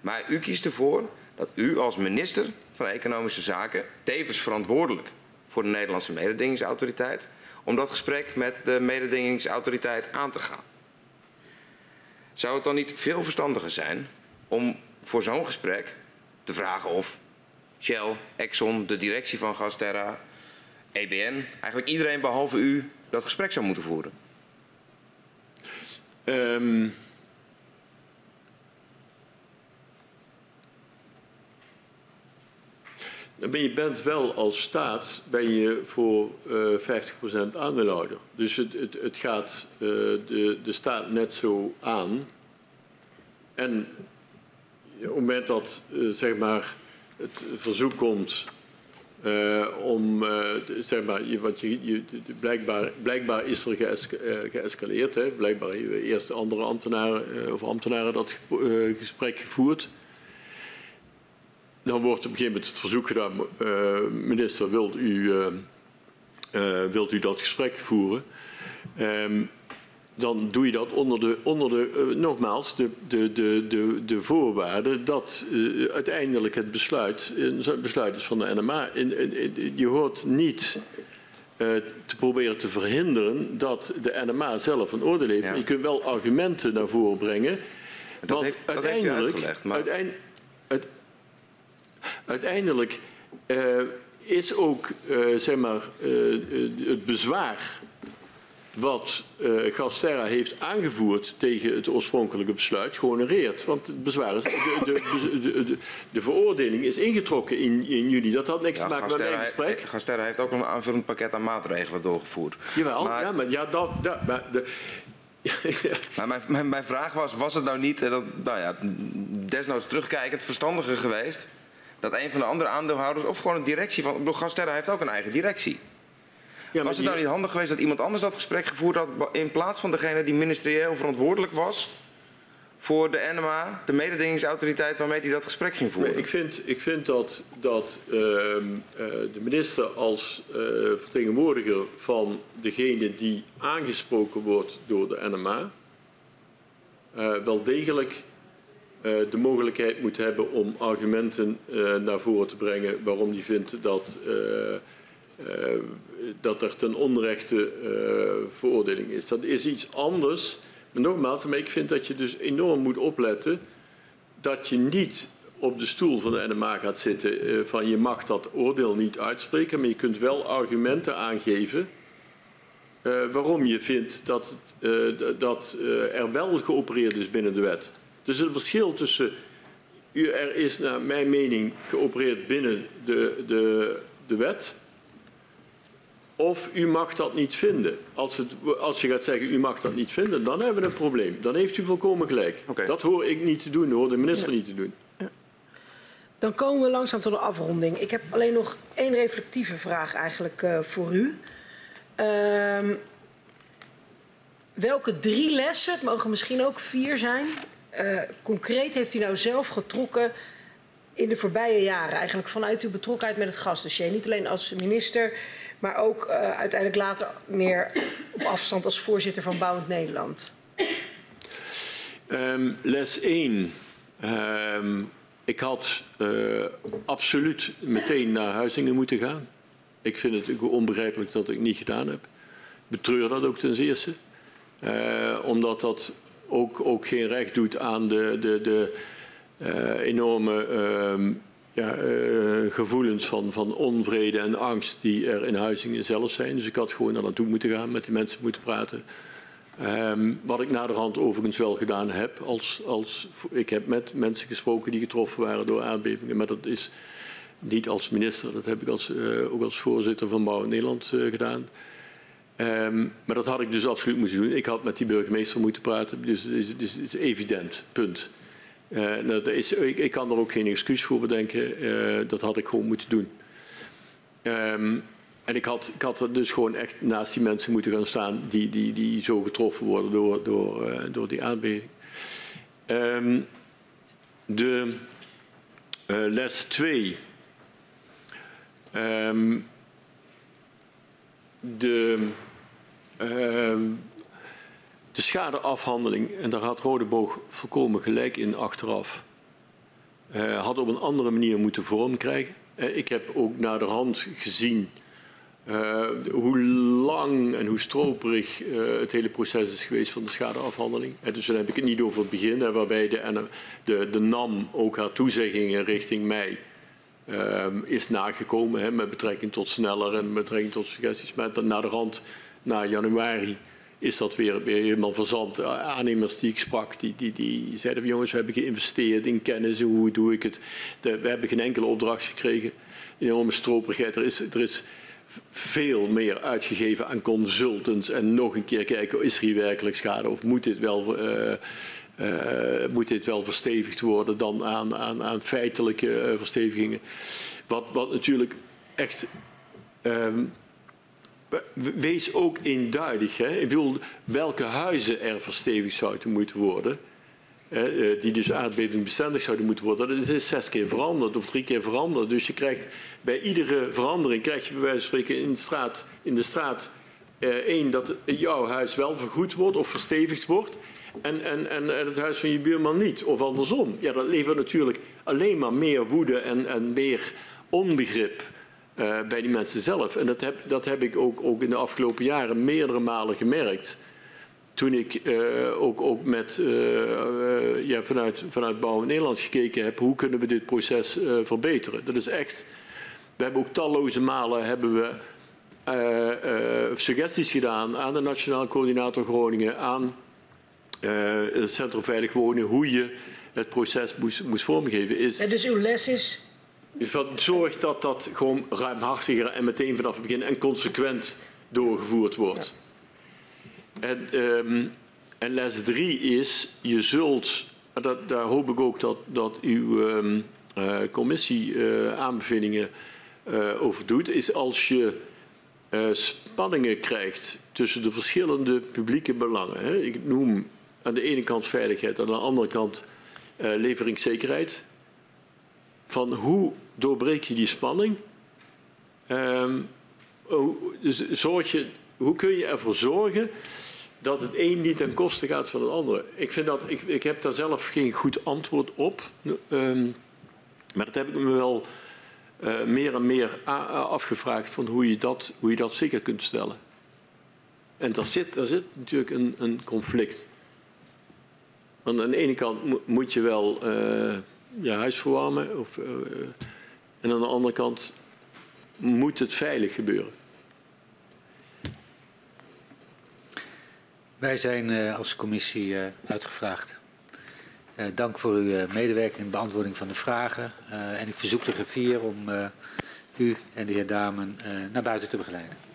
Maar u kiest ervoor dat u als minister van Economische Zaken tevens verantwoordelijk voor de Nederlandse mededingingsautoriteit om dat gesprek met de mededingingsautoriteit aan te gaan. Zou het dan niet veel verstandiger zijn om voor zo'n gesprek te vragen of Shell, Exxon, de directie van Gasterra, EBN, eigenlijk iedereen behalve u dat gesprek zou moeten voeren? Um, je bent wel als staat ben je voor uh, 50% aandeelhouder. Dus het, het, het gaat uh, de, de staat net zo aan. En op het moment dat uh, zeg maar het verzoek komt om, zeg maar, je, wat je, je, blijkbaar, blijkbaar is er geësca geëscaleerd. Hè? Blijkbaar hebben eerst andere ambtenaren of ambtenaren dat gesprek gevoerd. Dan wordt op een gegeven moment het verzoek gedaan, uh, minister, wilt u, uh, uh, wilt u dat gesprek voeren? Um, dan doe je dat onder de, onder de nogmaals, de, de, de, de, de voorwaarde dat uiteindelijk het besluit, het besluit is van de NMA. In, in, je hoort niet te proberen te verhinderen dat de NMA zelf een oordeel heeft. Ja. Je kunt wel argumenten naar voren brengen. Dat, heeft, dat uiteindelijk, heeft u uitgelegd. Maar... Uiteindelijk, uiteindelijk uh, is ook uh, zeg maar, uh, het bezwaar wat Gasterra heeft aangevoerd tegen het oorspronkelijke besluit gehonoreerd. Want het bezwaar is, de, de, de, de veroordeling is ingetrokken in, in, juni. Dat had niks ja, te maken Gasterra met mijn gesprek. Gasterra heeft ook een aanvullend pakket aan maatregelen doorgevoerd. Jawel, maar, ja, maar ja, dat, dat, maar de, [laughs] maar mijn, mijn, mijn, vraag was, was het nou niet, nou ja, desnoods terugkijkend verstandiger geweest dat een van de andere aandeelhouders of gewoon een directie van. Ik Gasterra heeft ook een eigen directie. Ja, was het nou niet handig geweest dat iemand anders dat gesprek gevoerd had in plaats van degene die ministerieel verantwoordelijk was voor de NMA, de mededingingsautoriteit waarmee hij dat gesprek ging voeren? Ik vind, ik vind dat, dat uh, uh, de minister als uh, vertegenwoordiger van degene die aangesproken wordt door de NMA eh, wel degelijk de mogelijkheid moet hebben om argumenten uh, naar voren te brengen waarom hij vindt dat, uh, dat er ten onrechte veroordeling is. Dat is iets anders. Maar nogmaals, maar ik vind dat je dus enorm moet opletten dat je niet op de stoel van de NMA gaat zitten van je mag dat oordeel niet uitspreken, maar je kunt wel argumenten aangeven waarom je vindt dat, dat er wel geopereerd is binnen de wet. Dus het verschil tussen, er is naar mijn mening geopereerd binnen de, de, de wet, of u mag dat niet vinden. Als, het, als, je gaat zeggen, u mag dat niet vinden, dan hebben we een probleem. Dan heeft u volkomen gelijk. Okay. Dat hoor ik niet te doen, dat hoort de minister ja. niet te doen. Ja. Dan komen we langzaam tot de afronding. Ik heb alleen nog één reflectieve vraag eigenlijk uh, voor u. Uh, welke drie lessen, het mogen misschien ook vier zijn, uh, concreet heeft u nou zelf getrokken in de voorbije jaren, eigenlijk vanuit uw betrokkenheid met het gasdossier? Niet alleen als minister, maar ook uh, uiteindelijk later meer op afstand als voorzitter van Bouwend Nederland. Um, les 1. Um, ik had uh, absoluut meteen naar Huizingen moeten gaan. Ik vind het onbegrijpelijk dat ik niet gedaan heb. Ik betreur dat ook ten zeerste. Omdat dat ook, ook geen recht doet aan de, de, de uh, enorme uh, ja, uh, gevoelens van, van onvrede en angst die er in Huizingen zelf zijn. Dus ik had gewoon naar naartoe moeten gaan, met die mensen moeten praten. Um, wat ik naderhand overigens wel gedaan heb. Als, als, ik heb met mensen gesproken die getroffen waren door aardbevingen. Maar dat is niet als minister. Dat heb ik als, uh, ook als voorzitter van Bouw Nederland gedaan. Um, maar dat had ik dus absoluut moeten doen. Ik had met die burgemeester moeten praten. Dus het is, is, evident. Punt. Uh, dat is, ik, kan er ook geen excuus voor bedenken. Uh, dat had ik gewoon moeten doen. Um, en ik had, ik had er dus gewoon echt naast die mensen moeten gaan staan die, die, die zo getroffen worden door, door, uh, door die aardbeving. Um, de les 2. Um, de, de schadeafhandeling, en daar had Rodeboog volkomen gelijk in achteraf, uh, had op een andere manier moeten vorm krijgen. Uh, ik heb ook naar de hand gezien uh, hoe lang en hoe stroperig het hele proces is geweest van de schadeafhandeling. dus dan heb ik het niet over het begin, waarbij de, de, de NAM ook haar toezeggingen richting mij is nagekomen hè, met betrekking tot sneller en met betrekking tot suggesties. Maar naar de rand, na januari, is dat weer, weer helemaal verzand. Aannemers die ik sprak, die, die, die zeiden jongens, we hebben geïnvesteerd in kennis, hoe doe ik het? De, we hebben geen enkele opdracht gekregen. Een enorme stroperigheid. Er is, er is veel meer uitgegeven aan consultants en nog een keer kijken, is er hier werkelijk schade of moet dit wel... Uh, uh, moet dit wel verstevigd worden dan aan, aan, aan feitelijke uh, verstevigingen. Wat, wat natuurlijk echt um, wees ook eenduidig. Hè? Ik bedoel, welke huizen er verstevigd zouden moeten worden. Hè, die dus aardbevingbestendig zouden moeten worden. Dat is zes keer veranderd of drie keer veranderd. Dus je krijgt bij iedere verandering, krijg je bij wijze van spreken in de straat, in de straat eh, één, dat jouw huis wel vergoed wordt of verstevigd wordt. En, en, en het huis van je buurman niet. Of andersom. Ja, dat levert natuurlijk alleen maar meer woede en, en meer onbegrip uh, bij die mensen zelf. En dat heb, dat heb ik ook, ook in de afgelopen jaren meerdere malen gemerkt. Toen ik uh, ook, ook met, uh, ja, vanuit, vanuit Bouw in Nederland gekeken heb, hoe kunnen we dit proces verbeteren. Dat is echt, we hebben ook talloze malen hebben we, suggesties gedaan aan de Nationaal Coördinator Groningen, aan het Centrum Veilig Wonen, hoe je het proces moest, moest vormgeven. Is, ja, dus uw les is dus wat zorgt dat dat gewoon ruimhartiger en meteen vanaf het begin en consequent doorgevoerd wordt. Ja. En, um, en, les drie is, je zult, dat, daar hoop ik ook dat, dat uw um, uh, commissie uh, aanbevelingen uh, over doet, is als je spanningen krijgt tussen de verschillende publieke belangen. Hè. Ik noem aan de ene kant veiligheid, aan de andere kant leveringszekerheid. Van hoe doorbreek je die spanning? Um, dus zorg je, hoe kun je ervoor zorgen dat het een niet ten koste gaat van het andere? Ik, vind dat, ik, ik heb daar zelf geen goed antwoord op. Um, maar dat heb ik me wel uh, meer en meer afgevraagd van hoe je dat, hoe je dat zeker kunt stellen. En daar zit, daar zit natuurlijk een, een conflict. Want aan de ene kant moet je wel uh, je huis verwarmen of... Uh, en aan de andere kant moet het veilig gebeuren. Wij zijn uh, als commissie uitgevraagd. Dank voor uw medewerking en beantwoording van de vragen. en ik verzoek de griffier om u en de heer Damen naar buiten te begeleiden.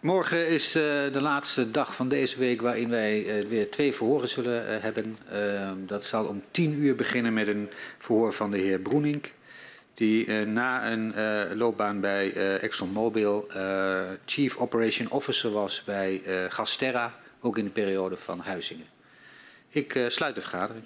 Morgen is uh, de laatste dag van deze week waarin wij uh, weer twee verhoren zullen uh, hebben. dat zal om tien uur beginnen met een verhoor van de heer Broenink. Die na een loopbaan bij ExxonMobil Chief Operation Officer was bij Gasterra, ook in de periode van Huizingen. Ik sluit de vergadering.